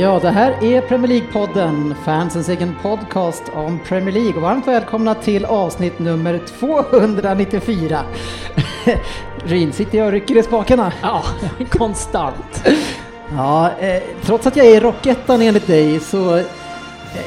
Ja, det här är Premier League-podden, fansens egen podcast om Premier League. Och varmt välkomna till avsnitt nummer 294. Ryn, sitter jag och rycker i spakarna? Ja, konstant. Ja, eh, trots att jag är i rockettan enligt dig så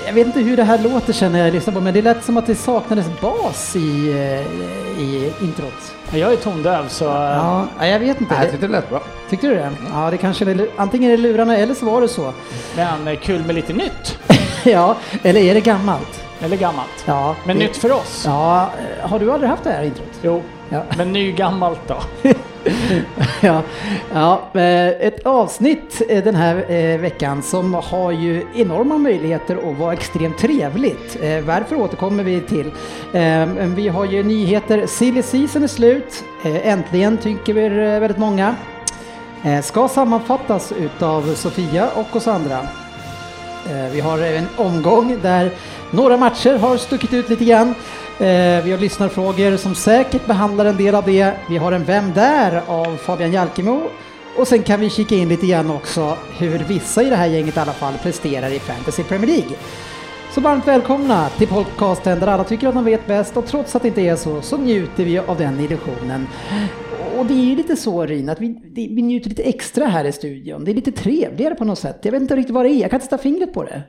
jag vet inte hur det här låter sen när jag lyssnar på men det lät som att det saknades bas i, eh, i introt. Jag är tondöv så... Ja, ja, jag vet inte. Jag tyckte det lät bra. Tyckte du det? Ja, det kanske är, antingen är det lurarna eller så var det så. Men eh, kul med lite nytt. ja, eller är det gammalt? Eller gammalt. Ja. Men det- nytt för oss. Ja, eh, har du aldrig haft det här introt? Jo, Ja. men ny gammalt då. ja, ja, eh, ett avsnitt eh, den här eh, veckan som har ju enorma möjligheter att vara extremt trevligt. Varför återkommer vi till. Vi har ju nyheter. Silly season är slut. Äntligen tycker vi väldigt många. Ska sammanfattas utav Sofia och oss andra. Vi har en omgång där några matcher har stuckit ut lite grann. Eh, Vi har lyssnarfrågor som säkert behandlar en del av det. Vi har en Vem där? av Fabian Jalkemo. Och sen kan vi kika in lite grann också hur vissa i det här gänget i alla fall presterar i Fantasy Premier League. Så varmt välkomna till podcasten där alla tycker att de vet bäst och trots att det inte är så så njuter vi av den illusionen. Och det är ju lite så Rin, att vi, det, vi njuter lite extra här i studion. Det är lite trevligare på något sätt. Jag vet inte riktigt vad det är, jag kan inte sätta fingret på det.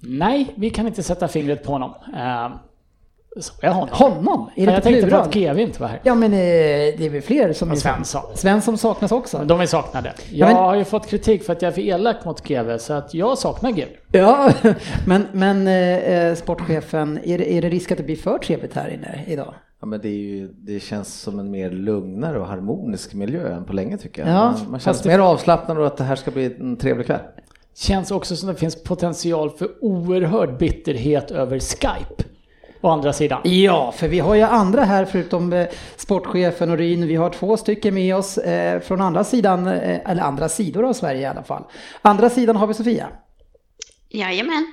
Nej, vi kan inte sätta fingret på honom. Uh, så jag honom. Honom? Är det jag tänkte på plural? att GV inte var här. Ja men eh, det är väl fler som... Och är- Svensson. Svensson saknas också. De är saknade. Ja, Jag men- har ju fått kritik för att jag är för elak mot GV, så att jag saknar GV. Ja, men, men eh, eh, sportchefen, är det, är det risk att det blir för trevligt här inne idag? Ja, men det, är ju, det känns som en mer lugnare och harmonisk miljö än på länge tycker jag. Ja, man, man känns det- mer avslappnad och att det här ska bli en trevlig kväll. Känns också som det finns potential för oerhörd bitterhet över Skype. Å andra sidan. Ja, för vi har ju andra här förutom eh, sportchefen och Ryn. Vi har två stycken med oss eh, från andra sidan, eh, eller andra sidor av Sverige i alla fall. Andra sidan har vi Sofia. Jajamän.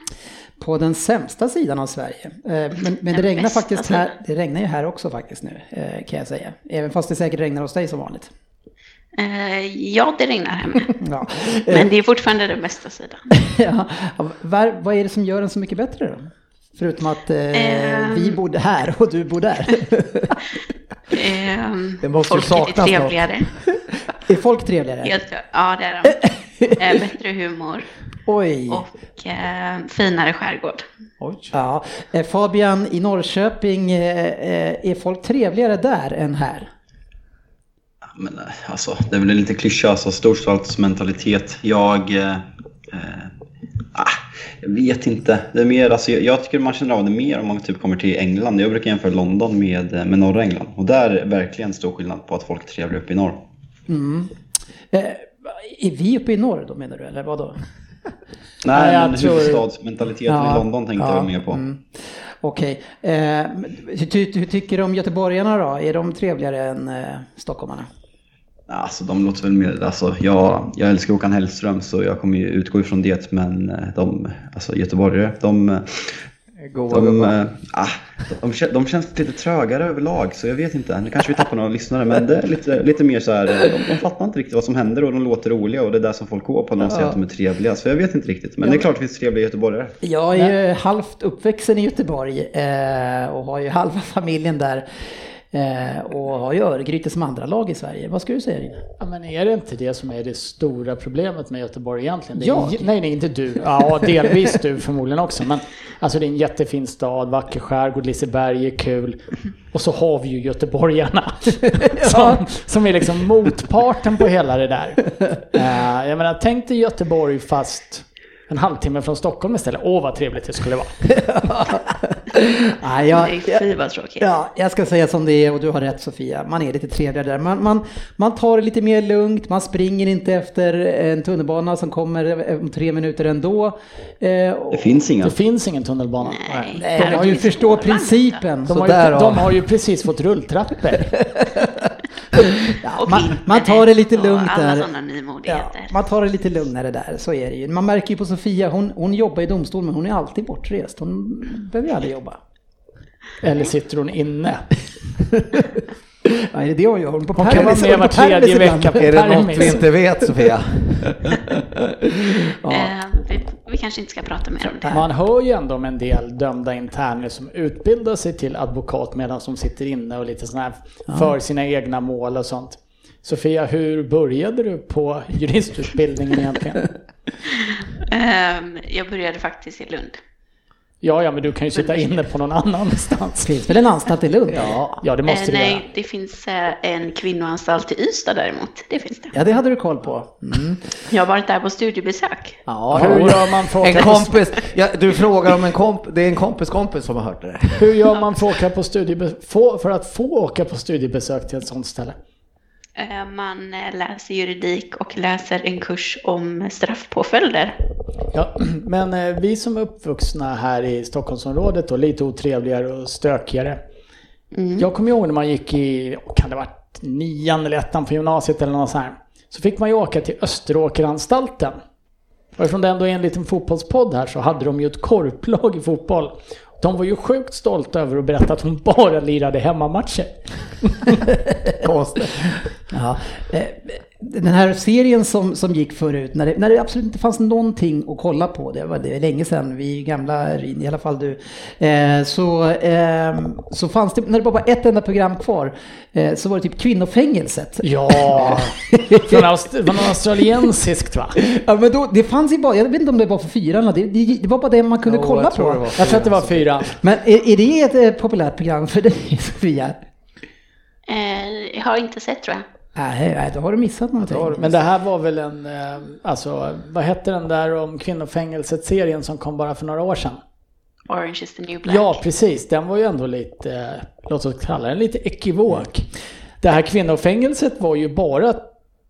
På den sämsta sidan av Sverige. Men, men det regnar faktiskt här, det regnar ju här också faktiskt nu, kan jag säga. Även fast det säkert regnar hos dig som vanligt. Eh, ja, det regnar med. Ja. Men det är fortfarande den bästa sidan. ja. Var, vad är det som gör den så mycket bättre då? Förutom att eh, Ehm. vi bor här och du bor där. Eh, Det måste ju folk är något. trevligare. är folk trevligare? Helt. Ja, det är de. Eh, bättre humor Oj. och eh, finare skärgård. Oj. Ja. Eh, Fabian, i Norrköping, eh, eh, är folk trevligare där än här? Men eh, alltså, det är väl en lite klyscha, alltså storstadsmentalitet. Jag... Eh, eh, ah, jag vet inte. Det är mer, alltså, jag, jag tycker man känner av det mer om man typ kommer till England. Jag brukar jämföra London med, eh, med norra England. Och där är verkligen stor skillnad på att folk är trevliga uppe i norr. Eh, är vi uppe i norr då menar du, eller vad då? Nej, jag men tror- huvudstadsmentaliteten Ja, i London tänkte ja, jag mer på. mm. Okej. Eh, men hur, hur tycker du om göteborgarna då? Är de trevligare än eh, stockholmarna? Alltså de låter väl mer, alltså jag, jag älskar Håkan Hellström så jag kommer ju utgå ifrån det men eh, de, alltså göteborgare, de, eh, Goa de, eh, ah, de, kän- de känns lite trögare överlag så jag vet inte, nu kanske vi tappar några lyssnare men det är lite, lite mer så här, eh, de, de fattar inte riktigt vad som händer och de låter roliga och det är där som folk går på när de säger Ja. att de är trevliga så jag vet inte riktigt men det är klart det finns trevliga göteborgare. Jag är ju halvt uppvuxen i Göteborg eh, och har ju halva familjen där. Eh, och har ju Örgryte som andra lag i Sverige. Vad ska du säga Rine? Ja, men är det inte det som är det stora problemet med Göteborg egentligen? Det är, Jag? Nej, nej, inte du. Ja, delvis du förmodligen också. Men alltså det är en jättefin stad, vacker skärgård, Liseberg är kul. Och så har vi ju göteborgarna. som, som är liksom motparten på hela det där. Eh, jag menar, tänk dig Göteborg fast en halvtimme från Stockholm istället. Åh, vad trevligt det skulle vara. Nej, jag, Nej, fy vad tråkigt. ja, jag ska säga som det är och du har rätt Sofia. Man är lite trevligare där. Man, man, man tar det lite mer lugnt, man springer inte efter en tunnelbana som kommer om tre minuter ändå. Eh, Det finns inga. Det finns ingen tunnelbana. Nej, Nej, man har ju förstå principen. De har, ju, de har ju precis fått rulltrappor. Ja, man, man tar det lite lugnt alla där. sådana Ja, nymodigheter. man tar det lite lugnare där, så är det ju. Man märker ju på Sofia, hon, hon jobbar i domstol men hon är alltid bortrest. Hon behöver ju aldrig jobba. Eller sitter hon inne? Ja, är det hon gör? Hon på Hon kan vara med var på tredje vecka. Är det något vi inte vet Sofia? Eh, vi, vi kanske inte ska prata mer om det. Man hör ju ändå om en del dömda interner som utbildar sig till advokat medan de sitter inne och lite sån här för sina egna mål och sånt. Sofia, hur började du på juristutbildningen egentligen? Ehm, jag började faktiskt i Lund. Ja, ja, men du kan ju sitta inne på någon annanstans. Finns väl en anstalt i Lund? Ja, ja det Eh, måste det göra. nej, det finns eh, en kvinnoanstalt i Ystad däremot. Det finns det. Ja, det hade du koll på. Mm. Jag har varit där på studiebesök. Ja, Hur gör man för En kompis, ja, du frågar om en komp, det är en kompis kompis som har hört det hur gör man för åka på studiebe- för att få åka på studiebesök till ett sånt ställe? Eh, Man eh, läser juridik och läser en kurs om straffpåföljder. Ja, men eh, vi som är uppvuxna här i Stockholmsområdet och lite otrevligare och stökigare. Jag kommer ihåg när man gick i, kan det varit nian eller ettan på gymnasiet eller något sånt här. Så fick man ju åka till Österåkeranstalten. Och eftersom det ändå är en liten fotbollspodd här så hade de ju ett korplag i fotboll. De var ju sjukt stolta över att berätta att hon bara lirade hemmamatcher. Konstigt. Ja. eh, Den här serien som, som gick förut, när det, när det absolut inte fanns någonting att kolla på, det var det länge sedan, vi är gamla, i alla fall du, eh, så, eh, så fanns det, när det bara var ett enda program kvar, eh, så var det typ kvinnofängelset. Ja, från, Aust- från australiensiskt va? Ja, men då, det fanns ju bara, jag vet inte om det var för fyran, det, det, det var bara det man kunde Jo, kolla jag på. Jag tror att det var fyra. Men är, är det ett eh, populärt program för dig Sofia? Eh, Jag har inte sett tror jag. Nej, nej, då har du missat någonting. Men det här var väl en, eh, alltså vad hette den där om kvinnofängelset-serien som kom bara för några år sedan? Orange is the new black. Ja, precis. Den var ju ändå lite, eh, låt oss kalla den lite ekivok. Det här kvinnofängelset var ju bara,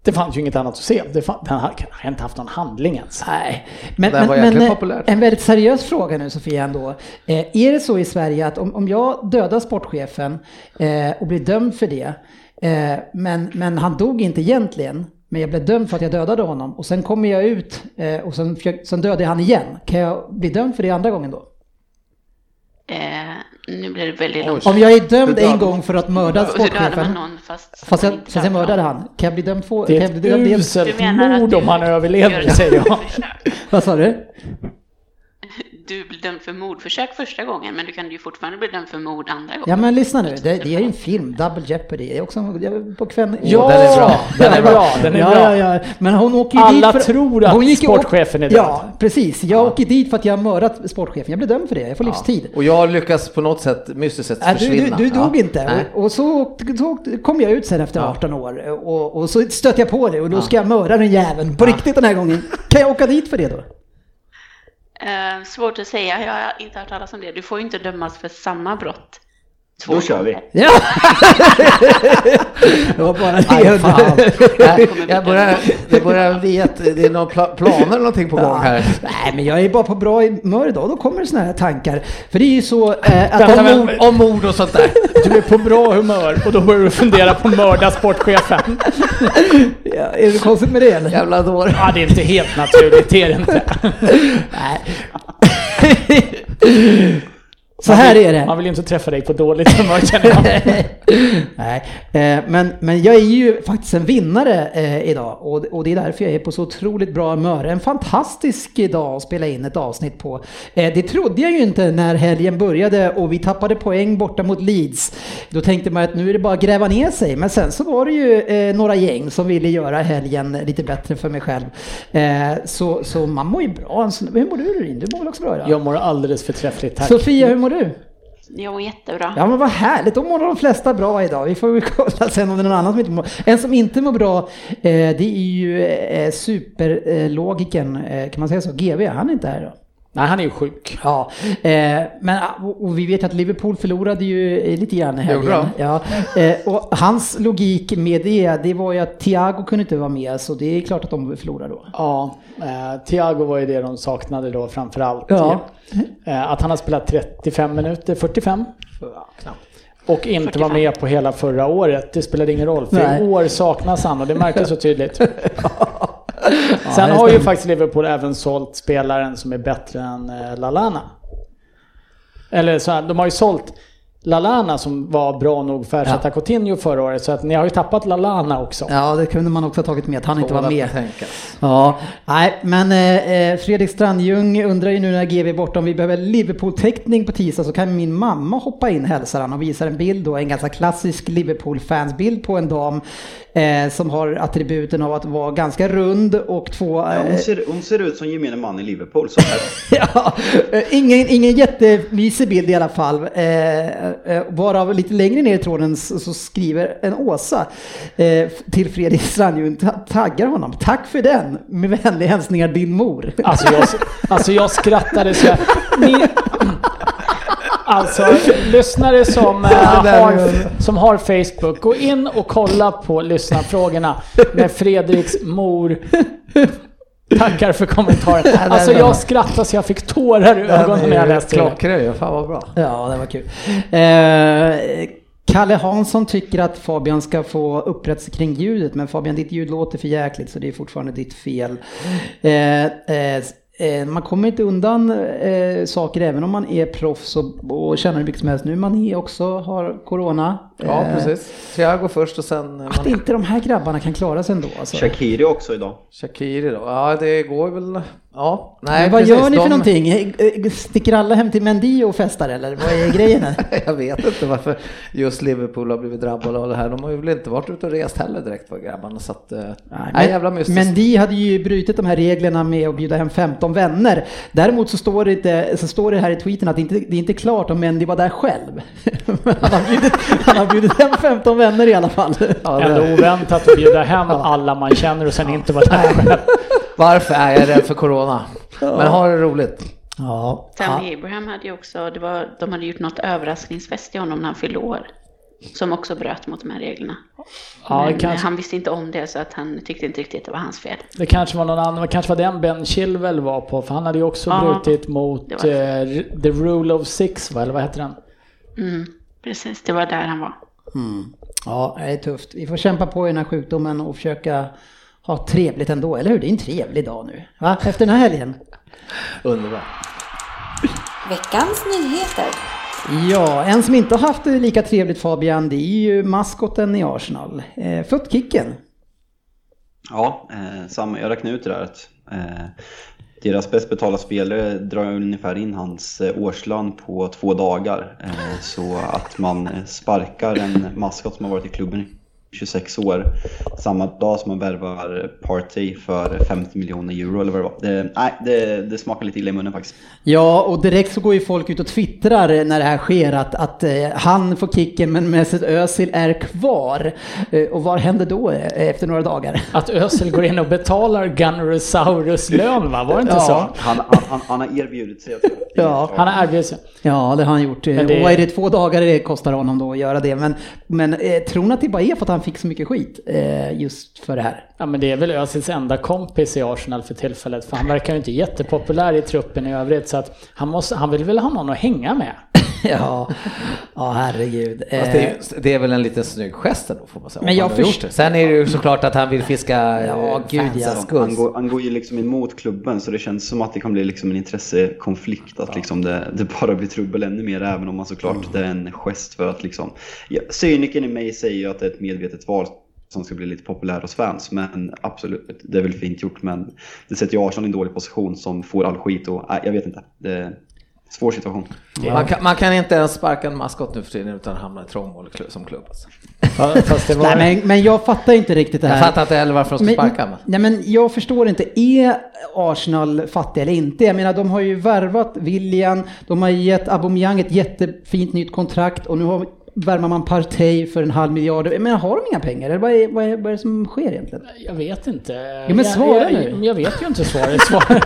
det fanns ju inget annat att se. Det fann, den har inte haft någon handling ens. Nej, men, men, men eh, en väldigt seriös fråga nu Sofia ändå. Eh, är det så i Sverige att om, om jag dödar sportchefen eh, och blir dömd för det, eh, men, men han dog inte egentligen, men jag blev dömd för att jag dödade honom och sen kommer jag ut eh, och sen, sen dödar jag han igen. Kan jag bli dömd för det andra gången då? Nu blir det väldigt långt. Om jag är dömd en gång för att mörda sportchefen, någon fast, fast jag, fast jag mördade någon? han, kan jag bli dömd för... Det är ett uselt Du menar att mord om han överlever, säger jag. Vad sa du? Du blir dömd för mordförsök första gången, men du kan ju fortfarande bli dömd för mord andra gången. Ja men lyssna nu, det, det är ju en film, Double Jeopardy. Det är också på kvällen. Ja, den är bra. Den är bra. Den är ja, bra. Ja, ja. Men hon åker ju Alla dit för, tror att hon gick sportchefen är död. Ja, precis. Jag åker dit för att jag har mördat sportchefen. Jag blir dömd för det. Jag får livstid. Och jag lyckas på något sätt mystiskt sett Äh, du, försvinna. du, du dog Ja. inte. Nej. Och, och så, så kom jag ut sen efter 18 år och, och så stötte jag på det och då ska jag mörda den jäveln på riktigt den här gången. Kan jag åka dit för det då? Eh, svårt att säga, jag har inte hört talas om det. Du får ju inte dömas för samma brott två Då kör vi. Ja! det var bara det. Aj, fan. Jag börjar, det börjar bli att det är några pla- planer eller någonting på gång här. Nej, men jag är bara på bra humör idag. Då kommer det såna här tankar. För det är ju så eh, att om, mord, Om mord och sånt där. Du är på bra humör och då börjar du fundera på att mörda sportchefen. ja, är det konstigt med det eller? Jävla dår. Ja, det är inte helt naturligt, det är det inte. Nej. Så här är det. Man vill ju inte träffa dig på dåligt humör känner jag. Nej, eh, men, men jag är ju faktiskt en vinnare eh, idag och, och det är därför jag är på så otroligt bra humör. En fantastisk dag att spela in ett avsnitt på. Eh, det trodde jag ju inte när helgen började och vi tappade poäng borta mot Leeds. Då tänkte man att nu är det bara att gräva ner sig. Men sen så var det ju några gäng som ville göra helgen lite bättre för mig själv. Så, så man mår ju bra. Hur mår du Rurin? Du mår väl också bra idag? Jag mår alldeles förträffligt, tack. Sofia, hur mår du? Jag mår jättebra. Ja men vad härligt, då mår de flesta bra idag. Vi får väl kolla sen om det är någon annan som inte mår En som inte mår bra, eh, det är ju eh, superlogikern, eh, kan man säga så? GV, han är inte här då. Nej, han är ju sjuk. Ja, eh, men och, och vi vet att Liverpool förlorade ju eh, lite grann i helgen. Ja, eh, och hans logik med det, det var ju att Thiago kunde inte vara med, så det är klart att de förlorar då. Ja, eh, Thiago var ju det de saknade då framför allt. Ja. Eh, att han har spelat 35 minuter, 45. Och inte 45. var med på hela förra året. Det spelade ingen roll, för Nej. i år saknas han och det märktes så tydligt. Sen har ju faktiskt Liverpool även sålt spelaren som är bättre än eh, Lalana. Eller så här, de har ju sålt Lalana som var bra nog för att ersätta Coutinho förra året. Så att ni har ju tappat Lalana också. Ja, det kunde man också ha tagit med, att han inte var med. betänka. Ja, nej, men eh, Fredrik Strandljung undrar ju nu när GV är borta om vi behöver Liverpool-täckning på tisdag så kan min mamma hoppa in hälsar han och visar en bild då, en ganska klassisk Liverpool-fansbild på en dam eh, som har attributen av att vara ganska rund och två... Ja, Eh, hon, ser, hon ser ut som gemene man i Liverpool. Så här. ja, eh, ingen, ingen jättemysig bild i alla fall. Eh, varav lite längre ner i tråden så, skriver en Åsa eh, till Fredrik Strandljung, ta- taggar honom. Tack för den! Med vänliga hälsningar din mor. Alltså jag, alltså jag skrattade så jag... Ni, alltså lyssnare som, där har, som har Facebook, gå in och kolla på lyssnarfrågorna med Fredriks mor. Tackar för kommentaren. Alltså jag skrattade så jag fick tårar i ögonen när jag läste det. Klockren, fan vad bra. Ja, det var kul. Eh, Kalle Hansson tycker att Fabian ska få upprättelse kring ljudet, men Fabian, ditt ljud låter för jäkligt så det är fortfarande ditt fel. Eh, eh, man kommer inte undan eh, saker även om man är proffs och, och känner hur mycket som helst. Nu man är också har corona. Ja, Eh, precis. Thiago först och sen Att man, inte de här grabbarna kan klara sig ändå. Alltså. Shakiri också idag. Shakiri då. Ja, det går väl... Ja, nej Men vad precis. gör ni för De- någonting? Sticker alla hem till Mendy och festar eller vad är grejen? här? Jag vet inte varför just Liverpool har blivit drabbade av det här. De har ju väl inte varit ute och rest heller direkt på grabbarna. Så att, eh, nej, jävla mystiskt. Men de hade ju brutit de här reglerna med att bjuda hem 15 vänner. Däremot så står det, inte, så står det här i tweeten att det inte, det är inte klart om Mendy var där själv. Han, har bjudit, han har bjudit hem 15 vänner i alla fall. Ja, Ändå det, oväntat att bjuda hem alla man känner och sen inte vara där själv. Varför är jag rädd för corona? Men ha det roligt. Ja, Tammy ja. Abraham hade ju också, det var, de hade gjort något överraskningsfest till honom när han fyllde år. Som också bröt mot de här reglerna. Ja, Men kanske, han visste inte om det så att han tyckte inte riktigt att det var hans fel. det kanske var någon annan, det kanske var den Ben Chilwell var på, för han hade ju också Ja, brutit mot eh, The Rule of Six, va? eller vad heter den? Mm, precis, det var där han var. ja, det är tufft. Vi får kämpa på i den här sjukdomen och försöka ha trevligt ändå, eller hur? Det är en trevlig dag nu. Va? Efter den här helgen. Underbart. Veckans nyheter. Ja, en som inte har haft det lika trevligt Fabian, det är ju maskoten i Arsenal. Eh, Footkicken. Ja, eh, samma, jag räknar ut det där att eh, deras bäst betalda spelare drar ungefär in hans eh, årslön på två dagar. Eh, så att man eh, sparkar en maskot som har varit i klubben 26 år samma dag som man värvar Partey för 50 miljoner euro eller vad det var. Det, nej, det, det smakar lite illa i munnen faktiskt. Ja, och direkt så går ju folk ut och twittrar när det här sker att, att eh, han får kicken men Mesut Özil är kvar. Eh, och vad händer då eh, efter några dagar? Att Özil går in och betalar Gunnerosaurus lön va? Var det inte Ja. så? Han, han, han, han har erbjudit sig. Jag tror. Ja, Han har erbjudit sig. Ja, det har han gjort. Men det- Och är det två dagar det kostar honom då att göra det? Men, men tror ni att det bara är för att han fick så mycket skit eh, just för det här? Ja men det är väl Özils enda kompis i Arsenal för tillfället. För han verkar ju inte jättepopulär i truppen i övrigt. Så att han, måste, han vill väl ha någon att hänga med ja, ja herregud. Fast det, Eh, är, det är väl en liten snygg gest ändå får man säga. Men jag först-. Sen är det ju såklart att han vill fiska Ja, ja, gud, fansens ja. skull. Han går, han går ju liksom emot klubben så det känns som att det kan bli liksom en intressekonflikt. Att liksom det, det bara blir trubbel ännu mer även om man såklart det är en gest för att liksom... Ja, cynikern i mig säger ju att det är ett medvetet val som ska bli lite populär hos fans. Men absolut, det är väl fint gjort. Men det sätter ju Arsenal i en dålig position som får all skit och nej, jag vet inte. Det svår situation. Man, kan, man kan inte ens sparka en maskot nu för tiden utan hamna i trångmål som klubb. Alltså. Ja, fast det var... nej, men, men jag fattar inte riktigt det här. Jag fattar inte heller varför de ska sparka. Men. nej, men jag förstår inte, är Arsenal fattiga eller inte? Jag menar, de har ju värvat William, de har gett Aubameyang ett jättefint nytt kontrakt och nu har värmar man Partey för en halv miljard. Men har de inga pengar? Eller vad är, vad är, vad är det som sker egentligen? Jag vet inte. Ja, men svara jag, nu. jag, jag vet ju inte svaret. Svara.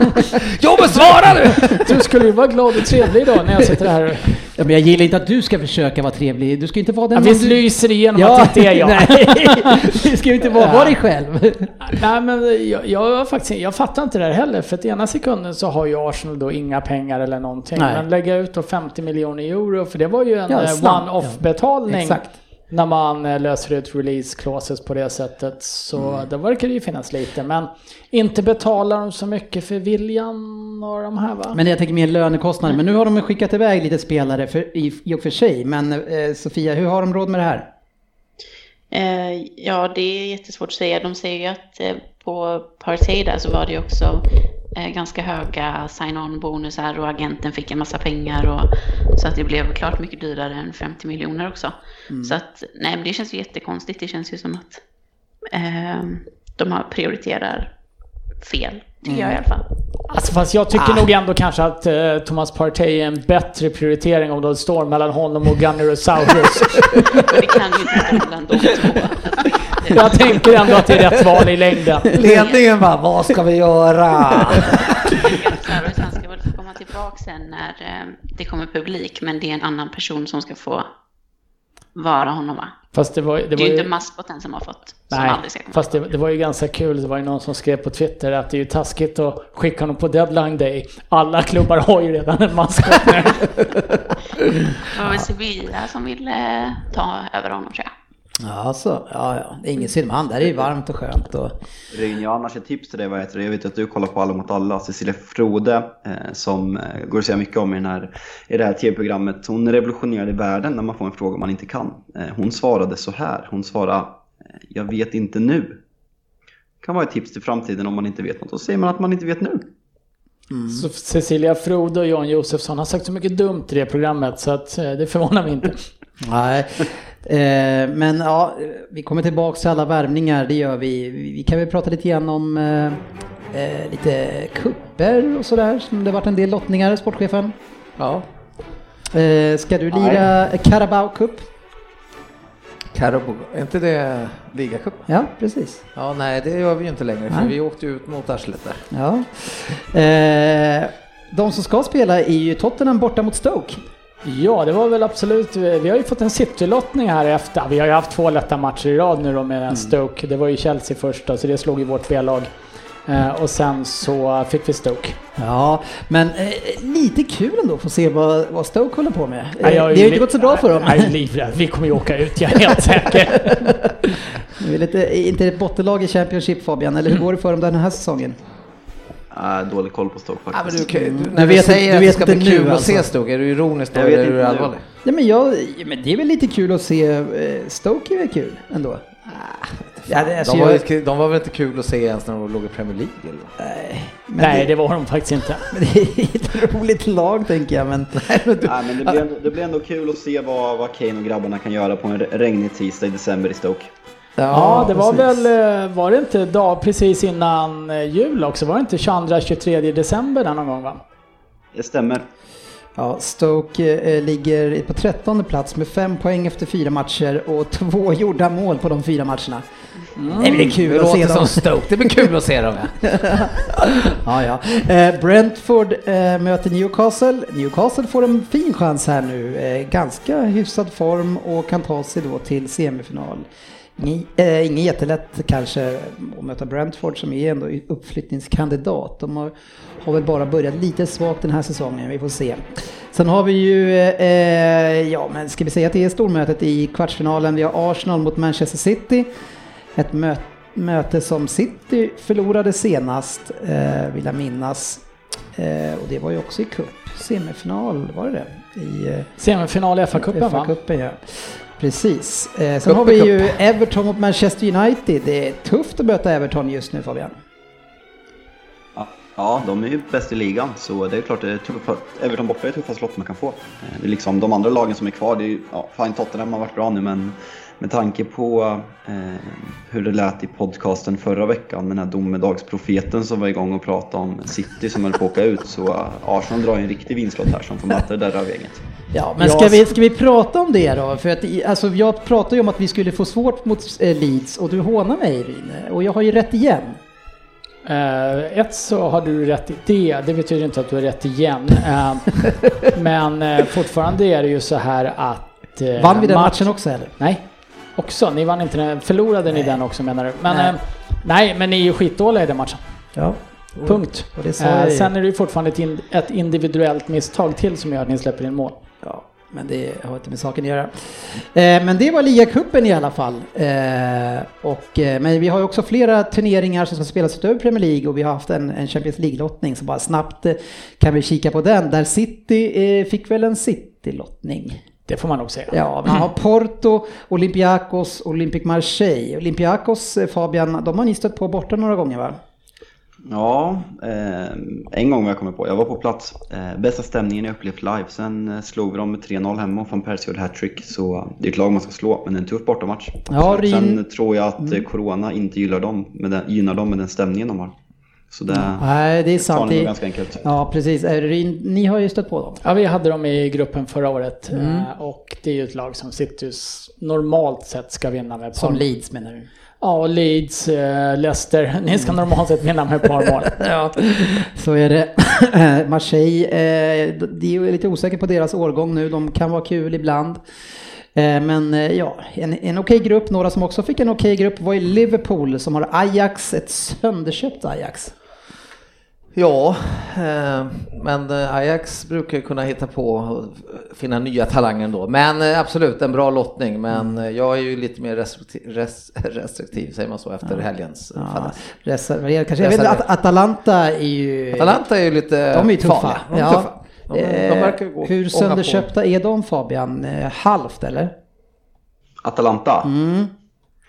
Jo men svara nu! Du skulle ju vara glad och trevlig idag när jag sitter här. Ja, men jag gillar inte att du ska försöka vara trevlig. Du ska inte vara den Ja, visst du... lyser igenom Ja, att det inte är jag. Nej, du ska ju inte vara, vara dig själv. Nej men jag, jag, faktiskt, jag fattar inte det här heller för att ena sekunden så har ju Arsenal då inga pengar eller någonting. Nej. Men lägga ut då 50 miljoner euro för det var ju en Ja, eh, snabbt, one-off ja. Betalning. Exakt. När man eh, löser ut release clauses på det sättet. Så Mm. det verkar det ju finnas lite. Men inte betalar de så mycket för William och de här va? Men jag tänker mer lönekostnader. Men nu har de skickat iväg lite spelare för, i, i och för sig. Men eh, Sofia, hur har de råd med det här? Eh, ja, det är jättesvårt att säga. De säger ju att eh, på Partey där så var det ju också ganska höga sign-on bonusar och agenten fick en massa pengar och så att det blev klart mycket dyrare än 50 miljoner också. Så att nej, men det känns ju jättekonstigt. Det känns ju som att eh, de har prioriterar fel, tycker jag i alla fall. Alltså fast jag tycker nog ändå kanske att eh, Thomas Partey är en bättre prioritering om det står mellan honom och Gunnerosaurus. Vi kan ju inte ställa mellan de två. jag tänker ändå att det är rätt val i längden. Ledningen bara, vad ska vi göra? Han ska väl få komma tillbaka sen när eh, det kommer publik, men det är en annan person som ska få vara honom va? Fast det var, det Det var är ju inte maskoten som har fått, som Nej, fast det, det var ju ganska kul. Det var ju någon som skrev på Twitter att det är ju taskigt att skicka honom på deadline day. Alla klubbar har ju redan en maskot nu. Det var väl Sevilla som ville ta över honom tror jag. Ja, så. Ja, ja. Det är ingen synd med han. Där är ju varmt och skönt. Och... Ryn, jag har annars ett tips till dig. Vad heter det? Jag vet att du kollar på Alla mot alla. Cecilia Frode, eh, som eh, går att säga mycket om i, den här, i det här tv-programmet. Hon revolutionerade världen när man får en fråga man inte kan. Eh, hon svarade så här. Hon svarade “Jag vet inte nu”. kan vara ett tips till framtiden om man inte vet något. Då säger man att man inte vet nu. Så Cecilia Frode och Jan Josefsson har sagt så mycket dumt i det programmet så att det förvånar mig inte. Nej, eh, men ja, vi kommer tillbaka till alla värvningar, det gör vi. Vi kan väl prata lite grann om eh, eh, lite kupper och sådär, som det varit en del lottningar, sportchefen. Ja, Eh, ska du lira Carabao Cup? Carabo, är inte det ligacup? Ja, precis. Ja, nej det gör vi ju inte längre för Nej. vi åkte ut mot arslet där. Ja. Eh, de som ska spela är ju Tottenham borta mot Stoke. Ja, det var väl absolut. Vi har ju fått en City-lottning här efter. Vi har ju haft två lätta matcher i rad nu då med Stoke. Det var ju Chelsea första, så det slog ju vårt B-lag. Eh, och sen så fick vi Stoke. Ja, men eh, lite kul ändå att få se vad, vad Stoke håller på med. Eh, det har ju inte gått så bra för dem. Jag är livrädd. Vi kommer ju åka ut, jag är helt säker. Det är lite, inte ett bottenlag i Championship Fabian, eller hur går det för dem den här säsongen? Äh, dålig koll på Stoke Ja, men faktiskt. du, du, Du när vi vet- säger du att det ska bli nu, kul att alltså. se Stoke, är du ironisk då eller är du allvarlig? Ja men, jag, ja, men det är väl lite kul att se, eh, Stoke är väl kul ändå? Ja, det, alltså, De var, jag, de var väl inte kul att se ens när de låg i Premier League? Eller? men Nej, det, det var de faktiskt inte. men det är ett roligt lag tänker jag men... Nej, men det, blir ändå, det blir ändå kul att se vad, vad Kane och grabbarna kan göra på en regnig tisdag i december i Stoke. Ja, det var precis. väl, eh, var det inte dag precis innan eh, jul också? Var det inte 22-23 december där någon gång va? Det stämmer. Ja, Stoke eh, ligger på 13 plats med fem poäng efter fyra matcher och två gjorda mål på de fyra matcherna. Men det är kul Det att se dem. som Stoke, det blir kul att se dem. Ja. Ja, ja. Eh, Brentford eh, möter Newcastle. Newcastle får en fin chans här nu. Eh, ganska hyfsad form och kan ta sig då till semifinal. Ingen, eh, ingen jättelätt kanske att möta Brentford som är ändå uppflyttningskandidat. De har, har väl bara börjat lite svagt den här säsongen, vi får se. Sen har vi ju, eh, ja men ska vi säga att det är stormötet i kvartsfinalen. Vi har Arsenal mot Manchester City. Ett möte möte som City förlorade senast, eh, vill jag minnas. Eh, och det var ju också i cup. Semifinal, var det det? I eh, Semifinal i FA-cupen va? FA-cupen, ja. Precis. Eh, sen Cup har vi cup. ju Everton mot Manchester United. Det är tufft att möta Everton just nu Fabian. Ja, ja, de är ju bäst i ligan, så det är klart det är tuffa, Everton borta är tuffast lott man kan få. Eh, Det är liksom de andra lagen som är kvar, det är ju, ja, fine Tottenham har varit bra nu, men med tanke på eh, hur det lät i podcasten förra veckan med den här domedagsprofeten som var igång och pratade om City som höll på att åka ut så uh, Arsenal drar ju en riktig vinstlott här som får möta det där rövgänget. Ja, men ska, vi, ska vi prata om det då? För att alltså, jag pratade ju om att vi skulle få svårt mot eh, Leeds och du hånar mig Rine, och jag har ju rätt igen. Uh, ett så har du rätt i det, det betyder inte att du har rätt igen. Uh, men uh, fortfarande är det ju så här att... vann vi den match... matchen också eller? Nej, också. Ni vann inte den, förlorade nej. ni den också menar du? Men, nej. nej, men ni är ju skitdåliga i den matchen. Ja. Punkt. Är sen är det ju fortfarande ett, in, ett individuellt misstag till som gör att ni släpper in mål. Ja men det har inte med saken att göra. Eh, men det var ligacupen i alla fall. Eh, och, eh, men vi har ju också flera turneringar som ska spelas utöver Premier League och vi har haft en, en Champions League-lottning så bara snabbt eh, kan vi kika på den. Där City eh, fick väl en City-lottning. Det får man nog säga. Ja, man har Porto, Olympiakos, Olympic Marseille. Olympiakos, eh, Fabian, de har ni stött på borta några gånger va? Ja, eh, en gång var jag kommit på. Jag var på plats. Eh, bästa stämningen jag upplevt live. Sen eh, slog vi dem med 3-0 hemma och van Persie gjorde hattrick. Så det är ett lag man ska slå, men en tuff bortamatch. Ja, Rin... Sen tror jag att mm. Corona inte gillar dem med den, gynnar dem med den stämningen de har. Så det, Nej, det är sant. Det ganska enkelt. Ja, precis. Ni har ju stött på dem. Ja, vi hade dem i gruppen förra året. Mm. Eh, och det är ju ett lag som Cityus normalt sett ska vinna med. Som Leeds menar du? Ja, Leeds, eh, Leicester. Ni ska normalt sett vinna med ett par mål. ja, så är det. Marseille, eh, det är lite osäker på deras årgång nu. De kan vara kul ibland. Eh, men eh, ja, en, en okej okay grupp. Några som också fick en okej okay grupp var i Liverpool som har Ajax, ett sönderköpt Ajax. Ja, eh, men eh, Ajax brukar kunna hitta på och finna nya talanger ändå. Men eh, absolut, en bra lottning. Men mm. jag är ju lite mer restriktiv, restriktiv säger man så, efter ja. helgens ja. Reserverad kanske. Jag vet att Atalanta är ju... Atalanta är ju lite De är ju tuffa. De är ja. tuffa. De, de gå Hur sönderköpta är de Fabian? Halvt eller? Atalanta? Mm.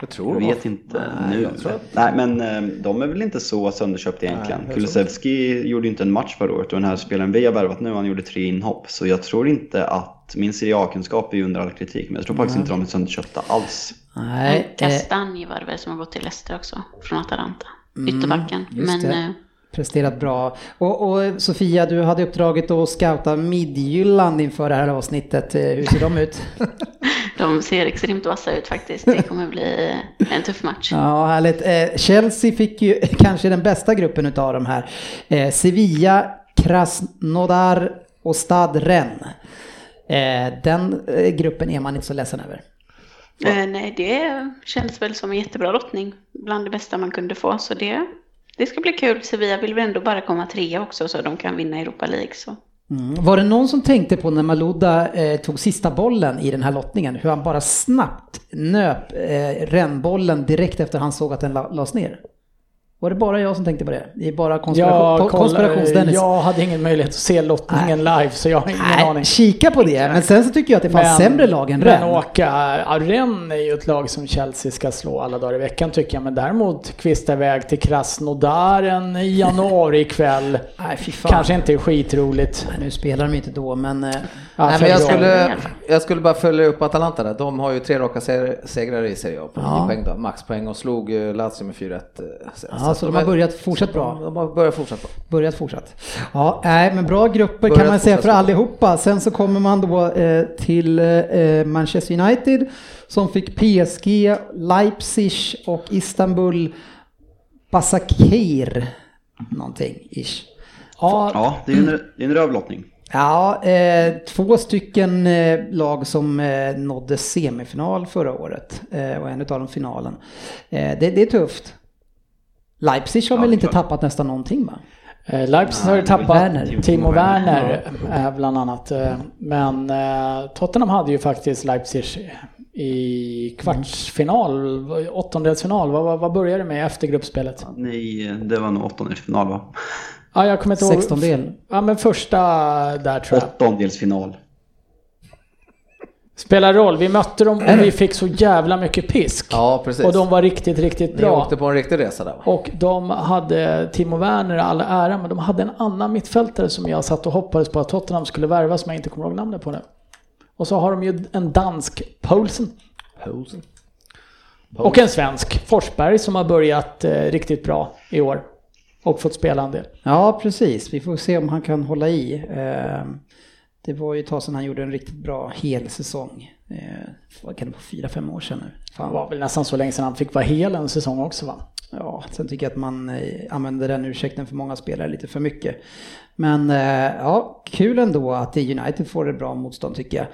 Jag tror jag vet inte nej, nu. Nej, men eh, de är väl inte så sönderköpta egentligen. Kulusevski gjorde inte en match förra året och den här spelaren vi har värvat nu, han gjorde tre inhopp. Så jag tror inte att, min Serie A-kunskap är ju under all kritik, men jag tror faktiskt inte de är sönderköpta alls. Nej. Kastanj var det väl som har gått till Leicester också, från Atalanta. Mm, Ytterbacken. men, det. Eh, presterat bra. Och, och, Sofia, du hade uppdraget att scouta Midjylland inför det här avsnittet. Eh, hur ser de ut? de ser extremt vassa ut faktiskt. Det kommer bli en tuff match. Ja, härligt. Eh, Chelsea fick ju kanske den bästa gruppen av de här. Eh, Sevilla, Krasnodar och Stad Rennes. Den gruppen är man inte så ledsen över. nej, det känns väl som en jättebra lottning. Bland det bästa man kunde få. Så det det ska bli kul. Sevilla vill väl ändå bara komma trea också så de kan vinna Europa League. Så. Mm. Var det någon som tänkte på när Malouda eh, tog sista bollen i den här lottningen, hur han bara snabbt nöp eh, rännbollen direkt efter han såg att den lades ner? Var det bara jag som tänkte på det? Det är bara konspiration, ja, konspirations Jag hade ingen möjlighet att se lottningen Nej. live så jag har ingen Nej, aning. Kika på det, men sen så tycker jag att det fanns men, sämre lag än Rennes. Men åka, ja, Rennes är ju ett lag som Chelsea ska slå alla dagar i veckan tycker jag. Men däremot kvista iväg till Krasnodaren i januari kväll. Nej, Kanske inte är skitroligt. Nej, nu spelar de inte då, men... Eh, ja, Nej, men jag, skulle, jag skulle bara följa upp Atalanta där. De har ju tre raka segrar i Serie A på ja. poäng då, maxpoäng och slog Lazio med 4-1. Ja, så de har börjat fortsatt bra. De har börjat fortsatt bra. Börjat fortsatt. Ja, nej, men bra grupper börjat kan man säga för allihopa. Sen så kommer man då eh, till eh, Manchester United som fick PSG, Leipzig och Istanbul Basakir någonting ish. Ja, ja det är en, det är en rövlottning. Ja, eh, två stycken eh, lag som eh, nådde semifinal förra året eh, och en av dem finalen. Eh, det, det, är tufft. Leipzig har ja, väl inte klart. tappat nästan någonting va? Eh, Leipzig har ju tappat Werner. Timo Werner ja. bland annat. Men Tottenham hade ju faktiskt Leipzig i kvartsfinal, åttondelsfinal. Vad, vad började det med efter gruppspelet? Nej, det var nog åttondelsfinal va? Ja, jag kommer inte ihåg. Sextondel. Ja, men första där tror jag. Åttondelsfinal. Spelar roll, vi mötte dem och vi fick så jävla mycket pisk. Ja, precis. Och de var riktigt, riktigt bra. Ni åkte på en riktig resa där Och de hade Timo Werner all ära, men de hade en annan mittfältare som jag satt och hoppades på att Tottenham skulle värva som jag inte kommer ihåg namnet på nu. Och så har de ju en dansk, Poulsen. Poulsen. Och en svensk, Forsberg, som har börjat eh, riktigt bra i år. Och fått spela en del. Ja, precis. Vi får se om han kan hålla i. Eh, det var ju ett tag sedan han gjorde en riktigt bra hel säsong. Eh, vad kan det vara, fyra, fem år sedan nu? Fan. Det var väl nästan så länge sedan han fick vara hel en säsong också va? Ja, sen tycker jag att man eh, använder den ursäkten för många spelare lite för mycket. Men eh, ja, kul ändå att United får ett bra motstånd tycker jag.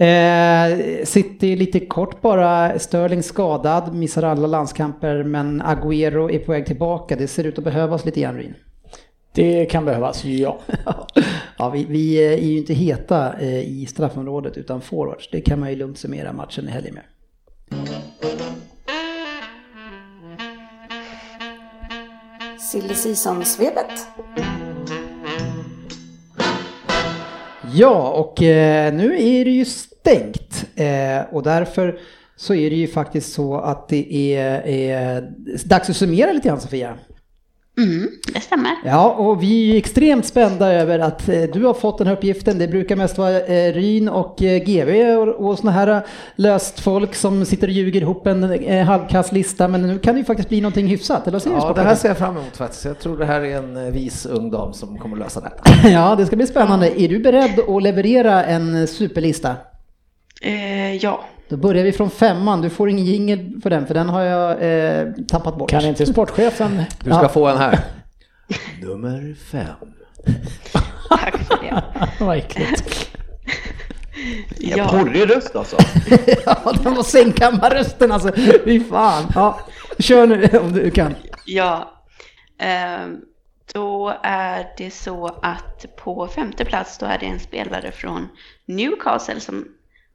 Eh, City lite kort bara, Sterling skadad, missar alla landskamper men Agüero är på väg tillbaka. Det ser ut att behövas lite grann Ryn. Det kan behövas, ja. ja, vi, vi, är ju inte heta eh, i straffområdet utan forwards. Det kan man ju lugnt summera matchen i helgen med. Silly Season-svepet. Ja, och eh, nu är det ju stängt eh, och därför så är det ju faktiskt så att det är, är dags att summera lite grann Sofia. Mm, det stämmer. Ja, och vi är extremt spända över att eh, du har fått den här uppgiften. Det brukar mest vara eh, Ryn och eh, GV och, och såna här löst folk som sitter och ljuger ihop en halvkass lista. Men nu kan det ju faktiskt bli någonting hyfsat. Eller ser ja, det här ser jag fram emot faktiskt. Jag tror det här är en vis ung dam som kommer att lösa det. ja, det ska bli spännande. Är du beredd att leverera en superlista? Eh, ja. Då börjar vi från femman. Du får ingen jingel för den, för den har jag eh, tappat bort. Kan inte sportchefen? Du ska ja. få en här. Nummer fem. Tack för det. Vad äckligt. Ja. Porrig röst alltså. ja, den var sängkammarrösten alltså. Fy fan. Ja, kör nu om du kan. Ja. Um, då är det så att på femte plats då är det en spelare från Newcastle som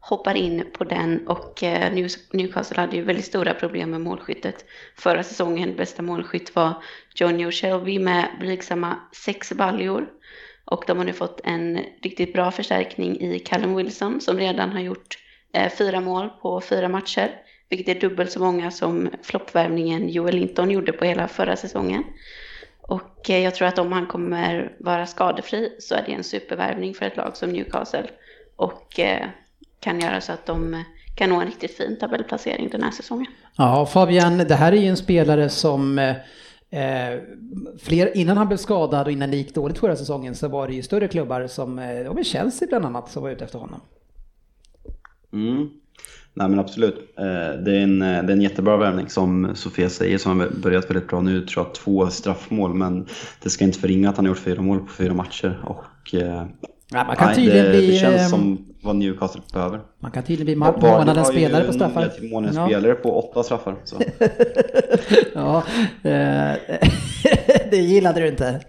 hoppar in på den och eh, Newcastle hade ju väldigt stora problem med målskyttet. Förra säsongen bästa målskytt var Johnny O'Shelby med blygsamma sex baljor. Och de har nu fått en riktigt bra förstärkning i Callum Wilson som redan har gjort eh, fyra mål på fyra matcher. Vilket är dubbelt så många som floppvärvningen Joel Linton gjorde på hela förra säsongen. Och eh, jag tror att om han kommer vara skadefri så är det en supervärvning för ett lag som Newcastle. Och kan göra så att de kan nå en riktigt fin tabellplacering den här säsongen. Ja, Fabian, det här är ju en spelare som eh, fler, innan han blev skadad och innan det gick dåligt förra säsongen så var det ju större klubbar som, eh, och Chelsea bland annat, som var ute efter honom. Mm. Nej men absolut. Eh, det är, en, det är en jättebra värvning som Sofia säger som har börjat väldigt bra nu. tror jag två straffmål men det ska inte förringa att han har gjort fyra mål på fyra matcher. Och, ja, man kan nej, det, bli, det känns som vad Newcastle behöver. Man kan tydligen bli månadens spelare på straffar. Månadens ja. spelare på åtta straffar. ja, eh, det gillade du inte.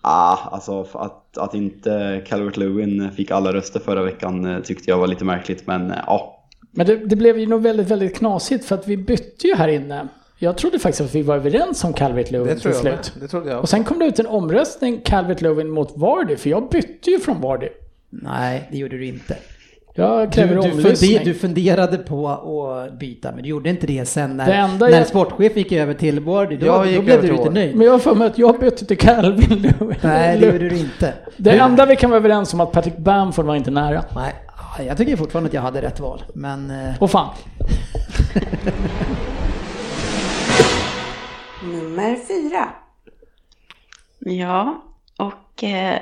Ah, alltså att, att inte Calvert Lewin fick alla röster förra veckan eh, tyckte jag var lite märkligt, men eh, ja. Men det, det, blev ju nog väldigt, väldigt knasigt för att vi bytte ju här inne. Jag trodde faktiskt att vi var överens om Calvert Lewin till slut. Det trodde jag. Och sen kom det ut en omröstning Calvert Lewin mot Vardy, för jag bytte ju från Vardy. Nej, det gjorde du inte. Jag kräver du, du, funder, du funderade på att byta, men du gjorde inte det sen när, det när jag... sportchef gick över till Bordy. Då, då blev du lite nöjd. Men jag har för mig att jag bytte till Calvin Nej, det gjorde du inte. Det du... enda vi kan vara överens om att Patrick Bamford var inte nära. Nej, jag tycker fortfarande att jag hade rätt val, men... Eh, Åh fan. Nummer fyra. Ja, och eh, Eh,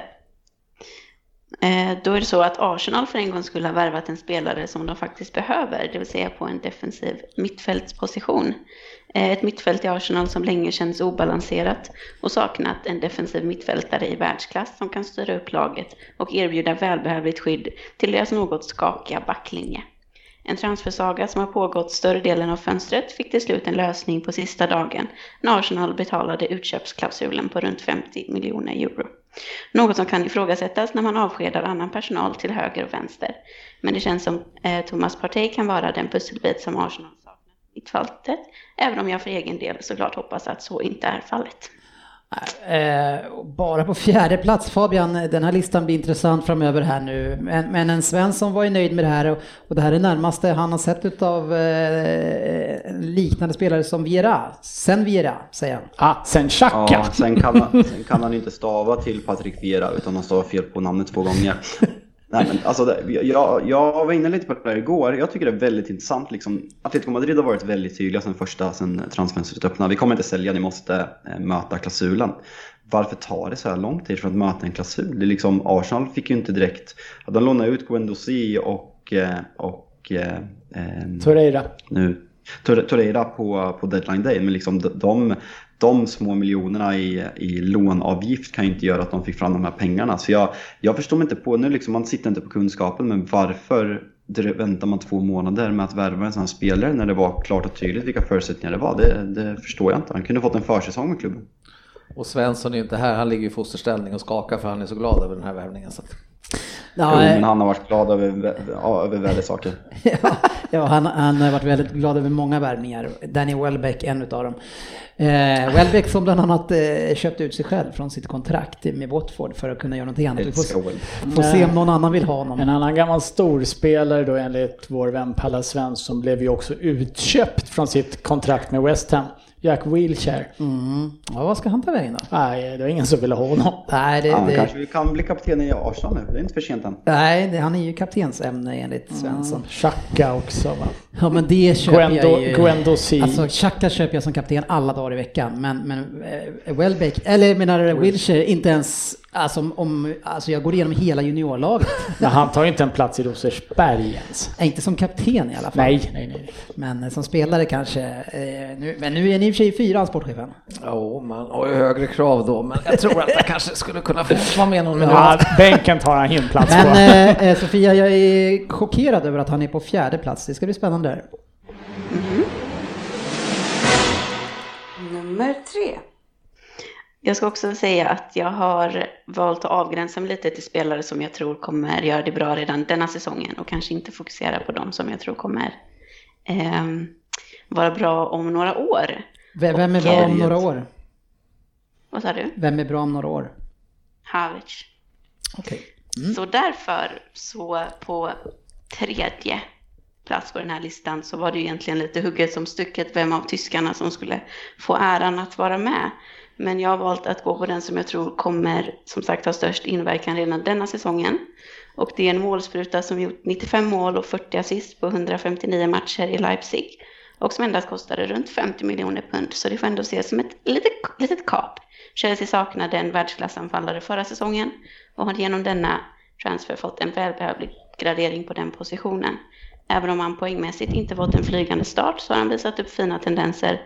Eh, då är det så att Arsenal för en gång skulle ha värvat en spelare som de faktiskt behöver, det vill säga på en defensiv mittfältsposition. Eh, ett mittfält i Arsenal som länge känns obalanserat och saknat en defensiv mittfältare i världsklass som kan styra upp laget och erbjuda välbehövligt skydd till deras något skakiga backlinje. En transfersaga som har pågått större delen av fönstret fick till slut en lösning på sista dagen när Arsenal betalade utköpsklausulen på runt 50 miljoner euro. Något som kan ifrågasättas när man avskedar annan personal till höger och vänster. Men det känns som eh, Thomas Partey kan vara den pusselbit som Arsenal saknar i mittfältet, även om jag för egen del såklart hoppas att så inte är fallet. Eh, bara på fjärde plats Fabian, den här listan blir intressant framöver här nu. Men, men en Svensson var ju nöjd med det här och, och det här är närmaste han har sett av eh, liknande spelare som Viera. Sen Viera, säger han. Ah, sen Xhaka. Ja, sen kan, han, sen kan han inte stava till Patrik Viera utan han stavar fel på namnet två gånger. Nej, men alltså, det, jag, jag var inne lite på det här igår. Jag tycker det är väldigt intressant. Liksom, Atletico Madrid har varit väldigt tydliga sen första, sen transferfönstret öppnade. Vi kommer inte sälja, ni måste eh, möta klausulen. Varför tar det så här lång tid för att möta en klausul? Det är liksom, Arsenal fick ju inte direkt... De lånade ut Guendouzi och... eh, och eh, ehm, Torreira. nu Tor- Torreira på, på deadline day. Men liksom de, de, de små miljonerna i, i lånavgift kan ju inte göra att de fick fram de här pengarna. Så jag, jag förstår mig inte på, nu liksom, man sitter inte på kunskapen, men varför väntar man två månader med att värva en sån här spelare när det var klart och tydligt vilka förutsättningar det var? Det, det förstår jag inte. Han kunde fått en försäsong med klubben. Och Svensson är ju inte här, han ligger i fosterställning och skakar för han är så glad över den här värvningen. Så att... Jo, Ja, men han har varit glad över, ja, över värre saker. ja, ja han, han har varit väldigt glad över många värvningar. Danny Welbeck, en utav dem. Eh, Welbeck som bland annat eh, köpte ut sig själv från sitt kontrakt med Watford för att kunna göra någonting annat. Vi får, får se om någon annan vill ha En honom. annan gammal storspelare då enligt vår vän Palla Svensson blev ju också utköpt från sitt kontrakt med West Ham. Jack Wilshere. Mm. Ja, vad ska han ta vägen då? Nej, det var ingen som ville ha honom. Nej, det, Han det, kanske vi kan bli kapten i Arsenal nu, det är inte för sent än. nej det, han är ju kaptensämne enligt Svensson. Xhaka också va. Ja men det köper Guendo, jag ju. Guendouzi. Alltså Xhaka köper jag som kapten alla dagar i veckan. Men, men eh, Welbeck, eller menar Wilshire, inte ens, alltså, om- om, alltså jag går igenom hela juniorlaget. Men han tar ju inte en plats i Rosersberg ens. Nej, inte som kapten i alla fall. Nej, nej, nej. Men eh, som spelare kanske. Eh, nu, men nu är ni i och för sig fyra, sportchefen. Jo, man har ju högre krav då, men jag tror att jag kanske skulle kunna få vara med någon minut. Ja, bänken tar han en plats på. Men eh, eh, Sofia, jag är chockerad över att han är på fjärde plats. Det ska bli spännande. Nummer tre. Jag ska också säga att jag har valt att avgränsa mig lite till spelare som jag tror kommer göra det bra redan denna säsongen och kanske inte fokusera på dem som jag tror kommer ehm, vara bra om några år. V- Vem är bra om några år? Vad sa du? Vem är bra om några år? Havic. Okej. Så därför så på tredje plats på den här listan så var det ju egentligen lite hugget som stucket vem av tyskarna som skulle få äran att vara med. Men jag har valt att gå på den som jag tror kommer som sagt ha störst inverkan redan denna säsongen. Och det är en målspruta som gjort 95 mål och 40 assist på 159 matcher i Leipzig. Och som endast kostade runt 50 miljoner pund. Så det får ändå ses som ett litet, litet kap. Chelsea saknade en världsklassanfallare förra säsongen och har genom denna transfer fått en välbehövlig gradering på den positionen. Även om han poängmässigt inte fått en flygande start så har han visat upp fina tendenser,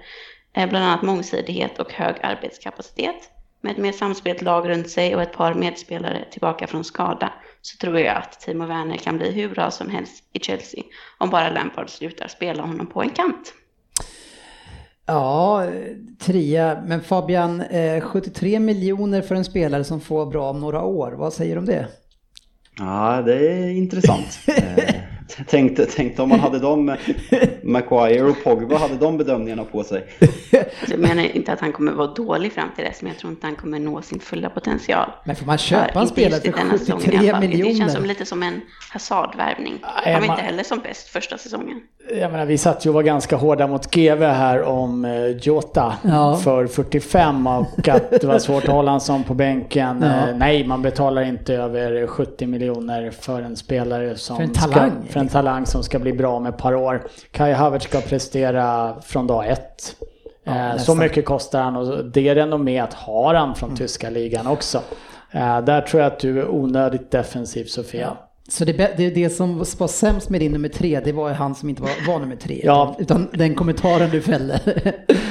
bland annat mångsidighet och hög arbetskapacitet. Med ett mer samspelt lag runt sig och ett par medspelare tillbaka från skada så tror jag att Timo Werner kan bli hur bra som helst i Chelsea om bara Lampard slutar spela honom på en kant. Ja, eh, trea. Men Fabian, eh, 73 miljoner för en spelare som får bra om några år. Vad säger du om det? Ja, det är intressant. Tänkte, tänkte om man hade dem, Maguire och Pogba, hade de bedömningarna på sig. Så jag menar inte att han kommer vara dålig fram till dess, men jag tror inte han kommer nå sin fulla potential. Men får man köpa en spelare för denna säsongen i 73 alla fall. Det känns som miljoner? lite som en Hazard-värvning. Nej, Han var man- inte heller som bäst första säsongen. Jag menar, vi satt ju och var ganska hårda mot GV här om eh, Jota Ja. för 45 och att det var svårt att hålla en sån på bänken. Ja. Eh, Nej, man betalar inte över 70 miljoner för en spelare som För en talang, ska, för en talang som ska bli bra om ett par år. Kai Havertz ska prestera från dag ett. Ja, Eh, så mycket kostar han och det renomméet har han från tyska ligan också. Eh, Där tror jag att du är onödigt defensiv Sofia. Så det, det, det som var sämst med din nummer tre, det var han som inte var, var nummer tre. Ja. Utan, utan den kommentaren du fällde.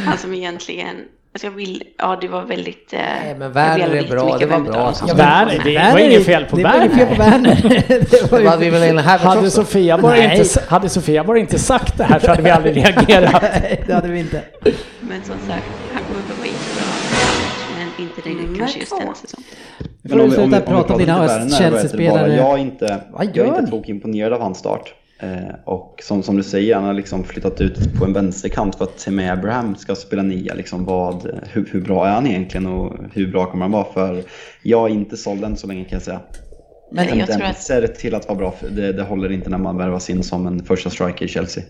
Han som egentligen, alltså jag vill, ja det var väldigt... eh, Nej, men Werner är bra, det var bra. som Ja, Werner, det- Werner var inget fel på Det var inget fel på Werner. Det var Det ju- hade vi? Sofia, bara inte, hade Sofia bara inte sagt det här så hade vi aldrig reagerat. Nej, det hade vi inte. Men som sagt, han kommer att vara jättebra. Men inte det Nummer kanske just denna säsong. får du sluta prata om dina lite Werner, Chelsea-spelare. vad heter det, bara, Jag är inte, jag är inte tokimponerad av hans start. Eh, och som, som du säger, han har liksom flyttat ut på en vänsterkant för att Timmy Abraham ska spela nia. Liksom vad, hur, hur bra är han egentligen och hur bra kommer han vara? För jag är inte såld än så länge kan jag säga. Men jag tror att till att vara bra, det, det håller inte när man värvas in som en första striker i Chelsea.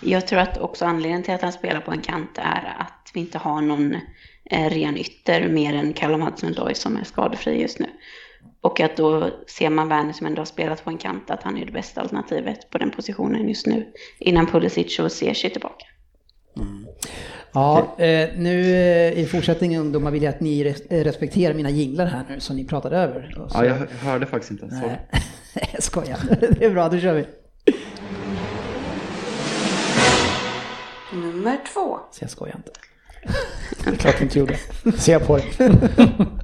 Jag tror att också anledningen till att han spelar på en kant är att vi inte har någon eh, ren ytter mer än Callum Hudson-Odoi som är skadefri just nu. Och att då ser man Werner som ändå har spelat på en kant, att han är det bästa alternativet på den positionen just nu. Innan Pulisic och Ziyech är tillbaka. Mm. Ja, eh, nu eh, i fortsättningen ungdomar vill jag att ni respekterar mina jinglar här nu som ni pratade över. Så... Ja, jag hörde faktiskt inte. Nej, jag skojar. Det är bra, då kör vi. Nummer två. Så jag skojar inte. Klart vi inte gjorde. Se på det.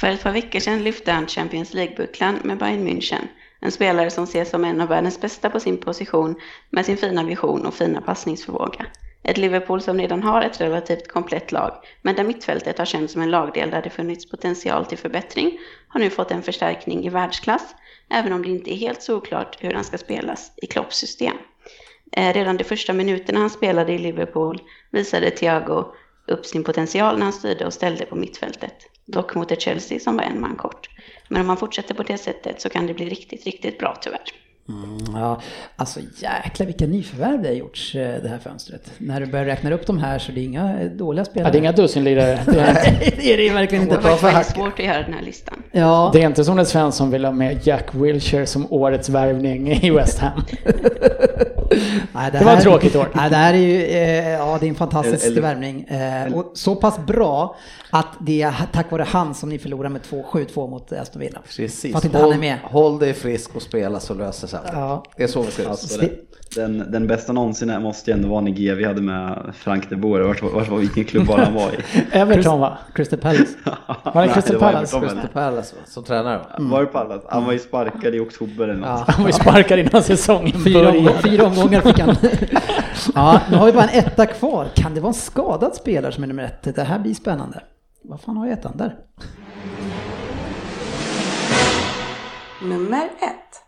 För ett par veckor sedan lyfte han Champions League-bucklan med Bayern München. En spelare som ses som en av världens bästa på sin position med sin fina vision och fina passningsförmåga. Ett Liverpool som redan har ett relativt komplett lag, men där mittfältet har känts som en lagdel där det funnits potential till förbättring, har nu fått en förstärkning i världsklass, även om det inte är helt såklart hur han ska spelas i Klopps system. Eh, redan de första minuterna han spelade i Liverpool visade Thiago upp sin potential när han styrde och ställde på mittfältet. Dock mot ett Chelsea som var en man kort. Men om man fortsätter på det sättet så kan det bli riktigt, riktigt bra tyvärr. Mm, ja, alltså jäklar vilka nyförvärv det har gjorts eh, det här fönstret. När du börjar räkna upp de här så det är inga dåliga spelare. Ja, det är inga dussinlirare. Det är, det är det verkligen inte. Det var svårt att göra den här listan. Ja. Det är inte som när Svensson vill ha med Jack Wilshere som årets värvning i West Ham. Nej, det, det, var här, ett tråkigt år. Nej, det här är ju eh, ja, det är en fantastisk eller, värvning. Eh, och så pass bra att det är tack vare han som ni förlorar med 7-2 mot Aston Villa. Precis. För att inte håll, han är med. håll dig frisk och spela så löser sig ja. Det är så vi ska det, den, den bästa någonsin måste ju ändå vara när vi hade med Frank de Boer. Vart, vart var vilken klubb var han var i? Everton va? Crystal Palace. var det Crystal Palace? Crystal Palace som tränare va? Mm. Var det Palace? Han var ju sparkad i oktober eller något. Ja. Han var ju sparkad innan säsongen började. Fyra omgångar fick han. ja, nu har vi bara en etta kvar. Kan det vara en skadad spelare som är nummer ett? Det här blir spännande. Vad fan har jag ettan där? Nummer ett.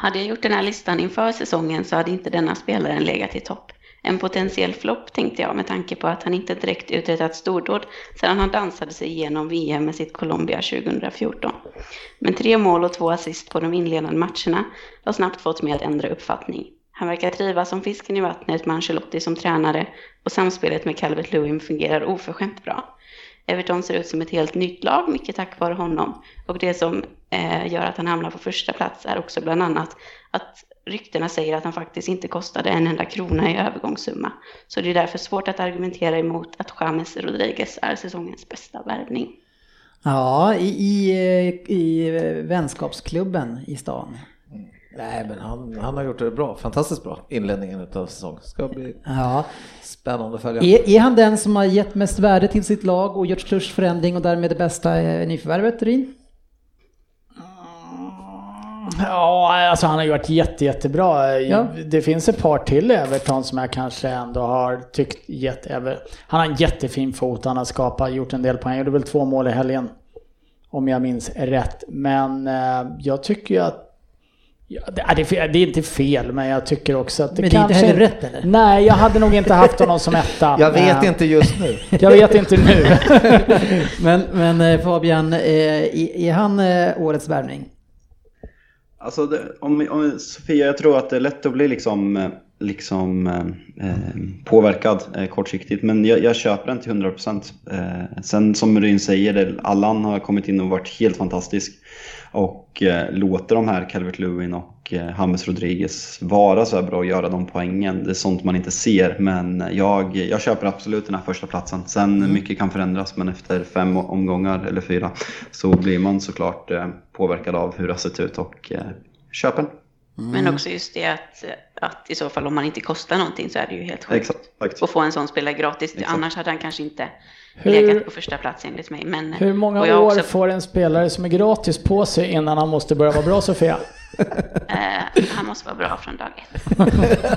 Hade jag gjort den här listan inför säsongen så hade inte denna spelaren legat i topp. En potentiell flopp tänkte jag med tanke på att han inte direkt uträttat stordåd sedan han dansade sig igenom VM med sitt Colombia 2014. Men tre mål och två assist på de inledande matcherna har snabbt fått mig att ändra uppfattning. Han verkar trivas som fisken i vattnet med Ancelotti som tränare och samspelet med Calvert Lewin fungerar oförskämt bra. Everton ser ut som ett helt nytt lag, mycket tack vare honom. Och det som eh, gör att han hamnar på första plats är också bland annat att ryktena säger att han faktiskt inte kostade en enda krona i övergångssumma. Så det är därför svårt att argumentera emot att James Rodriguez är säsongens bästa värvning. Ja, i, i, eh, i eh, vänskapsklubben i stan. Nej, men han, han har gjort det bra. Fantastiskt bra inledningen av säsongen. Ska bli ja. spännande att följa. Är, är, han den som har gett mest värde till sitt lag och gjort störst förändring och därmed det bästa eh, nyförvärvet, Rin? Ja, alltså han har gjort jätte, jättebra. Ja. Det finns ett par till Everton som jag kanske ändå har tyckt gett över. Han har en jättefin fot, han har skapat, gjort en del poäng. Han gjorde väl två mål i helgen. Om jag minns rätt. Men eh, jag tycker ju att Ja, det, är, det är inte fel, men jag tycker också att det Men det är inte heller rätt eller? Nej, jag hade nog inte haft honom som etta. jag vet inte just nu. jag vet inte nu. men, men eh, Fabian, är, eh, är han årets värvning? Alltså, det, om, om, Sofia, jag tror att det är lätt att bli liksom, liksom eh, påverkad eh, kortsiktigt. Men jag, jag, köper den till 100%. Eh, sen som Ryn säger, Allan har kommit in och varit helt fantastisk. Och eh, låter de här Calvert Lewin och eh, James Rodriguez vara så här bra och göra de poängen. Det är sånt man inte ser. Men jag, jag köper absolut den här första platsen. Sen mm. mycket kan förändras men efter fem omgångar eller fyra så blir man såklart eh, påverkad av hur det har sett ut och eh, köper den. Mm. Men också just det att, att i så fall om man inte kostar någonting så är det ju helt sjukt. Exakt. Att få en sån spelare gratis. Exakt. Annars hade han kanske inte hur, legat på första plats enligt mig. Men, hur många år också... får en spelare som är gratis på sig innan han måste börja vara bra Sofia? uh, han måste vara bra från dag ett.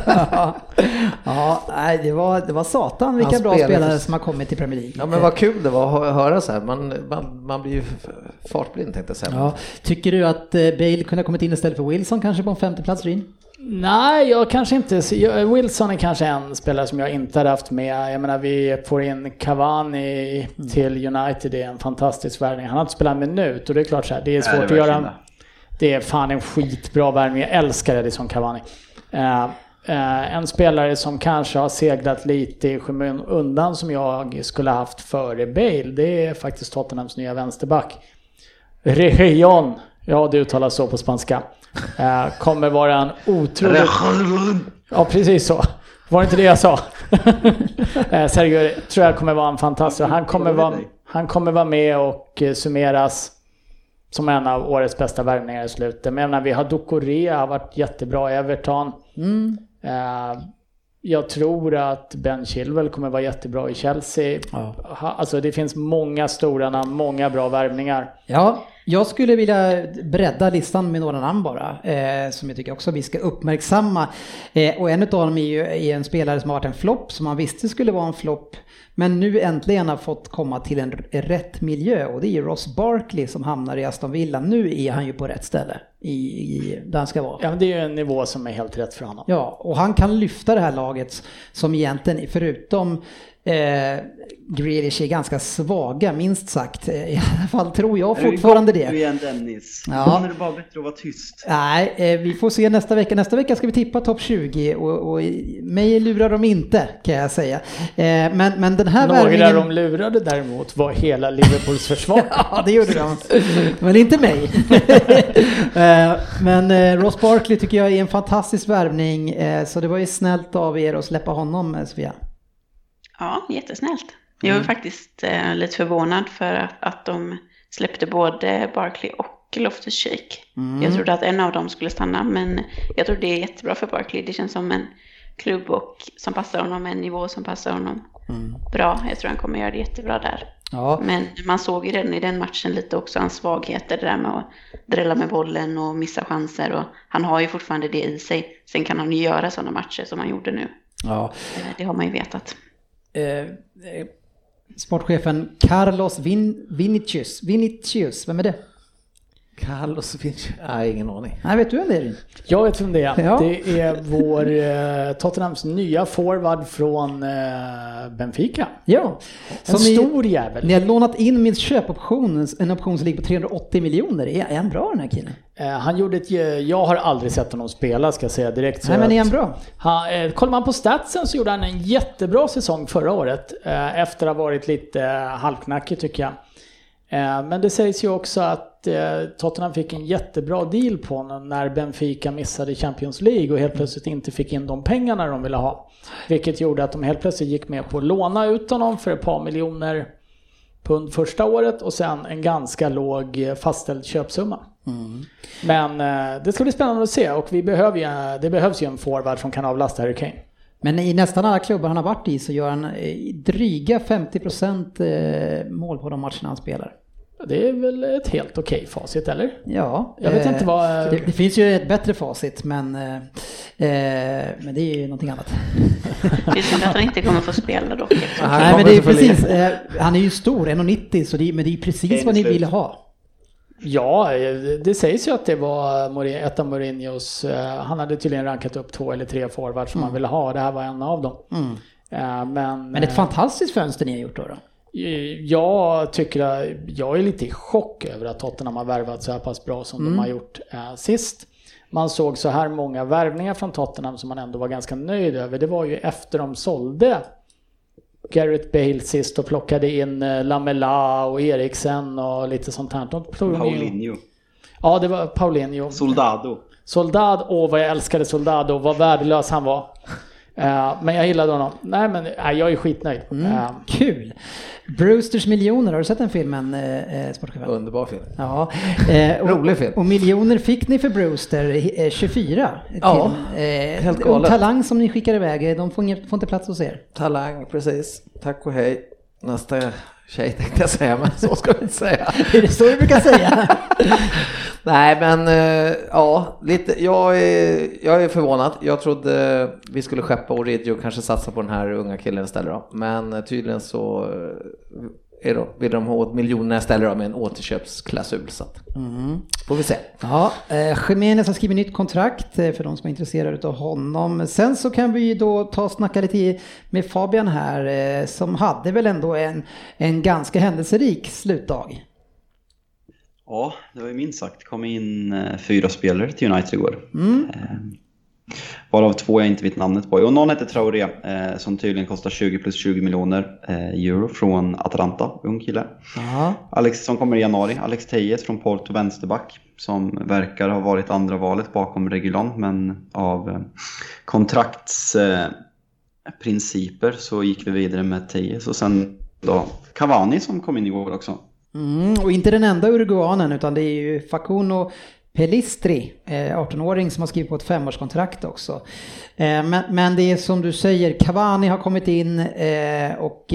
ja, nej, det, var, det var satan vilka bra spelare som har kommit till Premier League. Ja, men vad kul det var att höra så här. Man, man, man blir ju fartblind tänkte jag säga. Ja. Tycker du att eh, Bale kunde ha kommit in istället för Wilson kanske på en femte plats Rin? Nej, jag kanske inte... Wilson är kanske en spelare som jag inte hade haft med. Jag menar, vi får in Cavani mm. till United. Det är en fantastisk värvning. Han har inte spelat en minut och det är klart så här, det är svårt Nej, det att göra... Det är fan en skitbra värvning. Jag älskar Edison Cavani. Uh, uh, en spelare som kanske har seglat lite i undan som jag skulle haft före Bale, det är faktiskt Tottenhams nya vänsterback. Rejon, ja det uttalas så på spanska, kommer vara en otroligt... Ja, precis så. Var det inte det jag sa? Eh, Sergio tror jag kommer vara en fantastisk... Han kommer vara, han kommer vara med och eh, summeras som en av årets bästa värvningar i slutet. Men jag menar, vi har Ducoré, har varit jättebra i Everton. Mm. Eh, jag tror att Ben Chilwell kommer vara jättebra i Chelsea. Ja. Alltså det finns många stora namn, många bra värvningar. Ja, jag skulle vilja bredda listan med några namn bara, eh, som jag tycker också vi ska uppmärksamma. Eh, och en av dem är ju är en spelare som har varit en flopp, som man visste skulle vara en flopp, men nu äntligen har fått komma till en rätt miljö och det är ju Ross Barkley som hamnar i Aston Villa. Nu är han ju på rätt ställe i, i, där han ska vara. Ja, men det är ju en nivå som är helt rätt för honom. Ja, och han kan lyfta det här laget som egentligen, förutom eh, Grealish är ganska svaga, minst sagt. Eh, I alla fall tror jag fortfarande Du det. igen Dennis. Ja. Ibland är det bara bättre att vara tyst. Nej, eh, vi får se nästa vecka. Nästa vecka ska vi tippa topp 20 och, och mig lurar de inte kan jag säga. Eh, men, men den här Några värvningen... de lurade däremot var hela Liverpools försvar. Ja, det gjorde de. Men inte mig. Eh, Men eh, Ross Barkley tycker jag är en fantastisk värvning. eh, Så det var ju snällt av er att släppa honom, Sofia. Ja, jättesnällt. Jag är faktiskt eh, lite förvånad för att, att de släppte både Barkley och Loftus Cheek. Jag trodde att en av dem skulle stanna, men jag tror det är jättebra för Barkley. Det känns som en klubb och, som passar honom, en nivå som passar honom bra. Jag tror han kommer göra det jättebra där. Ja, Men man såg ju redan i den matchen lite också hans svagheter, det där med att drälla med bollen och missa chanser. Och han har ju fortfarande det i sig. Sen kan han ju göra sådana matcher som han gjorde nu. ja. Eh, Det har man ju vetat. Eh, eh, Sportchefen Carlos Vin, Vinicius. Vinicius, vem är det? Carlos Vinci? Nej, ingen aning. Nej, vet du vem det är? Jag vet vem det är. Ja. Det är vår eh, Tottenhams nya forward från eh, Benfica. Ja. En Som ni- stor jävel. Ni har lånat in min köpoption, en option som ligger på 380 miljoner. Är är han bra den här killen? Eh, han gjorde ett, jag har aldrig sett honom spela ska jag säga direkt. så Nej, men är han bra? Han, eh, kollar man på statsen så gjorde han en jättebra säsong förra året. Eh, efter att ha varit lite eh, halvknackig tycker jag. Eh, men det sägs ju också att eh, Tottenham fick en jättebra deal på honom när Benfica missade Champions League och helt plötsligt inte fick in de pengarna de ville ha. Vilket gjorde att de helt plötsligt gick med på att låna ut honom för ett par miljoner pund första året och sen en ganska låg eh, fastställd köpsumma. Men eh, det ska bli spännande att se och vi behöver ju, det behövs ju en forward som kan avlasta Harry Kane. Men i nästan alla klubbar han har varit i så gör han dryga 50% eh, mål på de matcherna han spelar. Det är väl ett helt okej facit, eller? Ja. Jag vet eh, inte vad- Det, det finns ju ett bättre facit men, eh, eh, men det är ju någonting annat. Det är synd att han inte kommer få spela dock. Nej men det är precis, eh, han är ju stor, 1,90 så det, men det är precis Det är vad ni slut. ville ha. Ja, eh, det sägs ju att det var Mourinho- ett av Mourinhos, eh, han hade tydligen rankat upp två eller tre forwards som han ville ha, det här var en av dem. Eh, Men, Men ett fantastiskt fönster ni har gjort då. då. Jag tycker att, jag är lite i chock över att Tottenham har värvat så här pass bra som de har gjort eh, sist. Man såg så här många värvningar från Tottenham som man ändå var ganska nöjd över. Det var ju efter de sålde Gareth Bale sist och plockade in eh, Lamela och Eriksen och lite sånt här. De Paulinho. Ja, det var Paulinho. Soldado. Soldad, åh vad jag älskade Soldado, vad värdelös han var. Eh, men jag gillade honom. Nej men jag är skitnöjd. Eh, Kul! Brewsters miljoner, har du sett den filmen, eh, eh, sportchefen? Underbar film. Ja. Eh, och, Rolig film. Och miljoner fick ni för Brewster, eh, 24. Till, Ja, eh, helt galet. Talang som ni skickar iväg, eh, de får, får inte plats hos er. Talang, precis. Tack och hej. Nästa tjej tänkte jag säga, men så ska vi inte säga. Är det så du brukar säga? Nej, men eh, ja, lite, jag, är, jag är förvånad. Jag trodde vi skulle skeppa Oridio och kanske satsa på den här unga killen istället då. Men eh, tydligen så eh, är de, vill de ha åt miljonerna istället då med en återköpsklausul. Så att, får vi se. Ja, eh, Jiménez har skrivit nytt kontrakt eh, för de som är intresserade av honom. Sen så kan vi då ta och snacka lite med Fabian här eh, som hade väl ändå en, en ganska händelserik slutdag. Ja, det var ju minst sagt. kom in eh, fyra spelare till United igår. Eh, Varav två jag inte vet namnet på. Och någon heter Traoré eh, som tydligen kostar 20 plus 20 miljoner eh, euro från Atalanta, ung kille. Alex som kommer i januari, Alex Tejes från Porto vänsterback som verkar ha varit andra valet bakom Regulon men av eh, kontraktsprinciper eh, så gick vi vidare med Tejes och sen då Cavani som kom in igår också. Mm, och inte den enda uruguanen utan det är ju Facundo Pelistri, eh, 18-åring som har skrivit på ett femårskontrakt också. Eh, men, men det är som du säger, Cavani har kommit in eh, och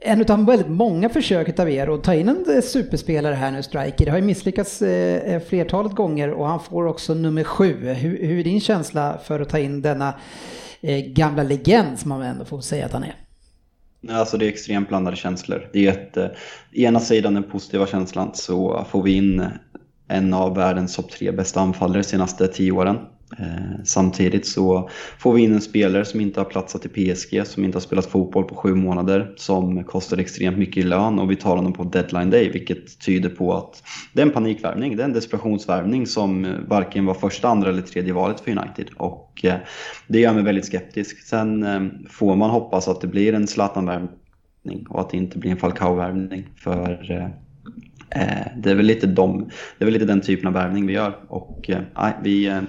en av väldigt många försök av er att ta in en superspelare här nu, Striker. Det har ju misslyckats flertalet gånger och han får också nummer sju. Hur, hur är din känsla för att ta in denna gamla legend som man ändå får säga att han är? Alltså det är extremt blandade känslor. Det är ett, eh, ena sidan den positiva känslan så får vi in en av världens topp tre bästa anfallare de senaste tio åren. Eh, samtidigt så får vi in en spelare som inte har platsat i PSG, som inte har spelat fotboll på sju månader, som kostar extremt mycket i lön och vi tar honom på deadline day, vilket tyder på att det är en panikvärvning, det är en desperationsvärvning som varken var första, andra eller tredje valet för United. Och eh, det gör mig väldigt skeptisk. Sen eh, får man hoppas att det blir en Zlatan-värvning och att det inte blir en Falcao-värvning, för det är, väl lite de, det är väl lite den typen av värvning vi gör och nej, vi,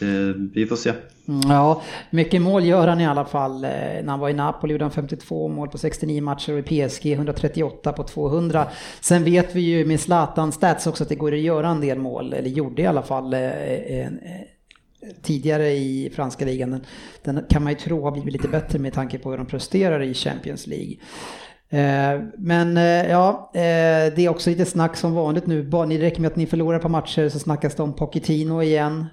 det, eh, vi får se. Mm, ja, mycket mål gör han i alla fall. Eh, när han var i Napoli gjorde han 52 mål på 69 matcher och i PSG 138 på 200. Sen vet vi ju med Zlatan stats också att det går att göra en del mål, eller gjorde i alla fall eh, eh, tidigare i franska ligan. Den, den, kan man ju tro har blivit lite bättre med tanke på hur de presterar i Champions League. Eh, men eh, ja, eh, det är också lite snack som vanligt nu. Det räcker med att ni förlorar på matcher så snackas det om Pochettino igen.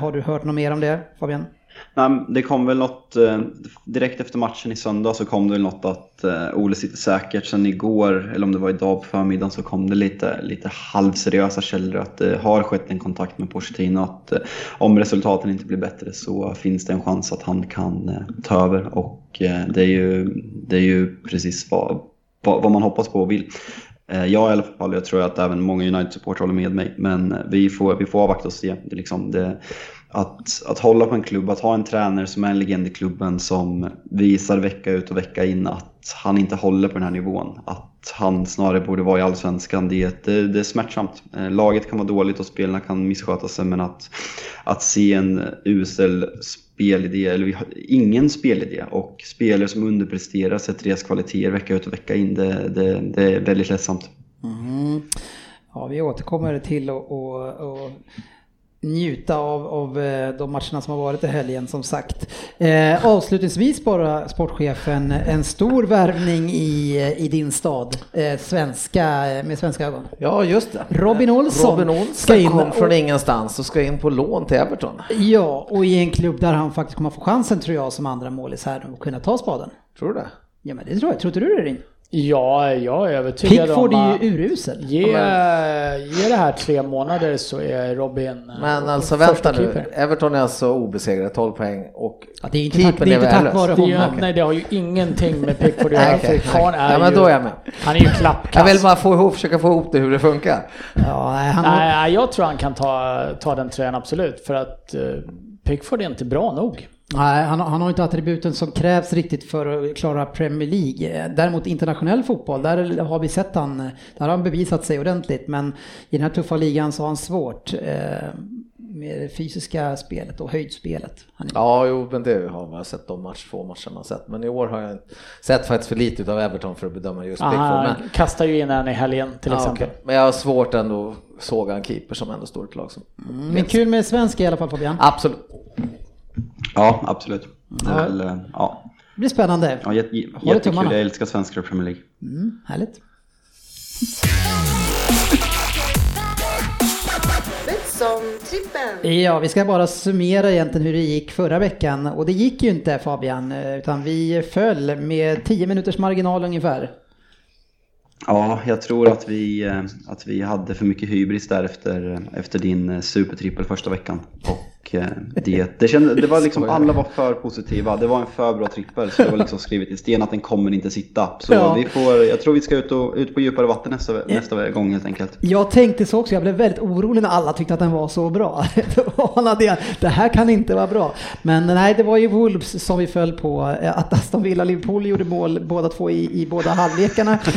Har du hört något mer om det Fabian? Nej, det kom väl något, eh, direkt efter matchen i söndag så kom det väl något att eh, Ole sitter säkert. Sen igår, eller om det var idag på förmiddagen, så kom det lite, lite halvseriösa källor att det har skett en kontakt med Pochettino. Att eh, om resultaten inte blir bättre så finns det en chans att han kan ta över. Och det är ju, det är ju precis vad, vad man hoppas på och vill. Jag i alla fall, jag tror att även många United-supportrar håller med mig, men vi får, vi får avvakta och se. Det liksom det, att, att hålla på en klubb, att ha en tränare som är en legend i klubben som visar vecka ut och vecka in att han inte håller på den här nivån. Att han snarare borde vara i Allsvenskan. Det, det, det är smärtsamt. Eh, laget kan vara dåligt och spelarna kan missköta sig men att, att se en usel spelidé, eller vi har ingen spelidé och spelare som underpresterar sätter deras kvaliteter vecka ut och vecka in, det, det, det är väldigt ledsamt. Mm. Ja, vi återkommer till och, och, och njuta av, av eh, de matcherna som har varit i helgen som sagt. Eh, avslutningsvis bara sportchefen, en stor värvning i, i din stad, eh, svenska, med svenska ögon. Ja just det. Robin Olsson. Robin Olsson ska in, kom från ingenstans och ska in på lån till Everton. Ja, och i en klubb där han faktiskt kommer få chansen tror jag som andra målis här att kunna ta spaden. Tror du det? Ja men det tror jag. Tror inte du det Rin? Ja, jag är övertygad Pickford om att... är ju urusel. Ge, ge det här tre månader så är Robin Men alltså vänta nu, Everton är alltså obesegrade, 12 poäng och ja, det är inte tack, det är inte tack vare honom. Det, nej, det har ju ingenting med Pickford att göra. okay, för är ja, men då är jag med. Han är ju klappkast. Jag vill bara få ihop, försöka få ihop det hur det funkar. Ja, han... nej, jag tror han kan ta, ta den tröjan absolut, för att uh, Pickford är inte bra nog. Nej, han, han, har inte attributen som krävs riktigt för att klara Premier League. Däremot internationell fotboll, där har vi sett han, där har han bevisat sig ordentligt. Men i den här tuffa ligan så har han svårt eh, med det fysiska spelet och höjdspelet. Ja, jo, men det har man sett de match, få matcherna sett. Men i år har jag sett faktiskt för lite av Everton för att bedöma just Pickford. Han kastar ju in en i helgen till exempel. Okay. Men jag har svårt ändå att såga en keeper som ändå står i ett lag som... Mm, men kul med svenska i alla fall Fabian. Absolut. Ja, absolut. Det, är väl, eh, ja. det blir spännande. Ja, jätte, jättekul. Jag älskar svenskar i Premier League. Mm, härligt. Ja, vi ska bara summera egentligen hur det gick förra veckan. Och det gick ju inte Fabian, utan vi föll med 10 minuters marginal ungefär. Ja, jag tror att vi, eh, att vi hade för mycket hybris där efter, efter din eh, supertrippel första veckan. Och eh, det, det, kände, det var liksom, alla var för positiva. Det var en för bra trippel så det var liksom skrivet i sten att den kommer inte sitta. Så ja. vi får, jag tror vi ska ut, och, ut på djupare vatten nästa, nästa gång helt enkelt. Jag tänkte så också, jag blev väldigt orolig när alla tyckte att den var så bra. det här kan inte vara bra. Men nej, det var ju Wolves som vi föll på. Att Aston Villa Liverpool gjorde mål båda två i, i båda halvlekarna.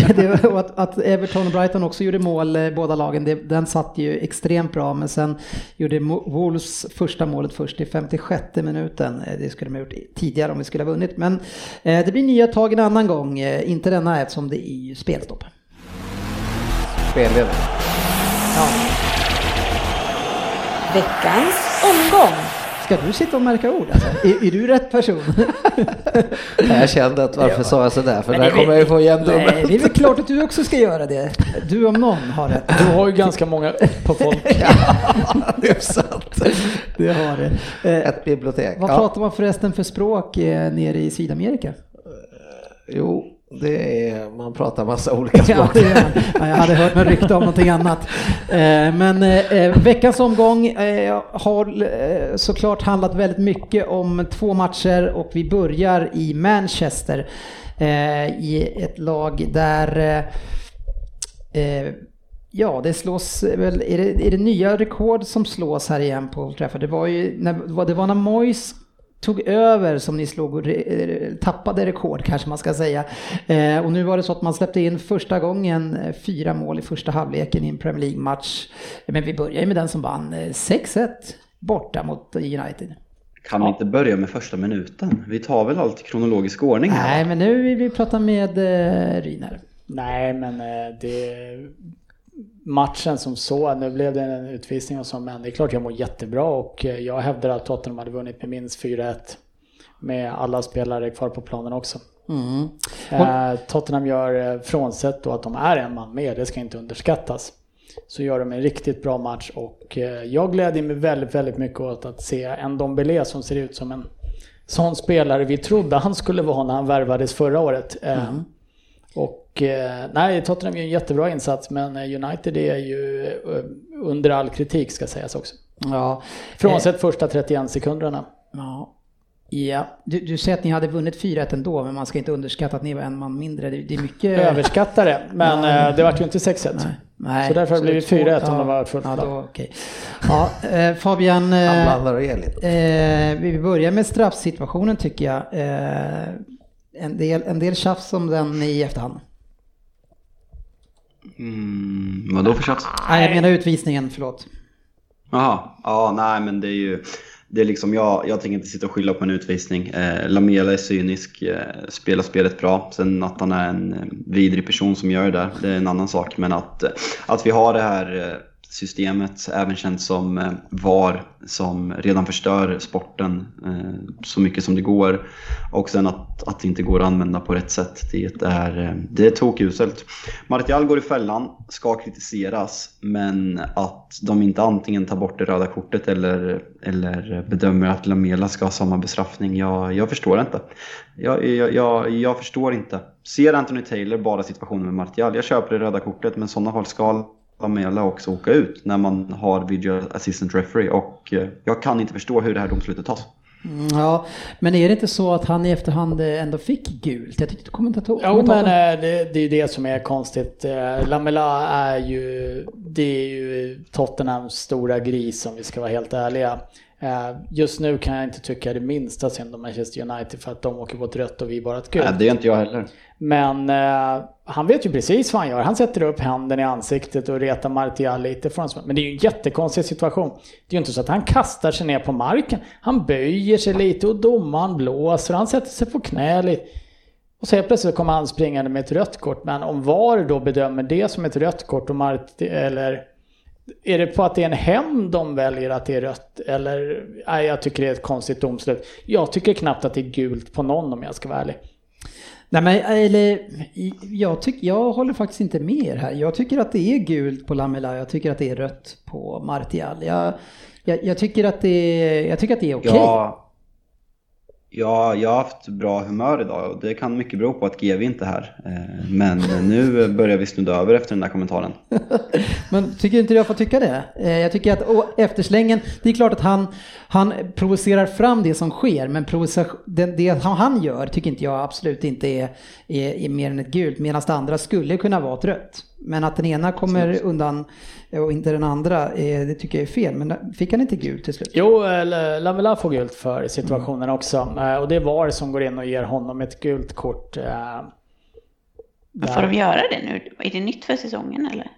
det, och att, att, Everton och Brighton också gjorde mål, eh, båda lagen, det, den satt ju extremt bra. Men sen gjorde Wolves första målet först i 56 minuten. Eh, det skulle de ha gjort tidigare om vi skulle ha vunnit. Men eh, det blir nya tag en annan gång, eh, inte denna eftersom det är ju spelstopp. Spelledare. Ja. Veckans omgång. Ska du sitta och märka ord alltså? Är, är du rätt person? jag kände att varför ja. sa jag sådär? För där kommer jag ju få igen dummet. Nej, det är väl klart att du också ska göra det. Du om någon har rätt. Du har ju ganska många på folk. ja, det är sant. Det har det. Eh, Ett bibliotek. Vad ja. pratar man förresten för språk eh, nere i Sydamerika? Jo, det är, man pratar massa olika språk. Ja, ja, jag hade hört något rykte om någonting annat. Eh, men eh, veckans omgång eh, har såklart handlat väldigt mycket om två matcher och vi börjar i Manchester i ett lag där Ja, det slås väl, är det, är det nya rekord som slås här igen på Trafford? Det var ju när, det var när Moyes tog över som ni slog, tappade rekord kanske man ska säga. Eh, och nu var det så att man släppte in första gången eh, fyra mål i första halvleken i en Premier League-match. Men vi börjar ju med den som vann 6-1 eh, borta mot United. Kan vi inte börja med första minuten? Vi tar väl allt i kronologisk ordning här? Nej, men nu vill vi prata med eh, Ryner. Nej, men det matchen som så, nu blev det en utvisning och så, men det är klart jag mår jättebra och eh, jag hävdar att Tottenham hade vunnit med minst 4-1 med alla spelare kvar på planen också. Mm. Eh, Tottenham gör, eh, frånsett då att de är en man mer, det ska inte underskattas, så gör de en riktigt bra match och eh, jag glädjer mig väldigt, väldigt mycket åt att se en Dombele som ser ut som en sån spelare vi trodde han skulle vara när han värvades förra året. Eh, mm. Och eh, nej, Tottenham gör en jättebra insats men eh, United är ju eh, under all kritik ska sägas också. Ja. Frånsett eh, första 31 sekunderna. Ja. Ja, du, du säger att ni hade vunnit 4-1 ändå, men man ska inte underskatta att ni var en man mindre. Det, det är mycket... Överskatta det, men ja. det vart ju inte 6-1. Nej. Nej. Så därför har det blivit 4-1 om det var fullt ja, då, okay. ja, eh, Fabian, eh, eh, vi börjar med straffsituationen tycker jag. En del, en del tjafs om den i efterhand. Mm, vad då för tjafs? Nej, jag menar utvisningen, förlåt. Jaha, ja nej men det är ju det är liksom, jag, jag tänker inte sitta och skylla på en utvisning. Eh, Lamela är cynisk, eh, spelar spelet bra. Sen att han är en eh, vidrig person som gör det där, det är en annan sak. Men att, eh, att vi har det här eh, systemet, även känt som eh, VAR, som redan förstör sporten eh, så mycket som det går. Och sen att, att det inte går att använda på rätt sätt, det är, eh, det är tokuselt. Martial går i fällan, ska kritiseras, men att de inte antingen tar bort det röda kortet eller, eller bedömer att Lamela ska ha samma bestraffning, jag, jag förstår inte. Jag, jag, jag, jag förstår inte. Ser Anthony Taylor bara situationen med Martial? Jag köper det röda kortet, men i sådana fall ska Lamela också åka ut när man har video assistant referee och eh, jag kan inte förstå hur det här domslutet tas. Mm, ja, men är det inte så att han i efterhand ändå fick gult? Jag tyckte kommentator... Jo, men eh, det, det är ju det som är konstigt. Eh, Lamela är ju, det är ju Tottenhams stora gris om vi ska vara helt ärliga. Just nu kan jag inte tycka det minsta synd om Manchester United för att de åker på ett rött och vi bara ett gult. Nej, det är inte jag heller. Men eh, han vet ju precis vad han gör. Han sätter upp handen i ansiktet och retar Martial lite från Men det är ju en jättekonstig situation. Det är ju inte så att han kastar sig ner på marken. Han böjer sig lite och domaren blåser. Han sätter sig på knä lite. Och så helt plötsligt kommer han springande med ett rött kort. Men om VAR då bedömer det som ett rött kort och Marti, eller är det på att det är en hämnd de väljer att det är rött? Eller, nej jag tycker det är ett konstigt domslut. Jag tycker knappt att det är gult på någon om jag ska vara ärlig. Nej men eller, jag, tyck, jag håller faktiskt inte med er här. Jag tycker att det är gult på Lamela, jag tycker att det är rött på Martial. Jag, jag, jag tycker att det är, jag tycker att det är okej. Okay. Ja, Ja, jag har haft bra humör idag och det kan mycket bero på att GV inte är här. Eh, men nu börjar vi snudda över efter den där kommentaren. Men tycker inte jag får tycka det? Eh, jag tycker att efterslängen, det är klart att han, han provocerar fram det som sker, men det, det han gör tycker inte jag absolut inte är, är, är mer än ett gult, medan det andra skulle kunna vara ett rött. Men att den ena kommer Absolut. undan och inte den andra, det tycker jag är fel. Men fick han inte gult till slut? Jo, Lamela får gult för situationen mm. också. Eh, och det är VAR som går in och ger honom ett gult kort. Eh, får de göra det nu? Är det nytt för säsongen eller?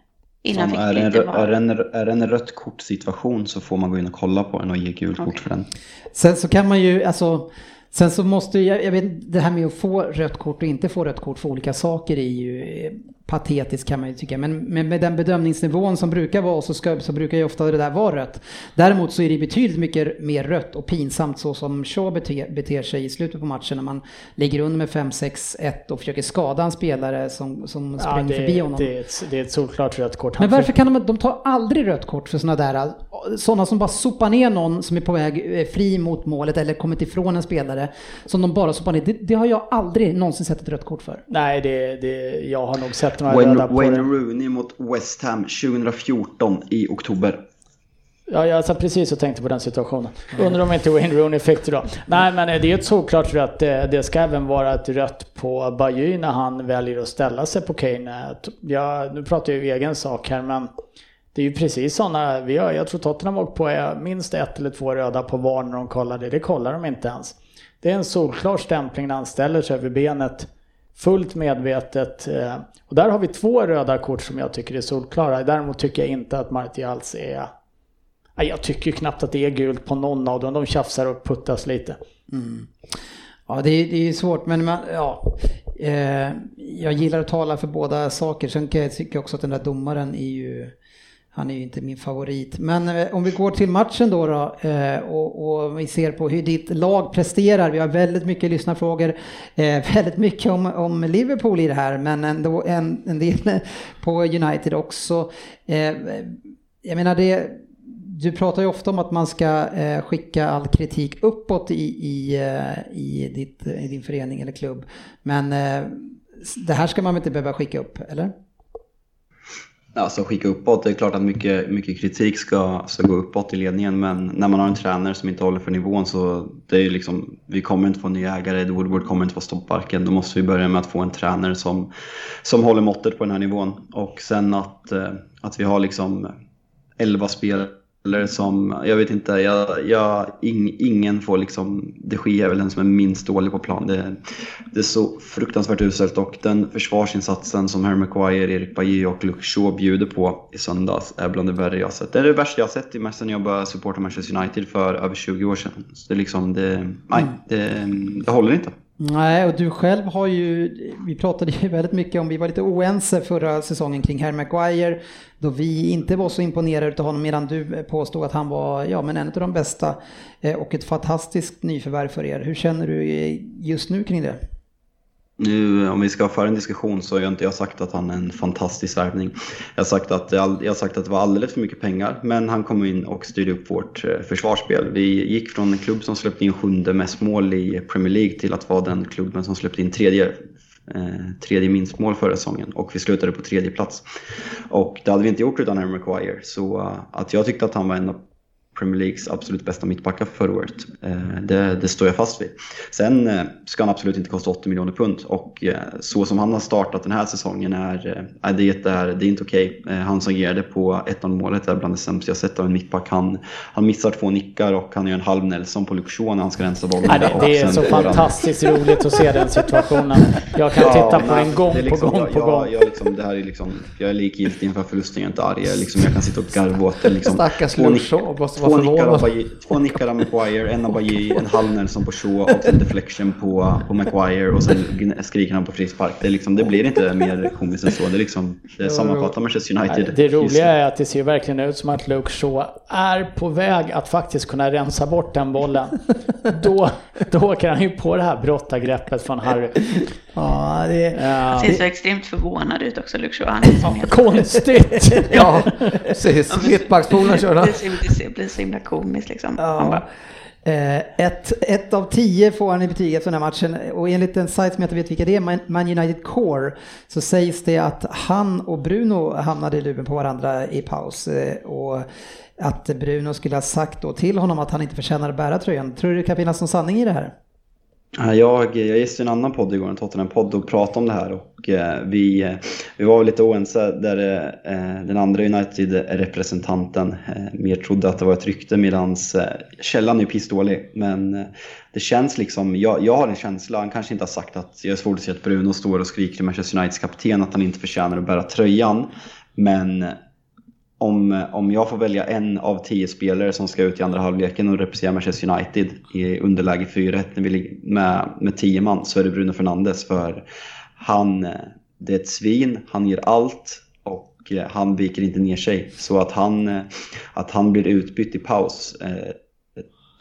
Innan fick är, en, är, en, är det en rött kort situation så får man gå in och kolla på den och ge gult okay. kort för den. Sen så kan man ju, alltså Sen så måste jag, jag vet det här med att få rött kort och inte få rött kort för olika saker är ju patetiskt kan man ju tycka. Men, men med den bedömningsnivån som brukar vara så, ska, så brukar ju ofta det där vara rött. Däremot så är det betydligt mycket mer rött och pinsamt så som Shaw beter, beter sig i slutet på matchen när man ligger under med 5-6-1 och försöker skada en spelare som, som ja, springer det, förbi honom. Det är, ett, det är ett solklart rött kort. Men varför kan de, de tar aldrig rött kort för sådana där, sådana som bara sopar ner någon som är på väg eh, fri mot målet eller kommit ifrån en spelare som de bara sopar ner. Det, det har jag aldrig någonsin sett ett rött kort för. Nej, det, det, jag har nog sett några Wayne, röda på Wayne Rooney mot West Ham 2014 i oktober. Ja, jag satt precis och tänkte på den situationen. Undrar om inte Wayne Rooney fick det då. Nej, men det är ett såklart rött. Det ska även vara ett rött på Bajy när han väljer att ställa sig på Kane. Ja, nu pratar jag ju egen sak här, men det är ju precis sådana. Vi har, jag tror Tottenham åkt på minst ett eller två röda på VAR när de kollar det. Det kollar de inte ens. Det är en solklar stämpling när han ställer sig över benet fullt medvetet. Eh, och där har vi två röda kort som jag tycker är solklara. Däremot tycker jag inte att Martials är... Jag tycker knappt att det är gult på någon av dem. De tjafsar och puttas lite. Mm. Ja, det är, det är svårt, men man, ja. Eh, jag gillar att tala för båda saker. Sen kan jag tycka också att den där domaren är ju han är ju inte min favorit. Men eh, om vi går till matchen då, då eh, och, och, vi ser på hur ditt lag presterar. Vi har väldigt mycket lyssnarfrågor, eh, väldigt mycket om, om Liverpool i det här, men ändå en, en del på United också. Eh, jag menar det, du pratar ju ofta om att man ska eh, skicka all kritik uppåt i, i, eh, i, ditt, i din förening eller klubb. Men det här ska man väl inte behöva skicka upp, eller? Alltså skicka uppåt, det är klart att mycket, mycket kritik ska, ska gå uppåt i ledningen men när man har en tränare som inte håller för nivån så det är liksom, vi kommer inte få en ny ägare, Woodward kommer inte få stoppbarken. Då måste vi börja med att få en tränare som, som håller måttet på den här nivån. Och sen att, eh, att vi har liksom 11 spelare eller som, jag vet inte, jag, jag, ing, ingen får liksom, de Gia är väl den som är minst dålig på plan. Det, det är så fruktansvärt uselt och den försvarsinsatsen som Harry Maguire, Erik Bajy och Luke Shaw bjuder på i söndags är bland det värre jag sett. Det är det värsta jag sett i sen jag började supporta Manchester United för över 20 år sedan. Så det är liksom, det, nej, det, det håller inte. Nej, och du själv har ju, vi pratade ju väldigt mycket om, vi var lite oense förra säsongen kring Harry Maguire, då vi inte var så imponerade av honom medan du påstod att han var, ja men en av de bästa eh, och ett fantastiskt nyförvärv för er. Hur känner du just nu kring det? Nu, om vi ska föra en diskussion så har jag inte jag sagt att han är en fantastisk värvning. Jag har, sagt att, jag har sagt att det var alldeles för mycket pengar, men han kom in och styrde upp vårt eh, försvarsspel. Vi gick från en klubb som släppte in sjunde mest mål i Premier League till att vara den klubben som släppte in tredje eh, tredje minst mål förra säsongen och vi slutade på tredje plats. Och det hade vi inte gjort utan Harry Maguire. Så eh, att jag tyckte att han var en av Premier Leagues absolut bästa mittbackar förra året. Eh, det, det, står jag fast vid. Sen eh, ska han absolut inte kosta 80 miljoner pund och eh, så som han har startat den här säsongen är, är det, är, det är inte okej. Okay. Han som agerade på 1-0 målet är bland det sämsta jag sett av en mittback. Han, han missar två nickar och han gör en halv Nelson på Shaw när han ska rensa bollen. det, det är så fantastiskt han... roligt att se den situationen. Jag kan ja, titta på den gång liksom, på gång jag, på gång. Jag, jag, liksom, det här är liksom, jag är likgiltig inför förlusten, jag är inte arg. Jag, liksom, jag kan sitta och garva åt det. Liksom, Stackars Luke Shaw två nickar, av Bailly, två nickar av Maguire, en av Bajy, en halv Nelson på Shaw och en deflection på, på Maguire och sen skriker han på frispark. Det, liksom, det blir inte mer komiskt än så. Det, är liksom, det sammanfattar Manchester United. Det roliga är att det ser verkligen ut som att Luke Shaw är på väg att faktiskt kunna rensa bort den bollen. då, då åker han ju på det här brottargreppet från Harry. Ja, det, ja. Han ser så extremt förvånad ut också, Luke Shaw. Han är Konstigt! ja, precis. Mittbackspolarna kör han. Det blir så himla komiskt liksom. Ja. Eh, ett, ett av tio får han i betyg efter den här matchen och enligt en sajt som jag inte vet vilka det är, Man United Core, så sägs det att han och Bruno hamnade i luven på varandra i paus. Eh, och att Bruno skulle ha sagt då till honom att han inte förtjänar att bära tröjan. Tror du det kan finnas någon sanning i det här? Jag, jag gästade en annan podd igår, en Tottenham-podd, och pratade om det här. Och eh, vi, eh, vi var lite oense där eh, eh den andra United-representanten eh, mer trodde att det var ett rykte medan källan är pissdålig. Men det känns liksom, jag, jag har en känsla, han kanske inte har sagt att, jag är svårt att se att Bruno står och skriker till Manchester Uniteds kapten att han inte förtjänar att bära tröjan. Men om, om jag får välja en av tio spelare som ska ut i andra halvleken och representera Manchester United i underläge 4-1 med, med tio man så är det Bruno Fernandes för han, det är ett svin, han ger allt och han viker inte ner sig. Så att han, att han blir utbytt i paus eh,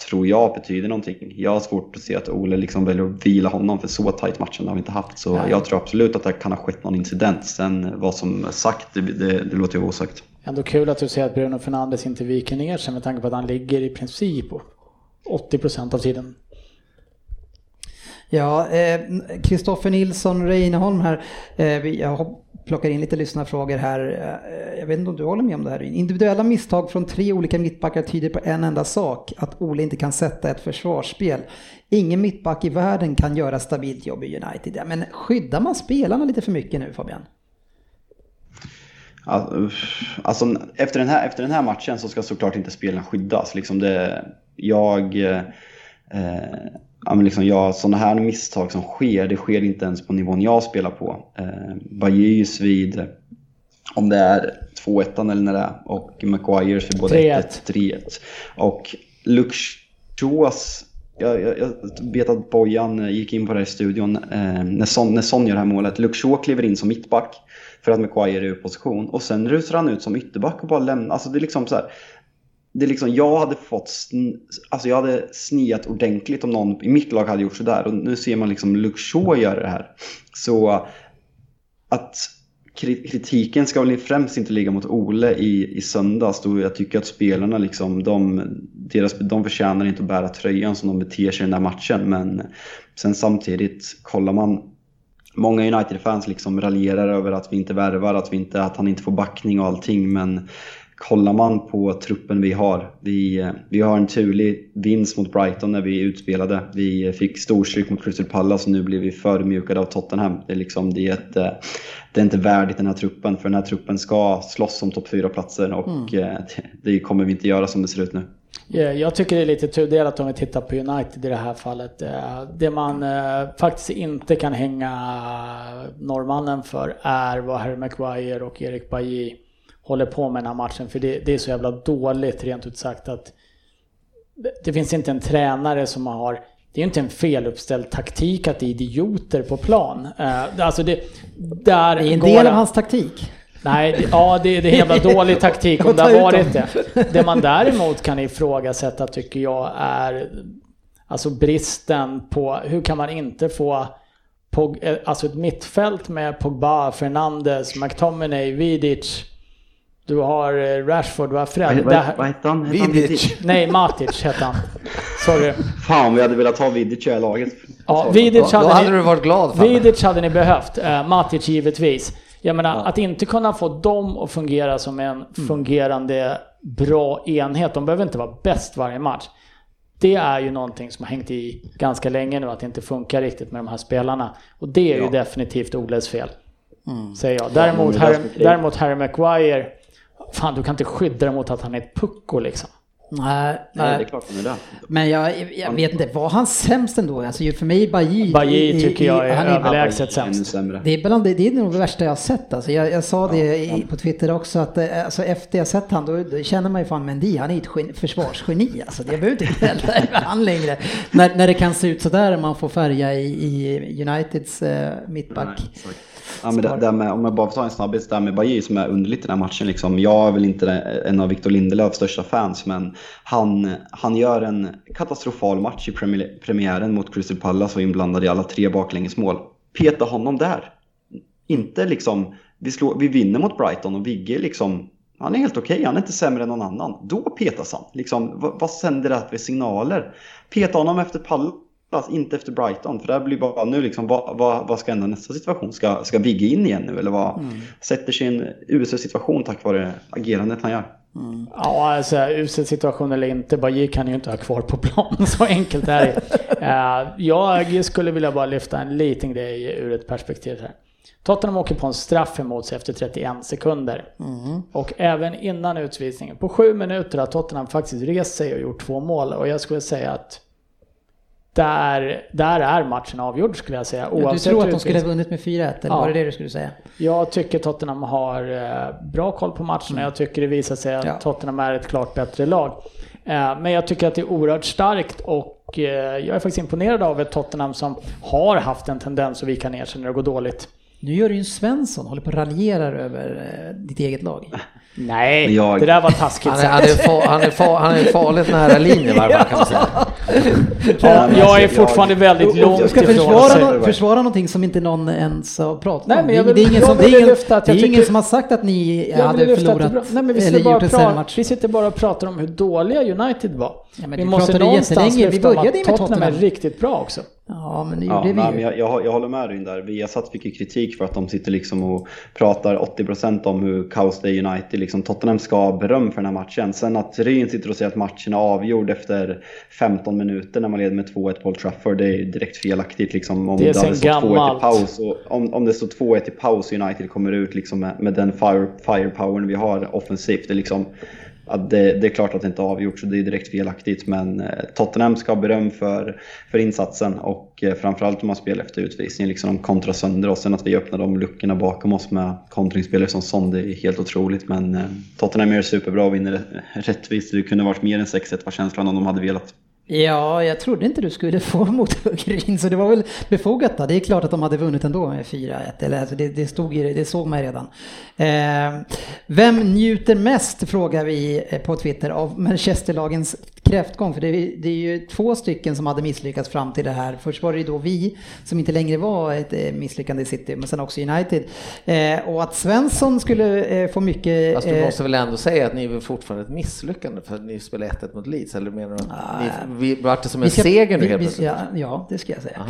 tror jag betyder någonting. Jag har svårt att se att Ole liksom väljer att vila honom för så tajt matchen har vi inte haft. Så Nej. jag tror absolut att det kan ha skett någon incident. Sen vad som är sagt, det, det, det låter ju osagt. Ändå kul att du säger att Bruno Fernandes inte viker ner sig med tanke på att han ligger i princip 80% av tiden. Ja, eh, Kristoffer eh, Nilsson Reineholm här. Eh, jag plockar in lite lyssnarfrågor här. Eh, jag vet inte om du håller med om det här. Individuella misstag från tre olika mittbackar tyder på en enda sak. Att Ole inte kan sätta ett försvarsspel. Ingen mittback i världen kan göra stabilt jobb i United. Men skyddar man spelarna lite för mycket nu Fabian? Alltså, efter, den här, efter den här matchen så ska såklart inte spelarna skyddas. Liksom det, jag, eh, ja, men liksom jag, sådana här misstag som sker, det sker inte ens på nivån jag spelar på. Eh, Bajus vid, om det är 2-1 eller när det är, och Maguires vid både 1-1, 3-1. Och Luke jag, jag, jag, vet att Bojan gick in på det här i studion eh, när, Son, när Son gör det här målet. Luke kliver in som mittback för att Maguire är ur position. Och sen rusar han ut som ytterback och bara lämnar. Alltså det är liksom så här, Det är liksom, jag hade fått, alltså jag hade sniat ordentligt om någon i mitt lag hade gjort sådär. Och nu ser man liksom Luke Shaw göra det här. Så att kritiken ska väl främst inte ligga mot Ole i, i söndags. Då jag tycker att spelarna liksom, de, deras, de förtjänar inte att bära tröjan som de beter sig i den här matchen. Men sen samtidigt, kollar man Många United-fans liksom raljerar över att vi inte värvar, att, vi inte, att han inte får backning och allting. Men kollar man på truppen vi har. Vi, vi har en turlig vinst mot Brighton när vi utspelade. Vi fick storstryk mot Crystal Palace och nu blir vi förmjukade av Tottenham. Det är, liksom, det är, ett, det är inte värdigt den här truppen, för den här truppen ska slåss om topp 4-platser och mm. det, det kommer vi inte göra som det ser ut nu. Jag tycker det är lite tudelat om vi tittar på United i det här fallet. Eh, det man eh, faktiskt inte kan hänga norrmannen för är vad Harry Maguire och Erik Bailly håller på med den här matchen. För det, det är så jävla dåligt rent ut sagt att det finns inte en tränare som har det är inte en feluppställd taktik att det är idioter på plan. Eh, alltså det, där det är en del av hans taktik. Nej, ja det, det är en jävla dålig taktik om det har varit det. Det man däremot kan ifrågasätta tycker jag är alltså bristen på, hur kan man inte få Pog, eh, alltså ett mittfält med Pogba, Fernandes, McTominay, Vidic. Du har eh, Rashford, du har Fred. Vad, hette han? Vidic? Nej, Matic hette han. Sorry. Fan, vi hade velat ha Vidic i laget. Ja, Vidic hade, Då hade ni, du varit glad för Vidic hade ni behövt. Uh, Matic givetvis. Jag menar, ja. att inte kunna få dem att fungera som en mm. fungerande bra enhet. De behöver inte vara bäst varje match. Det är ju någonting som har hängt i ganska länge nu, att det inte funkar riktigt med de här spelarna. Och det är ja. ju definitivt Oles fel. Mm. Säger jag. Däremot, Harry, däremot Harry Maguire, fan du kan inte skydda dig mot att han är ett pucko liksom. Nej, nej, det är klart han är det. Men jag, jag vet inte, var han sämst ändå? Alltså för mig Bajy... Bajy tycker jag är överlägset sämst. Det är, bland, det, det är nog det värsta jag har sett. Alltså jag, jag sa det i, på Twitter också att eh, alltså efter jag sett han då, då känner man ju fan Mendy, han är ett gen, försvarsgeni. Alltså jag behöver inte gnälla över han längre. När, när det kan se ut sådär man får färga i, i Uniteds uh, mittback. Nej, Ja, men det, det med, om jag bara får ta en snabbis, det här med Bajy som är underligt i den här matchen. Liksom. Jag är väl inte en av Victor Lindelöfs största fans, men han, han gör en katastrofal match i premiären mot Crystal Palace och inblandad i alla tre baklängesmål. Peta honom där. Inte liksom, vi, slår, vi vinner mot Brighton och Vigge liksom Han är helt okej, okay. han är inte sämre än någon annan. Då petas han. Liksom, vad, vad sänder det för signaler? Peta honom efter Pallas, inte efter Brighton. För det blir bara nu liksom, vad, vad, vad ska hända nästa situation? Ska, ska Vigge in igen nu eller vad? Mm. Sätter sig i en usel situation tack vare agerandet han gör. Mm. Ja, alltså usel situation eller inte, Bajir kan ju inte ha kvar på plan. Så enkelt är det. uh, jag skulle vilja bara lyfta en liten grej ur ett perspektiv här. Tottenham åker på en straff emot sig efter 31 sekunder. Mm. Och även innan utvisningen, på sju minuter har Tottenham faktiskt rest sig och gjort två mål. Och jag skulle säga att där, där är matchen avgjord skulle jag säga. Ja, du tror att de skulle ha vunnit med 4-1 eller ja. var det det du skulle säga? Jag tycker Tottenham har eh, bra koll på matchen och jag tycker det visar sig att ja. Tottenham är ett klart bättre lag. Eh, men jag tycker att det är oerhört starkt och eh, jag är faktiskt imponerad av ett Tottenham som har haft en tendens att vika ner sig när det går dåligt. Nu gör du ju en Svensson, håller på och raljerar över ditt eget lag. Nej, jag... det där var taskigt han är, han, är far, han, är far, han är farligt nära linjen varje kan man säga. Ja, jag är fortfarande väldigt långt ifrån. Du ska försvara, no försvara någonting som inte någon ens har pratat Nej, men vill, det är ingen, som, det är ingen, det är ingen som har sagt att ni hade förlorat Nej, men vi eller gjort en sämre match. Vi sitter bara och pratar om hur dåliga United var. Ja, vi måste någonstans lyfta om att Tottenham är riktigt bra också. Ja, men det gjorde ja, vi nej, jag, jag, jag, håller med dig där. Viasat fick ju kritik för att de sitter liksom och pratar 80% om hur kaos det är United. Liksom, Tottenham ska ha beröm för den här matchen. Sen att Ryn sitter och säger att matchen är avgjord efter 15 minuter när man leder med 2-1 på Old Trafford, det är direkt felaktigt. Liksom, om det, är 2-1 i paus och om, om det står 2-1 i paus och United kommer ut liksom med, med den fire, firepowern vi har offensivt. Det liksom, att det, det, är klart att det inte är avgjort så det är direkt felaktigt men eh, Tottenham ska ha beröm för, för insatsen och eh, framförallt om man spelar efter utvisning, liksom de kontrar sönder oss. Sen att vi öppnar de luckorna bakom oss med kontringsspelare som Son, det är helt otroligt. Men eh, Tottenham Tottenham är superbra och vinner rättvist. Det kunde varit mer än 6-1 var känslan om de hade velat. Ja, jag trodde inte du skulle få mot mothugg så det var väl befogat då. Det är klart att de hade vunnit ändå med 4-1, eller alltså det, det, stod ju, det såg man redan. Eh, vem njuter mest, frågar vi eh, på Twitter, av Manchesterlagens kräftgång? För det, det, är ju två stycken som hade misslyckats fram till det här. Först var det ju då vi, som inte längre var ett eh, misslyckande i City, men sen också United. Eh, och att Svensson skulle eh, få mycket... Fast du måste väl ändå säga att ni är fortfarande ett misslyckande för att ni spelar 1-1 mot Leeds, eller menar du? Ah, vi, vart det som en ska, seger nu helt plötsligt? Ja, ja, det ska jag säga.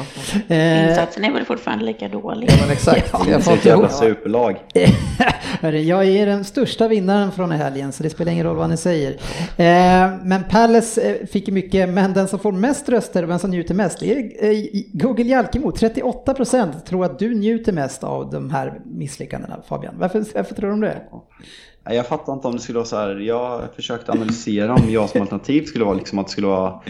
Eh, Insatsen är väl fortfarande lika dålig? Ja, men exakt. ja, jag får ett jävla superlag. jag är den största vinnaren från helgen, så det spelar ingen roll vad ni säger. Eh, men Palace eh, fick mycket, men den som får mest röster, vem som njuter mest, det är eh, Google Jalkemo. 38 procent tror att du njuter mest av de här misslyckandena, Fabian. Varför, varför tror de det? Jag fattar inte om det skulle vara så här. Jag försökte analysera om jag som alternativ skulle vara liksom att det skulle vara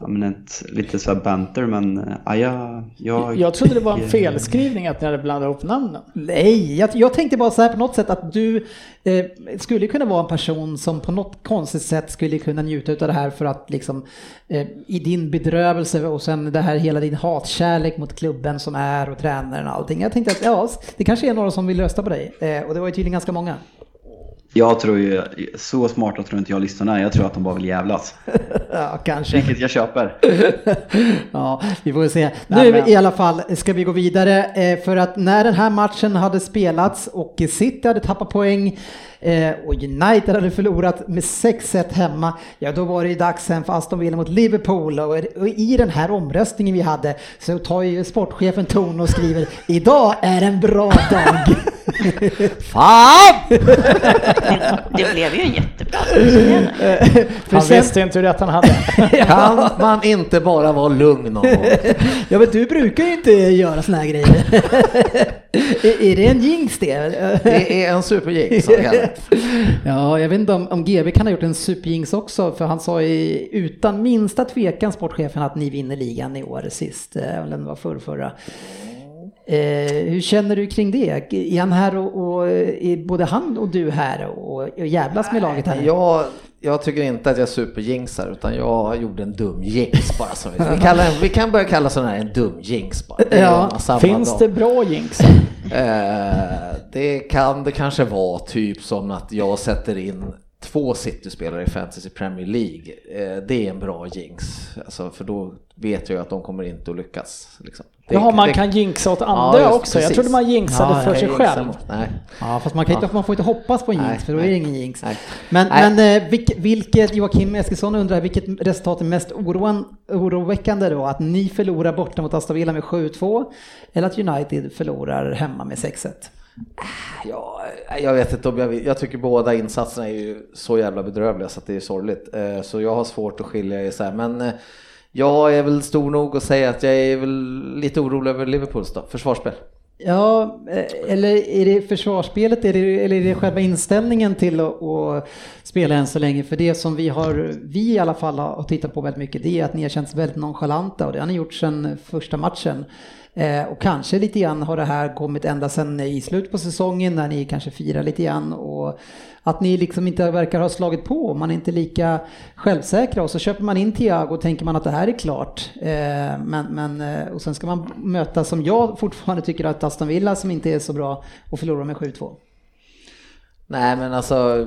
ja, men ett, lite så här banter men ja, jag, jag... Jag trodde det var en felskrivning att ni hade blandat ihop namnen. Nej, jag, jag tänkte bara så här på något sätt att du eh, skulle kunna vara en person som på något konstigt sätt skulle kunna njuta av det här för att liksom eh, i din bedrövelse och sen det här hela din hatkärlek mot klubben som är och tränaren och allting. Jag tänkte att ja, det kanske är några som vill rösta på dig eh, och det var ju tydligen ganska många. Jag tror ju, så smarta tror inte jag lyssnarna är. Jag tror att de bara vill jävlas. ja, kanske. Vilket jag köper. ja, vi får se. Nu men... i alla fall ska vi gå vidare eh, för att när den här matchen hade spelats och City hade tappat poäng eh, och United hade förlorat med 6-1 hemma, ja då var det dags sen för Aston Villa mot Liverpool och i den här omröstningen vi hade så tar ju sportchefen ton och skriver idag är en bra dag. Fan! det blev ju en jättebra Han visste inte hur rätt han hade. Kan man inte bara vara lugn någon gång? Ja men du brukar ju inte göra såna här grejer. är det en jinx det? Det är en superjinx. Ja, jag vet inte om, om GB kan ha gjort en superjinx också, för han sa i, utan minsta tvekan sportchefen att ni vinner ligan i år sist, eh, eller det var förr, förra. Eh, hur känner du kring det? Är han här och, och är både han och du här och, och jävlas med laget här? Jag, jag tycker inte att jag superjinxar utan jag gjorde en dum jinx bara. Som vi, vi, kallar, vi kan börja kalla sån här en dum jinx bara. Ja. Finns dag. det bra jinx? Eh, det kan det kanske vara typ som att jag sätter in två City-spelare i Fantasy Premier League, eh, det är en bra jinx. Alltså, för då vet jag ju att de kommer inte att lyckas. Liksom. Det, Jaha, man det, kan jinxa åt andra ja, också. Precis. Jag trodde man jinxade ja, för sig själv. Nej. Ja, fast man, kan inte, man får inte hoppas på en jinx, nej, för då är det ingen jinx. Nej. Men, nej. men eh, vilket, vilket, Joakim Eskilsson undrar, vilket resultat är mest oroan, oroväckande då? Att ni förlorar borta mot Aston Villa med 7-2 eller att United förlorar hemma med 6-1? Ja, jag vet inte om jag vill. Jag tycker båda insatserna är ju så jävla bedrövliga så att det är sorgligt. Eh, så jag har svårt att skilja isär. Men eh, jag är väl stor nog att säga att jag är väl lite orolig över Liverpools då, försvarsspel. Ja, eh, eller är det försvarsspelet är det, eller är det själva inställningen till att, att, spela än så länge? För det som vi har, vi i alla fall har tittat på väldigt mycket, det är att ni har känts väldigt nonchalanta och det har ni gjort sedan första matchen. Eh, och kanske lite grann har det här kommit ända sedan i slutet på säsongen när ni kanske firar lite grann och att ni liksom inte verkar ha slagit på, man är inte lika självsäkra och så köper man in Thiago och tänker man att det här är klart. Eh, men, men, eh, och sen ska man möta, som jag fortfarande tycker att Aston Villa som inte är så bra och förlora med 7-2. Nej men alltså,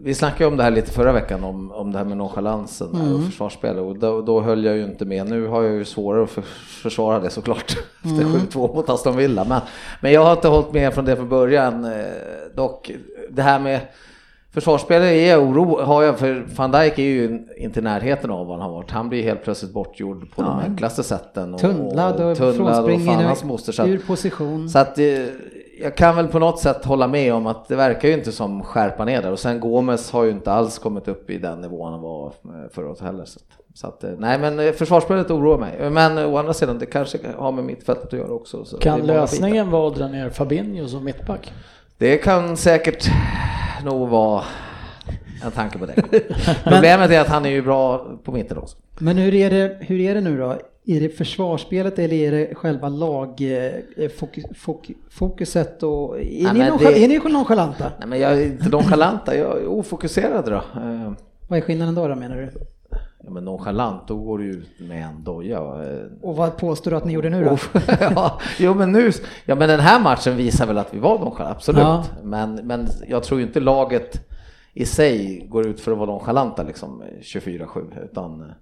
vi snackade om det här lite förra veckan om, om det här med nonchalansen mm. och försvarsspel och då, då höll jag ju inte med. Nu har jag ju svårare att för, försvara det såklart efter mm. 7-2 mot Aston Villa. Men, men jag har inte hållit med från det från början. Eh, dock, det här med Försvarsspelare är oro, har jag, för van Dijk är ju inte i närheten av vad han har varit. Han blir helt plötsligt bortgjord på ja. de enklaste sätten. Och, tunnlad och, och frånspringer ur position. Så att jag kan väl på något sätt hålla med om att det verkar ju inte som skärpa ner där och sen Gomes har ju inte alls kommit upp i den nivån han var eh, förra året heller. Så, så att, eh, nej men eh, försvarsspelet oroar mig. Men å andra sidan, det kanske har med mittfältet att göra också. kan lösningen vara att dra ner Fabinho som mittback? Det kan säkert nog vara en tanke på det. Problemet är att han är ju bra på mitten också. Men hur är det, hur är det nu då? Är det försvarsspelet eller är det själva lagfokuset? Eh, och, är, ja, ni det... är ni nonchalanta? Nej men jag är inte nonchalanta, jag är ofokuserad då. Eh, vad är skillnaden då, då menar du? Ja men nonchalant, då går du ut med en doja. Och vad påstår du att ni gjorde nu då? ja, jo men nu, ja men den här matchen visar väl att vi var nonchalanta, absolut. Ja. Men, men jag tror ju inte laget i sig går ut för att vara nonchalanta liksom 24-7 utan mm.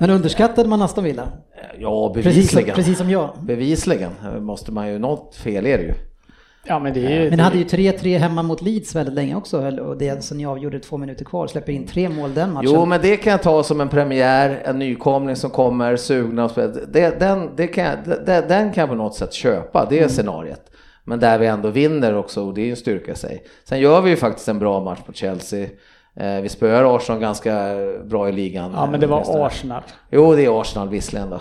Men underskattade man Aston Villa? Ja, bevisligen. Precis, precis som jag. Bevisligen måste man ju, något fel är det ju. Ja, men det är ju... Men hade ju 3-3 hemma mot Leeds väldigt länge också och det som ni avgjorde två minuter kvar, släpper in tre mål den matchen. Jo, men det kan jag ta som en premiär, en nykomling som kommer, sugna och spela. Det, den, det kan, det, den kan jag på något sätt köpa, det är mm. scenariet. Men där vi ändå vinner också och det är ju en styrka i sig. Sen gör vi ju faktiskt en bra match på Chelsea. Eh, vi spöar Arsenal ganska bra i ligan. Ja, men det var Arsenal. Jo, det är Arsenal visserligen då.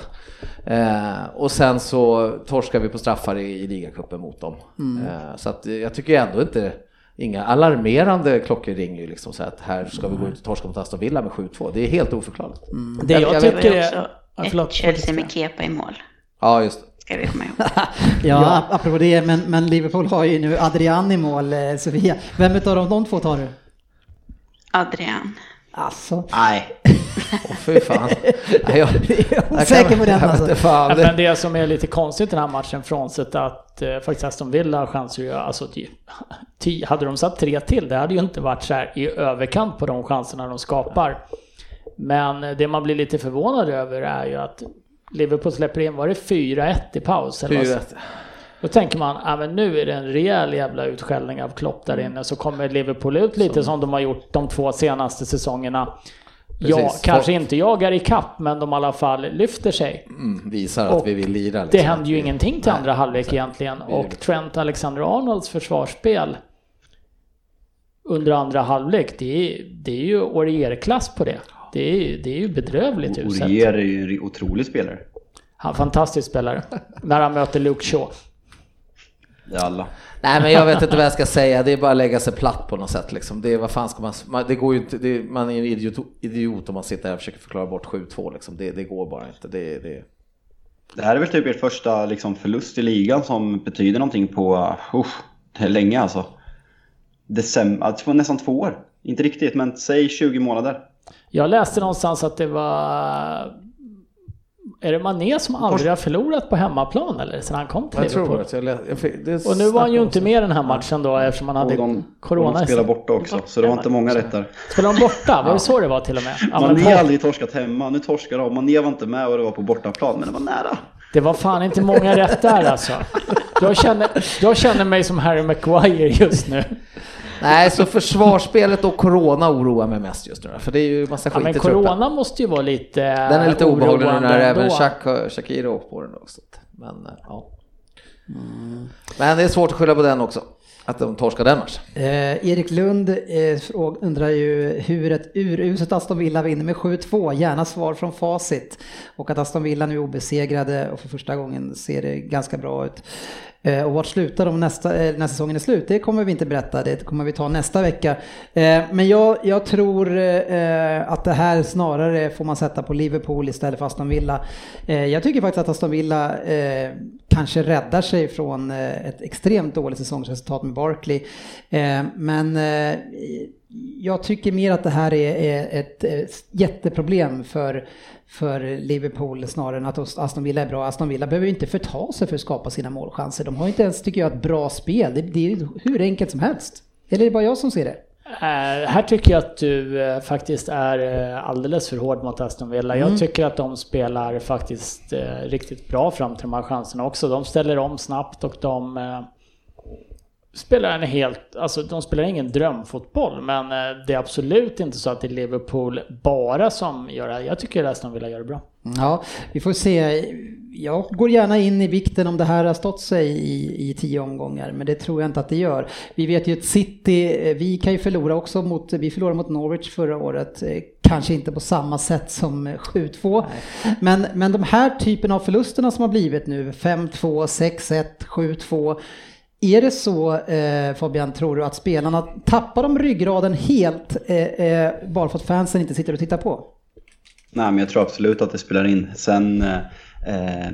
Eh, och sen så torskar vi på straffar i, i ligacupen mot dem. Mm. Eh, så att jag tycker ändå inte Inga alarmerande klockor ringer ju liksom så att här ska vi gå ut och torska mot Aston Villa med 7-2. Det är helt oförklarligt. Mm. Det jag, jag tycker är... Ett Chelsea med Kepa i mål. Ja, just det ska vi komma ihåg. ja, ja, apropå det, men, men Liverpool har ju nu Adrian i mål, Sofia. Vem av de, de två tar du? Adrian. Alltså. Nej. Åh fy fan. Nej, jag, är osäker på den alltså. Fan, det. Men det som är lite konstigt i den här matchen, frånsett att eh, faktiskt Aston Villa har chanser ju, alltså tio, hade de satt tre till, det hade ju inte varit så här i överkant på de chanserna de skapar. Men det man blir lite förvånad över är ju att Liverpool släpper in, var det 4-1 i paus? 4-1. Då tänker man, ja men nu är det en rejäl jävla utskällning av Klopp där inne, så kommer Liverpool ut lite som, som de har gjort de två senaste säsongerna. Precis. Ja, kanske inte jagar i kapp men de i alla fall lyfter sig. Mm, visar att och vi vill lira. Liksom. Det händer ju vi, ingenting till nej, andra halvlek egentligen. Och Trent Alexander-Arnolds försvarsspel under andra halvlek, det är, det är ju Aurier-klass på det. Det är, det är ju bedrövligt uselt. Aurier är ju en otrolig spelare. Han är en fantastisk spelare. när han möter Luke Shaw. Det är alla. Nej men jag vet inte vad jag ska säga, det är bara att lägga sig platt på något sätt liksom. Det är, vad fan ska man, det går ju inte, det, man är en idiot, idiot om man sitter här och försöker förklara bort 7-2 liksom. Det, det, går bara inte. Det, det... det här är väl typ er första liksom, förlust i ligan som betyder någonting på, uh, länge alltså. December, nästan två år. Inte riktigt, men säg 20 månader. Jag läste någonstans att det var är det Mané som aldrig har förlorat på hemmaplan eller sen han kom till Jag tror Liverpool? att jag jag fick, det Och nu var han ju inte med den här matchen då eftersom han hade Och de, corona. och de sig. borta också, så det var inte många rätt där. Spelar de borta? Var det så det var till och med? Ja, Mané har aldrig torskat hemma, nu torskar de. Mané var inte med och det var på bortaplan, men det var nära. Det var fan inte många rätt där alltså. Jag känner, jag känner mig som Harry Maguire just nu. Nej, så försvarsspelet och corona oroar mig mest just nu. För det är ju massa Ja, skit men i truppen. corona måste ju vara lite Den är lite obehaglig nu när även. Shak, Shakir är på den också. Men, eh, ja. Men det är svårt att skylla på den också. Att de torskar den matchen. Eh, Erik Lund eh, undrar ju hur ett uruset Aston Villa vinner med 7-2. Gärna svar från facit. Och att Aston Villa nu är obesegrade och för första gången ser det ganska bra ut. Eh, och vart slutar de nästa, eh, när säsongen är slut? Det kommer vi inte berätta, det kommer vi ta nästa vecka. Eh, men jag, jag tror att det här snarare får man sätta på Liverpool istället för Aston Villa. Jag tycker faktiskt att Aston Villa kanske räddar sig från ett extremt dåligt säsongsresultat med Barkley. Men jag tycker mer att det här är, ett eh, jätteproblem för, för Liverpool snarare än att Aston Villa är bra. Aston Villa behöver inte förta sig för att skapa sina målchanser. De har inte ens, tycker jag, ett bra spel. Det, det är hur enkelt som helst. Eller är det bara jag som ser det? Eh, här tycker jag att du eh, faktiskt är eh, alldeles för hård mot Aston Villa. Mm. Jag tycker att de spelar faktiskt riktigt bra fram till de här chanserna också. De ställer om snabbt och de spelar en helt, alltså de spelar ingen drömfotboll men eh, det är absolut inte så att det är Liverpool bara som gör det här. Jag tycker att Aston Villa gör det bra. Ja, vi får se. Jag går gärna in i vikten om det här har stått sig i, i tio omgångar, men det tror jag inte att det gör. Vi vet ju att City, eh, vi kan ju förlora också mot, vi förlorade mot Norwich förra året, eh, kanske inte på samma sätt som 7-2. Men, men de här typen av förlusterna som har blivit nu, 5-2, 6-1, 7-2, är det så eh, Fabian, tror du att spelarna tappar de ryggraden helt eh, eh, bara för att fansen inte sitter och tittar på? Nej, men jag tror absolut att det spelar in. Sen eh, eh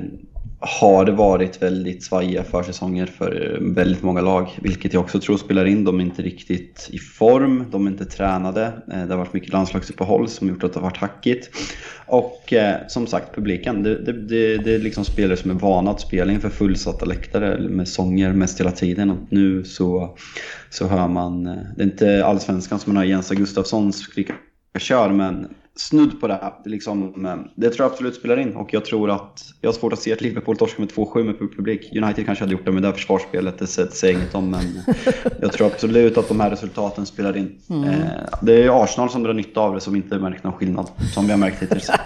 har det varit väldigt svajiga försäsonger för väldigt många lag, vilket jag också tror spelar in. De är inte riktigt i form, de är inte tränade. Eh, det har varit mycket landslagsuppehåll som gjort att det har varit hackigt. Och eh, som sagt, publiken. Det, det, det, det är liksom spelare som är vana att spela inför fullsatta läktare med sånger mest hela tiden. Och nu så, så hör man, eh, det är inte allsvenskan som man hör Jens Gustafsson skrika kör, men snudd på det. här. Det, liksom, det tror jag absolut spelar in och jag tror att jag har svårt att se att Liverpool torskar med 2-7 med publik. United kanske hade gjort det med det här försvarsspelet, det säger inget om, men jag tror absolut att de här resultaten spelar in. Eh, Det är Arsenal som drar nytta av det som inte märkt någon skillnad, som vi har märkt hittills.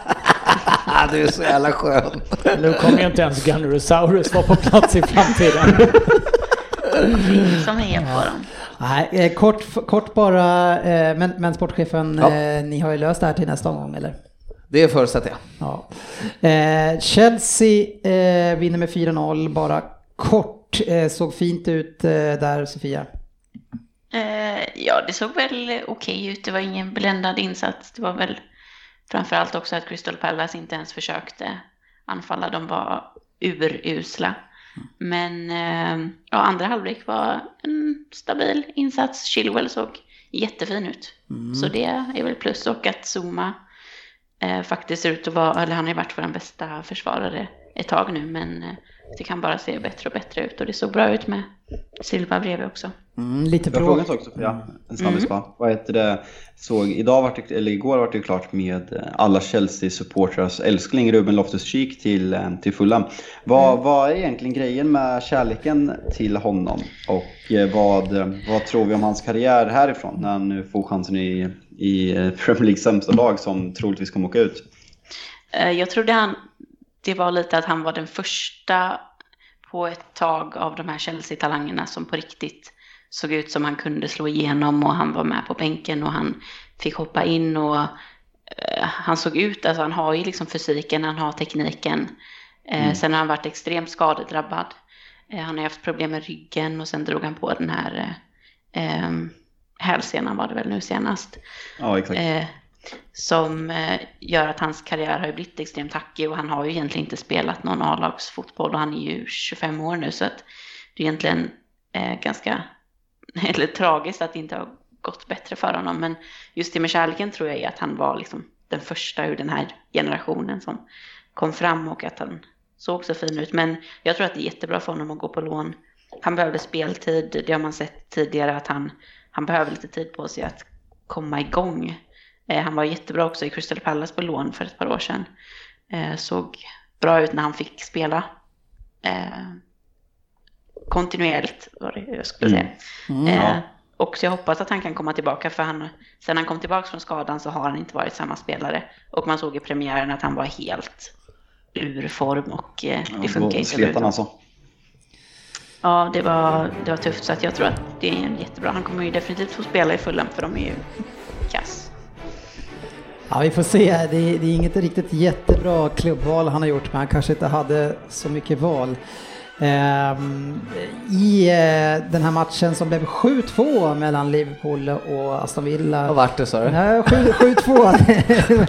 Du är så jävla skön. Nu kommer ju inte ens Gunnerosaurus vara på plats i framtiden. som hejar på dem. Nej, eh, kort, kort bara, eh, men, men sportchefen, Ja. eh, ni har ju löst det här till nästa omgång eller? Det förutsätter jag. Ja. Eh, Chelsea eh, vinner med 4-0, bara kort. Eh, såg fint ut eh, där Sofia. Eh, ja, det såg väl okej ut. Det var ingen bländad insats. Det var väl framförallt också att Crystal Palace inte ens försökte anfalla. De var urusla. Men eh, ja, andra halvlek var en stabil insats. Chilwell såg jättefin ut. Så det är väl plus. Och att Zuma eh, faktiskt ser ut att vara, eller han har ju varit vår bästa försvarare ett tag nu. Men eh, det kan bara se bättre och bättre ut. Och det såg bra ut med Silva bredvid också. Mm, lite Jag frågar bråk. en sak Sofia, en snabbis bara. Vad heter det? Såg, idag var det, eller igår var det klart med alla Chelsea-supportrars älskling Ruben Loftus-Cheek till, eh, till Fulham. Vad, vad är egentligen grejen med kärleken till honom? Och eh, vad, vad tror vi om hans karriär härifrån när han nu får chansen i, i eh, Premier Leagues sämsta lag som troligtvis kommer åka ut? Jag trodde han, det var lite att han var den första på ett tag av de här Chelsea-talangerna som på riktigt såg ut som han kunde slå igenom och han var med på bänken och han fick hoppa in och eh, han såg ut, alltså han har ju liksom fysiken, han har tekniken. Eh, Sen har han varit extremt skadedrabbad. Eh, han har haft problem med ryggen och sen drog han på den här hälsenan var det väl nu senast. Ja, exakt. Som eh, gör att hans karriär har ju blivit extremt hackig och han har ju egentligen inte spelat någon A-lagsfotboll och han är ju 25 år nu så att det är egentligen eh, ganska eller tragiskt att det inte har gått bättre för honom. Men just det med kärleken tror jag är att han var liksom den första ur den här generationen som kom fram och att han såg så fin ut. Men jag tror att det är jättebra för honom att gå på lån. Han behöver speltid, det har man sett tidigare att han, han behöver lite tid på sig att komma igång. Eh, han var jättebra också i Crystal Palace på lån för ett par år sedan. Eh, såg bra ut när han fick spela. Eh, kontinuerligt var det jag skulle säga. Mm. Eh, Ja. och så jag hoppas att han kan komma tillbaka för han, sen han kom tillbaka från skadan så har han inte varit samma spelare. Och man såg i premiären att han var helt ur form och eh, det funkar inte. Överhuvudtaget. alltså. Ja, det var, det var tufft så att jag tror att det är jättebra. Han kommer ju definitivt få spela i Fulham för de är ju kass. Ja, vi får se. Det är, det är inget riktigt jättebra klubbval han har gjort, men han kanske inte hade så mycket val. Ehm, I eh, den här matchen som blev 7-2 mellan Liverpool och Aston Villa. Vad vart det sa du? Nej, 7 7-2.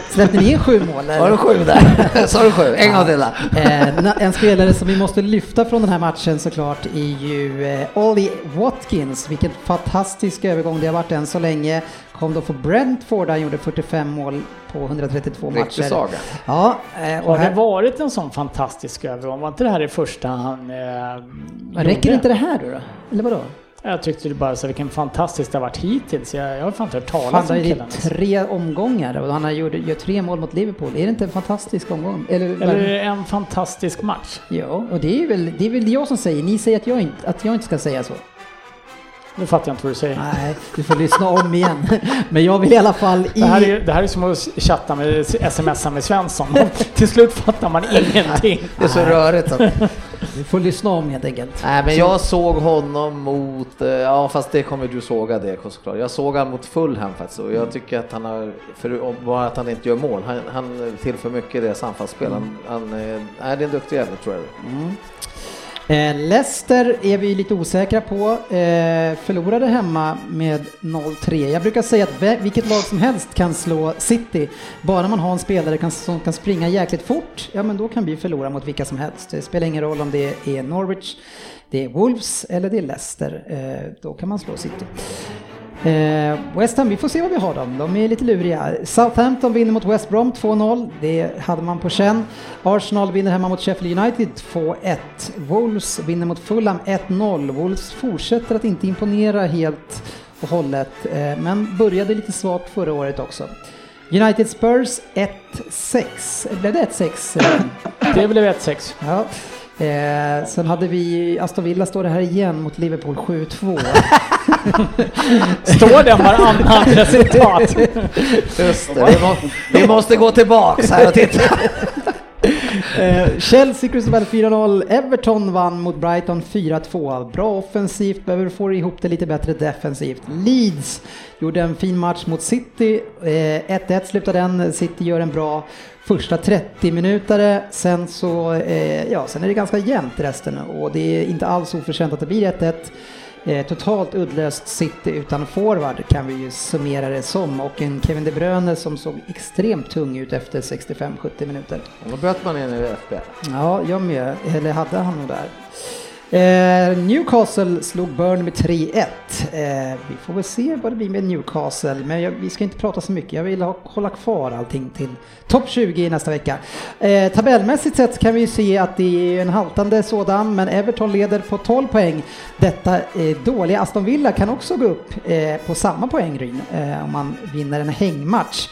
Släppte ni in sju mål? eller? Var det sju där? Sa du sju? En gång till. Eh, na- en spelare som vi måste lyfta från den här matchen såklart är ju eh, Ollie Watkins. Vilken fantastisk övergång det har varit än så länge. Kom då för Brentford, han gjorde 45 mål på 132 Riktig matcher. saga. Ja, eh, och Har det här, varit en sån fantastisk övergång? Var inte det här det första han eh, men räcker gjorde? inte det här då? då? Eller vadå? Jag tyckte det bara så vilken fantastisk det har varit hittills. Jag, jag har fan inte hört talas det om är killen. tre omgångar och han har gjort, gör tre mål mot Liverpool. Är det inte en fantastisk omgång? Eller, Eller en fantastisk match. Ja, och det är, väl, det är väl jag som säger. Ni säger att jag inte, att jag inte ska säga så. Nu fattar jag inte vad du säger. Nej, du får lyssna om igen. Men jag vill i alla fall i... Det här, är, det här är som att chatta med, smsa med Svensson. Till slut fattar man ingenting. Det är så rörigt. Att... Du får lyssna om helt enkelt. Nej men jag såg honom mot, eh, ja fast det kommer du såga det såklart. Jag såg han mot Fulham faktiskt och jag tycker att han har, för bara att han inte gör mål, han, han tillför mycket i deras anfallsspel. Han, han, eh, nej, det är en duktig jävel tror jag. Eh, Leicester är vi lite osäkra på. Eh, förlorade hemma med 0-3. Jag brukar säga att vilket lag som helst kan slå City. Bara man har en spelare kan, som kan springa jäkligt fort, ja men då kan vi förlora mot vilka som helst. Det spelar ingen roll om det är Norwich, det är Wolves eller det är Leicester. Eh, då kan man slå City. Eh, West Ham, vi får se vad vi har dem. De är lite luriga. Southampton vinner mot West Brom 2-0. Det hade man på känn. Arsenal vinner hemma mot Sheffield United 2-1. Wolves vinner mot Fulham 1-0. Wolves fortsätter att inte imponera helt och hållet, eh, men började lite svagt förra året också. United Spurs 1-6. Blev det 1-6? Det blev 1-6. Ja. Eh, sen hade vi Aston Villa står det här igen mot Liverpool 7-2. Står den varannan resultat? Just det, vi, må, vi måste gå tillbaks här och titta. Eh, Chelsea Crystal 4-0. Everton vann mot Brighton 4-2. Bra offensivt, behöver få ihop det lite bättre defensivt. Leeds gjorde en fin match mot City. Eh, 1-1 slutade den. City gör en bra första 30 minutare. Sen så, eh, ja, sen är det ganska jämnt resten och det är inte alls oförtjänt att det blir 1-1. Eh, totalt uddlöst City utan forward kan vi ju summera det som och en Kevin De Bruyne som såg extremt tung ut efter 65-70 minuter. Då bröt man in i FBL. Ja, jag med. Eller hade han nog där. Eh, Newcastle slog Burn med 3-1. Eh, vi får väl se vad det blir med Newcastle, men jag, vi ska inte prata så mycket. Jag vill ha, hålla kvar allting till topp 20 nästa vecka. Eh, tabellmässigt sett kan vi ju se att det är en haltande sådan, men Everton leder på 12 poäng. Detta eh, dåliga Aston Villa kan också gå upp eh, på samma poäng, Ryn, eh, om man vinner en hängmatch.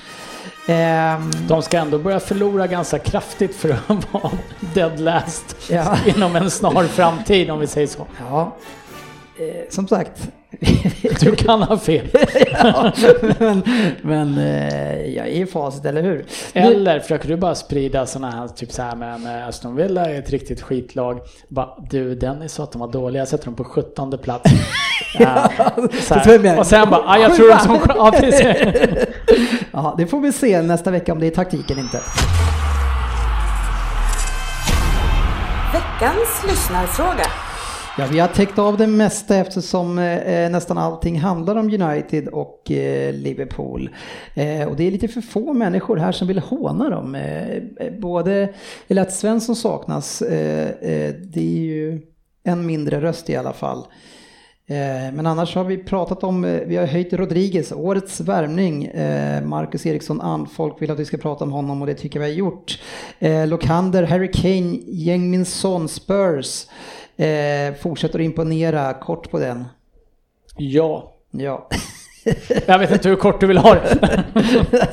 Ehm, De ska ändå börja förlora ganska kraftigt för att vara dead last Ja. inom en snar framtid om vi säger så. Ja, som sagt. Du kan ha fel. ja, men men eh, jag är i facit, eller hur? Eller försöker du bara sprida sådana här, typ så här med, Aston Villa är ett riktigt skitlag. Bara, du Dennis sa att de var dåliga, jag sätter dem på 17 plats. Ja. Och sen bara, ah, jag tror de som ja, ja, det får vi se nästa vecka om det är taktiken inte. Veckans lyssnarfråga. Ja, vi har täckt av det mesta eftersom eh, eh, nästan allting handlar om United och eh, Liverpool. Eh, och det är lite för få människor här som vill håna dem. Eh, eh, både, eller att Svensson saknas, eh, eh, det är ju en mindre röst i alla fall. Eh, men annars har vi pratat om, eh, vi har höjt Rodriguez, årets värvning. Eh, Marcus Eriksson and folk vill att vi ska prata om honom och det tycker jag vi har gjort. Eh, Lokander, Harry Kane, Jengmin Son, Spurs. Fortsätter att imponera, kort på den. Ja. Ja. Jag vet inte hur kort du vill ha det.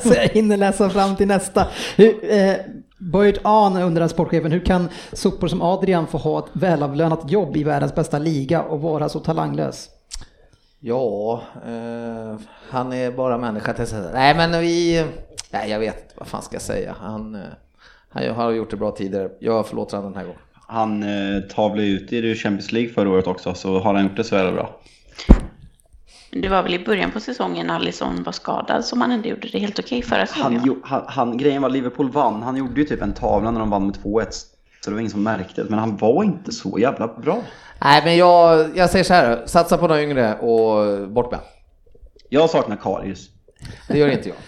så jag hinner läsa fram till nästa. Hur, eh, Boyd Ahn undrar sportchefen, hur kan sopor som Adrian få ha ett välavlönat jobb i världens bästa liga och vara så talanglös? Ja, eh, han är bara människa till sig. Nej men vi, nej jag vet vad fan ska jag säga. Han, eh, han har gjort det bra tidigare. Jag förlåter honom den här gången. Han eh, tavlade ut i Champions League förra året också, så har han gjort det så jävla bra. Det var väl i början på säsongen Alisson var skadad som han ändå gjorde det helt okej okay förra säsongen. Han, han, han, grejen var Liverpool vann. Han gjorde ju typ en tavla när de vann med 2-1. Så det var ingen som märkte det. Men han var inte så jävla bra. Nej, men jag, jag säger så här. Satsa på de yngre och bort med Jag saknar Karius. Det gör inte jag.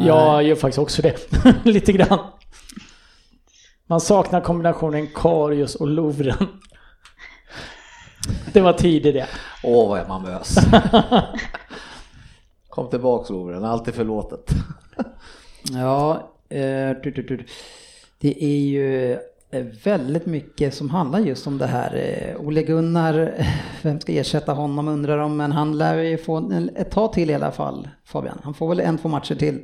jag gör faktiskt också det. Lite grann. Man saknar kombinationen Karius och Lovren. Det var tidigt det. Åh, vad är man mös. Kom tillbaks Lovren, allt är förlåtet. ja, eh, det är ju eh, väldigt mycket som handlar just om det här. Eh, Ole Gunnar, vem ska ersätta honom undrar de, men han lär ju få ett tag till i alla fall, Fabian. Han får väl en, två matcher till.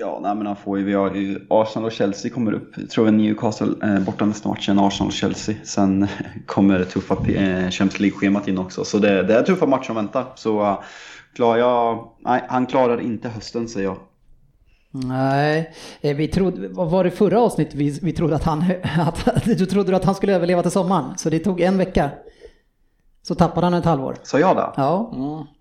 Ja, nej, men han får ju, vi har ju Arsenal och Chelsea kommer upp. Jag tror vi Newcastle eh, borta nästa match än Arsenal och Chelsea. Sen kommer det tuffa eh, Champions League-schemat in också. Så det, det är tuffa matcher som väntar. Så uh, klar jag, nej, han klarar inte hösten säger jag. Nej, eh, vi trodde, vad var det förra avsnittet vi, vi trodde att han, att, du trodde att han skulle överleva till sommaren. Så det tog en vecka. Så tappade han ett halvår. Sa jag det? Ja. Mm.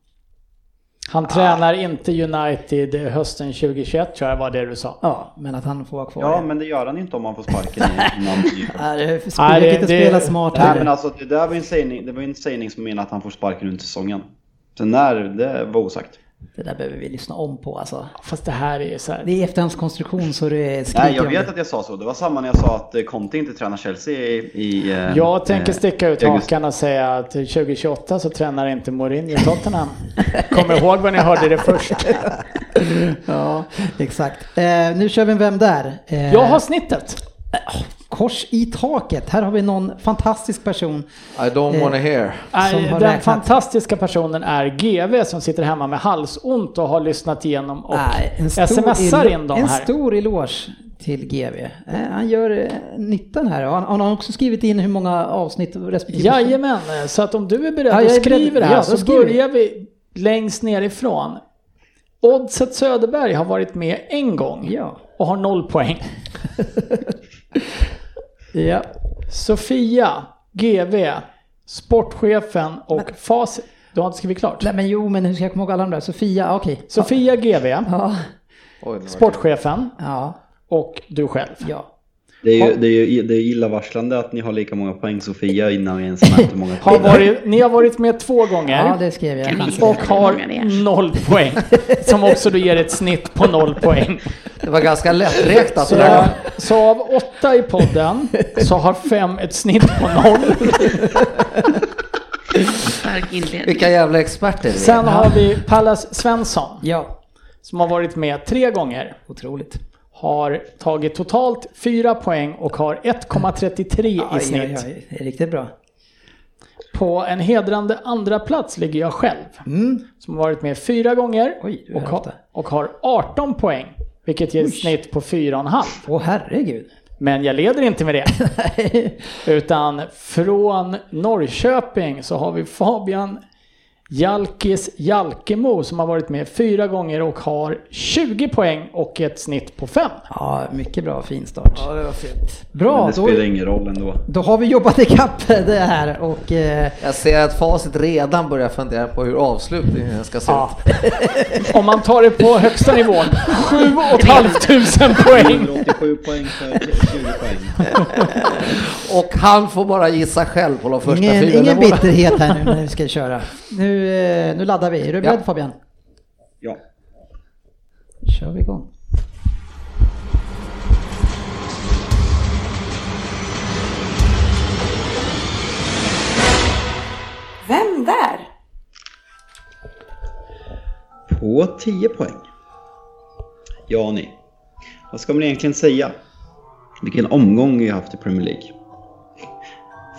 Han tränar inte United hösten 2021 tror jag var det du sa. Ja, men att han får vara kvar. Ja, men det gör han inte om han får sparken innan. Nej, det inte spela smart. Nej, men alltså det där var en sägning, det var en sägning som menar att han får sparken under säsongen. Sen när, det var osagt. Det där behöver vi lyssna om på alltså. Fast det här är så här. Det är efterhandskonstruktion så det skriker Nej, jag vet att jag sa så. Det var samma när jag sa att Conte inte tränar Chelsea i... i eh, jag tänker sticka ut hakan och säga att 2028 så tränar inte Mourinho Tottenham. Kommer ihåg vad ni hörde det först. ja, exakt. Eh, nu kör vi en Vem där? Eh, jag har snittet. Kors i taket. Här har vi någon fantastisk person. I don't eh, wanna hear. Som den räknat. fantastiska personen är GV som sitter hemma med halsont och har lyssnat igenom och Nej, smsar in dem här. En stor eloge till GV. Eh, han gör eh, nyttan här. Han, han har också skrivit in hur många avsnitt respektive... Jajamän, så att om du är beredd ja, att skriva det här ja, så börjar vi längst nerifrån. Oddset Söderberg har varit med en gång ja. och har noll poäng. Ja. Sofia, GV, sportchefen och men, Facit. Du har inte skrivit klart? Nej men jo, men hur ska jag komma ihåg alla de där? Sofia, okej. Okay. Sofia, GV, ja. sportchefen ja. och du själv. Ja. Det är ju, det är ju det är illavarslande att ni har lika många poäng Sofia innan vi ens mäter många poäng. Har varit, ni har varit med två gånger. Ja, det skrev jag. Och har noll poäng. Som också du ger ett snitt på noll poäng. Det var ganska lätträknat. Så, så av åtta i podden så har fem ett snitt på noll. Vilka jävla experter Sen har vi Pallas Svensson. Ja. Som har varit med tre gånger. Otroligt har tagit totalt 4 poäng och har 1,33 i snitt. Aj, aj, det är riktigt bra. På en hedrande andra plats ligger jag själv. Mm. Som har varit med fyra gånger Oj, och, har, och har 18 poäng. Vilket ger ett snitt på 4,5. Åh herregud. Men jag leder inte med det. Utan från Norrköping så har vi Fabian Jalkis Jalkemo som har varit med fyra gånger och har 20 poäng och ett snitt på 5. Ja, mycket bra, fin start. Ja, det var fint. Bra, Men det spelar då, ingen roll ändå. Då har vi jobbat ikapp det här och... Eh... Jag ser att facit redan börjar fundera på hur avslutningen ska se ja. ut. Om man tar det på högsta nivån, 7 500 poäng. 87 poäng för 20 poäng. och han får bara gissa själv på de första ingen, fyra. Ingen bitterhet här nu när vi ska köra. Nu Eh, nu, laddar vi. Är du beredd. Fabian? Ja. kör vi igång. Vem där? På 10 poäng. Ja ni. Vad ska man egentligen säga? Vilken omgång vi har haft i Premier League.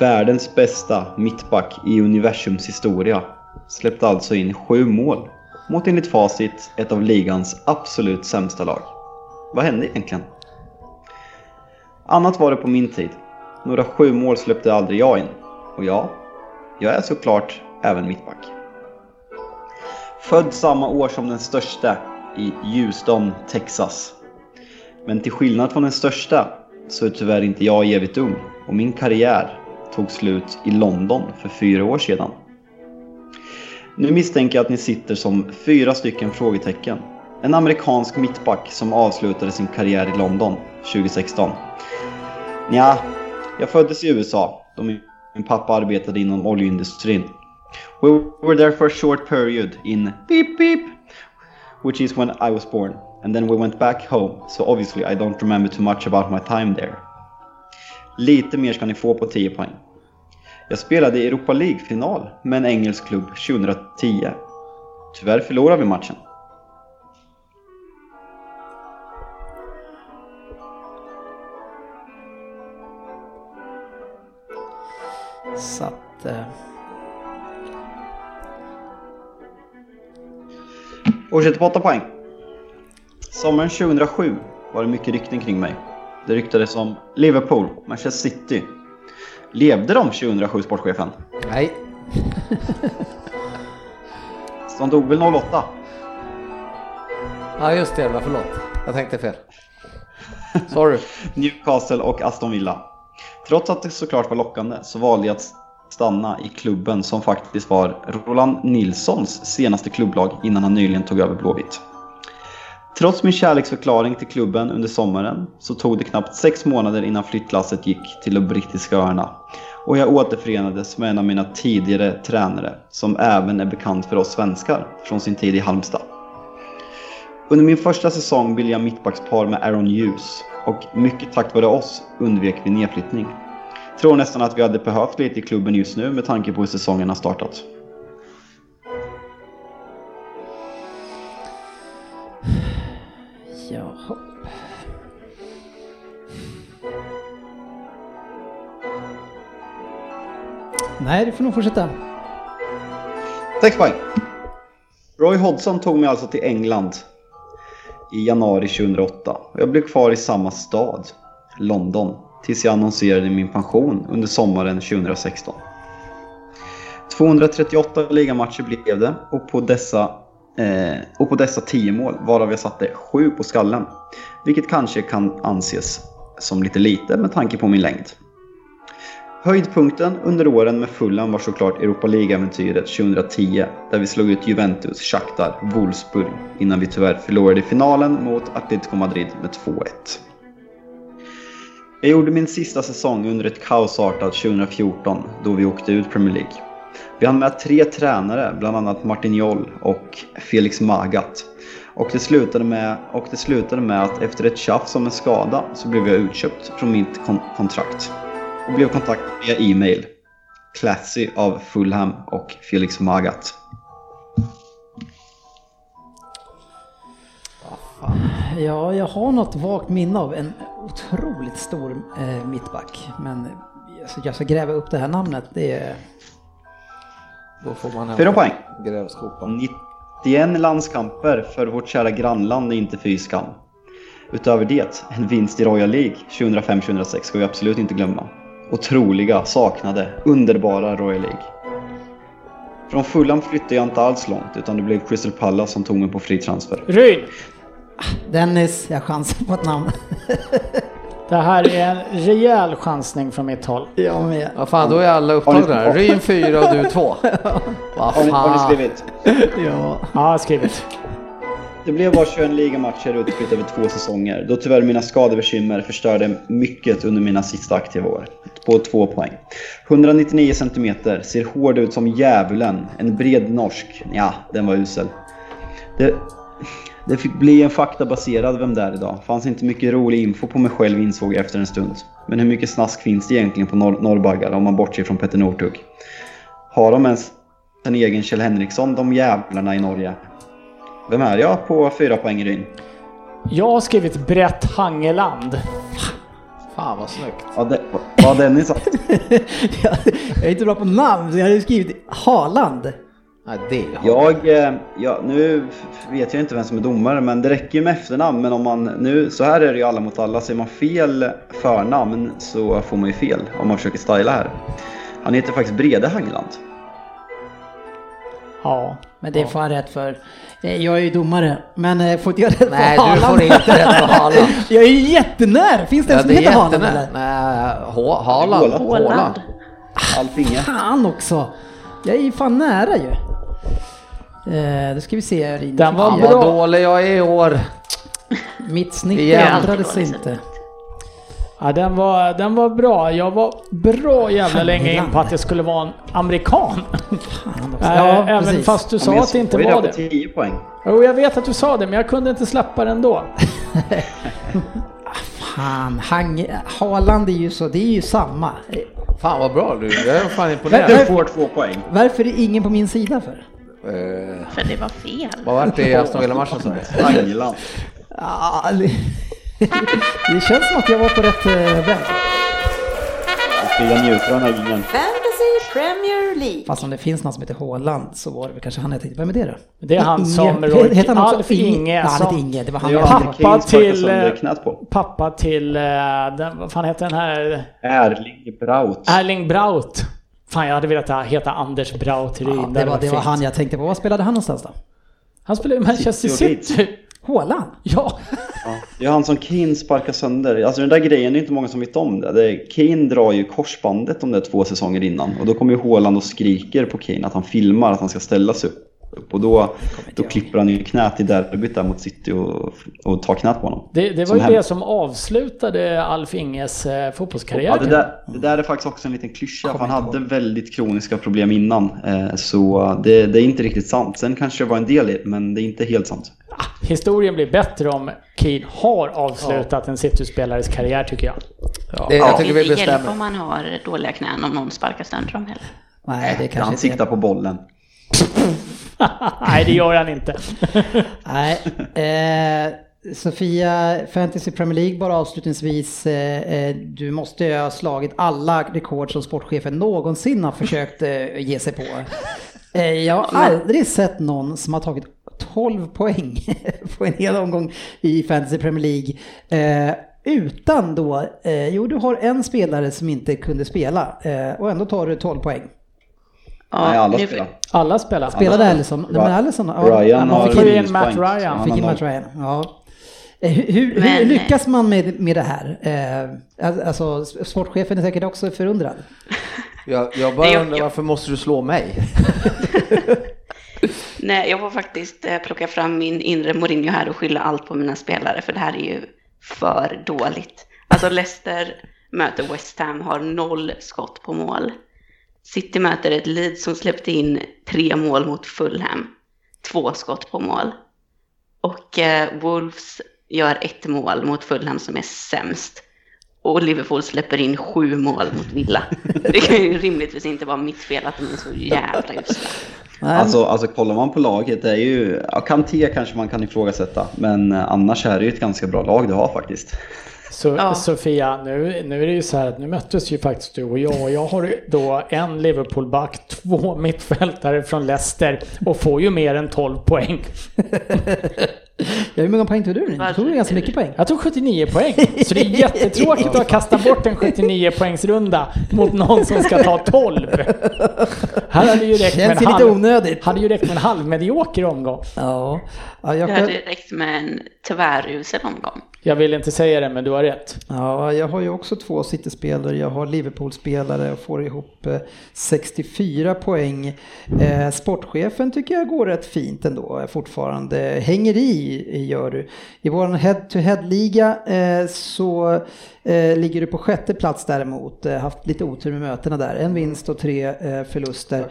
Världens bästa mittback i universums historia släppte alltså in sju mål mot enligt facit ett av ligans absolut sämsta lag. Vad hände egentligen? Annat var det på min tid. Några sju mål släppte aldrig jag in. Och ja, jag är såklart även mittback. Född samma år som den största i Houston, Texas. Men till skillnad från den största så är tyvärr inte jag evigt ung och min karriär tog slut i London för fyra år sedan. Nu misstänker jag att ni sitter som fyra stycken frågetecken. En amerikansk mittback som avslutade sin karriär i London 2016. Ja, jag föddes i USA då min pappa arbetade inom oljeindustrin. We were there for a short period in beep beep, which is when I was born. And then we went back home, so obviously I don't remember too much about my time there. Lite mer ska ni få på 10 poäng. Jag spelade i Europa League-final med en engelsk klubb 2010. Tyvärr förlorade vi matchen. Så att... Eh, Fortsätter på 8 poäng. Sommaren 2007 var det mycket rykten kring mig. Det ryktades om Liverpool, Manchester City. Levde de 2007, sportchefen? Nej. Så de dog väl 08? Ja just det, förlåt. Jag tänkte fel. Sorry. Newcastle och Aston Villa. Trots att det såklart var lockande så valde jag att stanna i klubben som faktiskt var Roland Nilssons senaste klubblag innan han nyligen tog över Blåvitt. Trots min kärleksförklaring till klubben under sommaren så tog det knappt sex månader innan flyttlasset gick till de brittiska öarna och jag återförenades med en av mina tidigare tränare som även är bekant för oss svenskar från sin tid i Halmstad. Under min första säsong bildade jag mittbackspar med Aaron Hughes och mycket tack vare oss undvek vi nedflyttning. Tror nästan att vi hade behövt lite i klubben just nu med tanke på hur säsongen har startat. Nej, du får nog fortsätta. Sex poäng. Roy Hodgson tog mig alltså till England i januari 2008 och jag blev kvar i samma stad, London, tills jag annonserade min pension under sommaren 2016. 238 ligamatcher blev det och på dessa, eh, och på dessa 10 mål varav jag satte 7 på skallen. Vilket kanske kan anses som lite lite med tanke på min längd. Höjdpunkten under åren med Fulham var såklart Europa League-äventyret 2010 där vi slog ut Juventus, Shakhtar, Wolfsburg innan vi tyvärr förlorade finalen mot Atletico Madrid med 2-1. Jag gjorde min sista säsong under ett kaosartat 2014 då vi åkte ut Premier League. Vi hann med tre tränare, bland annat Martin Joll och Felix Magath. Och det, slutade med, och det slutade med att efter ett tjafs om en skada så blev jag utköpt från mitt kon kontrakt och blev kontaktad via e-mail. Classy av Fulham och Felix Magath. Ja, jag har något vagt minne av en otroligt stor eh, mittback. Men alltså, jag ska gräva upp det här namnet. Det är... Då får man Fyra poäng. grävskopan. 91 landskamper för vårt kära grannland är inte fy skam. Utöver det, en vinst i Royal League 2005-2006 ska vi absolut inte glömma. Otroliga, saknade, underbara Royal League. Från Fulham flyttade jag inte alls långt utan det blev Crystal Palace som tog mig på fri transfer. Ryn! Dennis, jag chansar på ett namn. Det här är en rejäl chansning från mitt håll. jag med. Ja fan, då är alla upptagna här. Ryn fyra och du två. Vad Har ni, har ni fan. skrivit? Ja. Ja, skrivit. Det blev bara 21 ligamatcher utspritt över två säsonger, då tyvärr mina skadebekymmer förstörde mycket under mina sista aktiva år. På två poäng. 199 cm, ser hård ut som djävulen, en bred norsk. Ja, den var usel. Det, det fick bli en faktabaserad Vem där idag? Fanns inte mycket rolig info på mig själv insåg jag efter en stund. Men hur mycket snask finns det egentligen på norr norrbaggar om man bortser från Petter Northug? Har de ens en egen Kjell Henriksson, de jävlarna i Norge? Vem är jag på fyra poäng Ryn? Jag har skrivit Brett Hangeland. Fan vad snyggt. Ja, det, vad har Dennis sagt? jag är inte bra på namn, så jag hade skrivit Haaland. Nej, det Jag, eh, ja, nu vet jag inte vem som är domare, men det räcker ju med efternamn. Men om man nu, så här är det ju alla mot alla. Säger man fel förnamn så får man ju fel om man försöker styla här. Han heter faktiskt Brede Hagland. Ja. Men det får han rätt för. Jag är ju domare, men eh, får inte jag rätt Nej, du Haaland? får inte rätt för Haaland. Jag är ju jättenära! Finns det en Ja, som det är heter Haaland eller? Nej, Ha- Haaland. Håland. Håland. Alf Inge. Fan också! Jag är ju fan nära ju. Eh, då ska vi se. Den var bra. vad dålig jag är i år. Mitt snitt ändrades inte. Ja, den, var, den var bra. Jag var bra jävla länge in på att det skulle vara en amerikan. Ja, Även precis. fast du sa att det inte var på det. 10 poäng. Jo, jag vet att du sa det, men jag kunde inte släppa det ändå. Fan, Hang, Haaland är ju så, det är ju samma. Fan vad bra du Jag är fan Du imponerad. får två poäng. Varför är ingen på min sida för? Eh, För det var fel. Vad vart det i Aston Villa-matchen sa du? Det, det känns som att jag var på rätt eh, väg. Jag njuter av den här ringen. Fantasy Premier League. Fast om det finns någon som heter Haaland så var det väl kanske han jag tänkte, vem är det då? Det är han Inge- som Roy- heter han också Alf Inge Nej, han som- heter Inge, det var han Jag jag hade Pappa till, sönder eh. Pappa till, eh, den, vad fan heter den här? Erling Braut. Erling Braut. Fan, jag hade velat heta Anders Braut Ryn. Ja, det var, det var han jag tänkte på. Vad spelade han någonstans då? Han spelar i Manchester City City. Haaland? Ja. Ja, det är han som Kane sparkar sönder. Alltså den där grejen, det är inte många som vet om det. det är, Kane drar ju korsbandet de där två säsonger innan. Och då kommer ju Haaland och skriker på Kane att han filmar att han ska ställa sig upp. Och då, då klipper han ju knät i derbyt där mot City och, och tar knät på honom. Det, det var Som ju det hänt. som avslutade Alf Inges eh, fotbollskarriär. Ja, det, där, det där är faktiskt också en liten klyscha, för han hade väldigt kroniska problem innan. Eh, så det, det är inte riktigt sant. Sen kanske det var en del i det, men det är inte helt sant. Historien blir bättre om Kane har avslutat en City-spelares karriär tycker jag. Det, jag tycker vi det hjälper bestämmer. om man har dåliga knän om någon sparkar sönder dem heller. Nej, det kanske Han siktar på bollen. Nej, det gör han inte. Nej. Eh, Sofia, Fantasy Premier League bara avslutningsvis. Eh, eh, du måste ju ha slagit alla rekord som sportchefen någonsin har försökt eh, ge sig på. Eh, jag har aldrig sett någon som har tagit 12 poäng på en hel omgång i Fantasy Premier League. Eh, utan då, eh, jo du har en spelare som inte kunde spela eh, och ändå tar du 12 poäng. Ja, Nej, alla spelar. Alla spelar. Spelade Alisson? Nej, men Alisson ja, Ryan man har fick in- Matt Ryan. han fick in Matt. Ryan. Ja. Eh, Hur, hur, lyckas man med, med det här? Eh, alltså, sportchefen är säkert också förundrad. Jag, jag bara undrar varför måste du slå mig? Nej, jag får faktiskt eh, plocka fram min inre Mourinho här och skylla allt på mina spelare, för det här är ju för dåligt. Alltså Leicester möter West Ham, har noll skott på mål. City möter ett Leeds som släppte in tre mål mot Fulham, två skott på mål. Och eh, Wolves gör ett mål mot Fulham som är sämst. Och Liverpool släpper in sju mål mot Villa. Det kan ju rimligtvis inte vara mitt fel att de är så jävla usla. Nej, Alltså, alltså kollar man på laget, det är ju, ja, Kanté kanske man kan ifrågasätta, men eh, annars är det ju ett ganska bra lag du har faktiskt. Så, Ja. Sofia, nu, nu är det ju så här att nu möttes ju faktiskt du och jag och jag har då en Liverpool-back, två mittfältare från Leicester och får ju mer än 12 poäng. hur många poäng tog du nu? Varför? tog ganska mycket poäng. Jag tog 79 poäng, så det är jättetråkigt att kasta bort en 79 poängsrunda mot någon som ska ta 12. Här hade ju räckt med Känns en halv, onödigt. hade ju räckt med en halvmedioker omgång. Ja, ja, jag, Det kan, hade räckt med en tvärusel omgång. Jag vill inte säga det, men du har rätt. ja, jag har ju också två City-spelare. Jag har Liverpool-spelare och får ihop eh, 64 poäng. Eh, sportchefen tycker jag går rätt fint ändå eh, fortfarande. Hänger i, gör du. I vår head-to-head-liga eh, så eh, ligger du på sjätte plats däremot. Eh, haft lite otur med mötena där. En vinst och tre eh, förluster. Eh,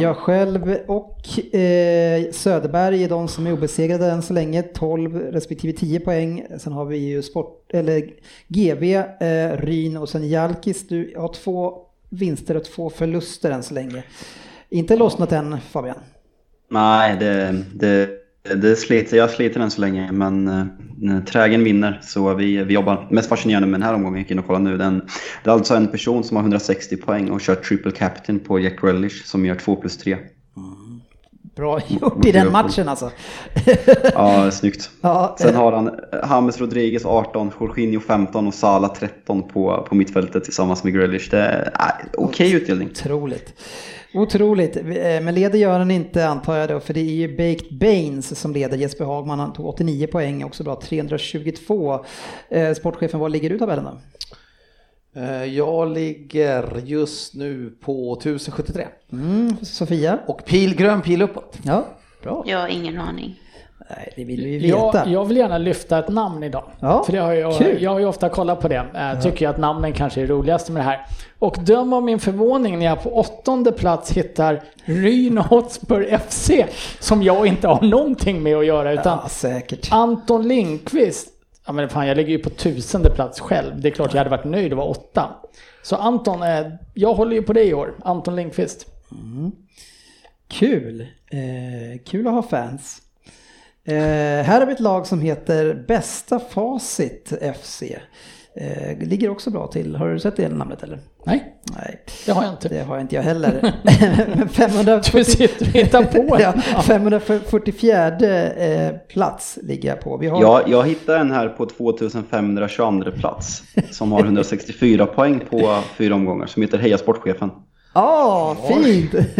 jag själv och eh, Söderberg är de som är obesegrade än så länge, 12 respektive 10 poäng. Sen har vi ju sport, eller GV, eh, Ryn och sen Jalkis. Du har två vinster och två förluster än så länge. Inte lossnat än Fabian. Nej, det, det det sliter, jag sliter än så länge, men eh, trägen vinner. Så vi, vi jobbar. Mest fascinerande med den här omgången, jag gick in och kollade nu. Den, det är alltså en person som har 160 poäng och kör triple captain på Jack Relish som gör 2 plus 3. Bra gjort i den matchen alltså. Ja, snyggt. Ja, Sen har han James Rodriguez 18, Jorginho 15 och Sala 13 på, på mittfältet tillsammans med Grealish. Det är äh, okej utdelning. Otroligt. Otroligt. Eh, Men leder gör han inte antar jag då, för det är ju Baked Baines som leder. Jesper Hagman han tog 89 poäng, också bra 322. Eh, Sportchefen, var ligger du i tabellen då? Eh, Jag ligger just nu på 1073. Mm, Sofia? Och pil, grön pil uppåt. Ja, bra. Jag har ingen aning. Nej, det vill vi veta. Jag, jag vill gärna lyfta ett namn idag. Ja, För det har jag, kul. jag har ju ofta kollat på det. Jag tycker ju att namnen kanske är roligast med det här. Och döm av min förvåning när jag på åttonde plats hittar Ryn Hotspur FC. Som jag inte har någonting med att göra. Utan Ja. Anton Lindqvist. Ja men fan jag ligger ju på tusende plats själv. Det är klart jag hade varit nöjd att vara åtta. Så Anton, eh, jag håller ju på dig i år. Anton Lindqvist. Kul. Eh, kul att ha fans. Eh, här har vi ett lag som heter Bästa Facit FC. Eh, ligger också bra till. Har du sett det namnet eller? Nej, Nej, det har jag inte. det har inte jag heller. Men 540... Du sitter och hittar på ja, en. 544 eh, plats ligger jag på. Vi har... Jag, jag hittade en här på 2522 plats som har 164 poäng på fyra omgångar som heter Heja Sportchefen. Ah, fint!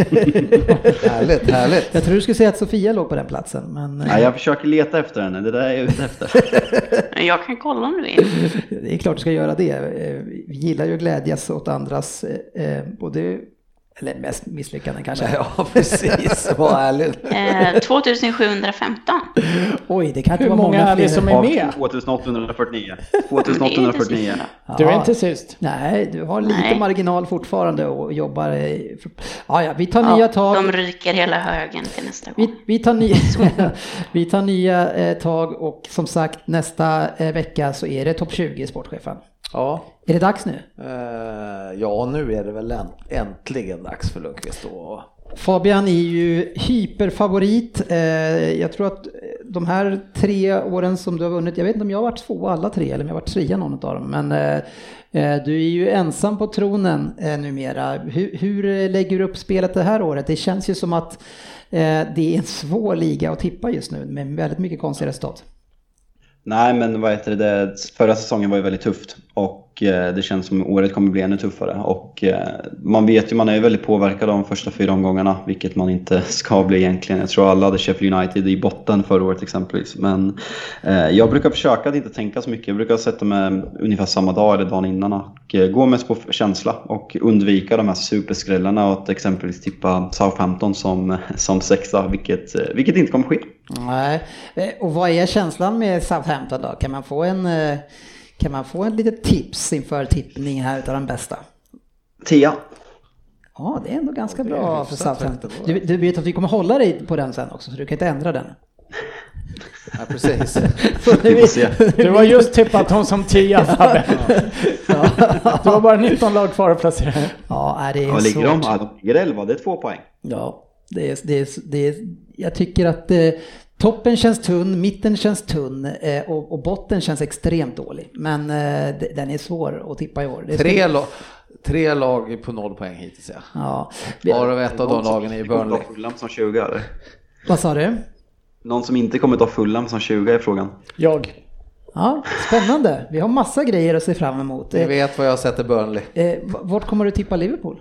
Härligt, härligt. jag tror du skulle säga att Sofia låg på den platsen. Men eh, Nej, jag försöker leta efter henne, det där är jag ute efter. Jag kan kolla om du vill. det är klart du ska göra det. Eh, Vi gillar ju att glädjas åt andras, eh, eh, både, eller mest misslyckanden kanske. Ja, precis. Vad härligt. Eh, 2715. Oj, det kan inte Hur vara många många är fler. som är med? 2849. Det är inte 2849. så Du är inte sist. Nej, du har lite Nej. marginal fortfarande och jobbar... i- Ja, ja, vi tar Ja, nya tag. de ryker hela högen till nästa gång. Vi, vi, tar nya, vi tar nya eh, tag och som sagt nästa eh, vecka så är det topp 20 i Sportchefen. Ja, Är det dags nu? eh, ja, nu är det väl änt- äntligen dags för Lundqvist då. Fabian är ju hyperfavorit. Eh, Jag tror att de här tre åren som du har vunnit, jag vet inte om jag har varit två alla tre eller om jag har varit trea någon av dem, men eh, du är ju ensam på tronen numera. Hur, hur lägger du upp spelet det här året? Det känns ju som att det är en svår liga att tippa just nu med väldigt mycket konstiga resultat. Nej, men vad heter det? förra säsongen var ju väldigt tufft och Eh, det känns som året kommer bli ännu tuffare. Och eh, man vet ju, man är ju väldigt påverkad av de första fyra omgångarna, vilket man inte ska bli egentligen. Jag tror alla hade Sheffield United i botten förra året exempelvis. Men eh, jag brukar försöka att inte tänka så mycket. Jag brukar sätta mig ungefär samma dag eller dagen innan och gå mest på känsla och undvika de här superskrällarna och att exempelvis tippa Southampton som, som sexa, vilket, vilket inte kommer ske. Nej, och vad är känslan med Southampton då? Kan man få en, kan man få en litet tips inför tippning här utav den bästa? Tia. Ja, det är ändå ganska är bra för Southampton. Du, du vet att vi kommer hålla dig på den sen också, så du kan inte ändra den. Ja, precis. Du har just tippat hon som tia Fabbe. Du har bara 19 lag kvar att placera. Ja, det är Vad ligger de? svårt. Ja, de ligger 11, det är två poäng. Ja, det är, det är, det är, jag tycker att eh, toppen känns tunn, mitten känns tunn eh, och, och botten känns extremt dålig. Men eh, de- den är svår att tippa i år. Tre, lag, tre lag på noll poäng hittills ja. Ja. Varav ett av de lagen är Burnley. Fulham som 20 eller? Vad sa du? Någon som inte kommer ta Fulham som 20 är frågan. Jag. Ja, spännande. Vi har massa grejer att se fram emot. Ni vet vad jag sätter Burnley. eh, vart kommer du tippa Liverpool?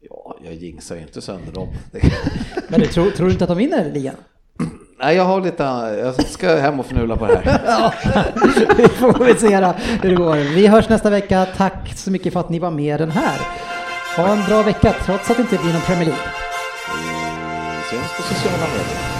Ja, jag jinxar ju inte sönder dem. Men du tror, tror du inte att de vinner ligan? Nej, jag har lite, jag ska hem och fnula på det här. Ja, vi får väl se hur det går. Vi hörs nästa vecka. Tack så mycket för att ni var med den här. Ha en bra vecka trots att det inte blir någon Premier League. Vi syns på sociala medier.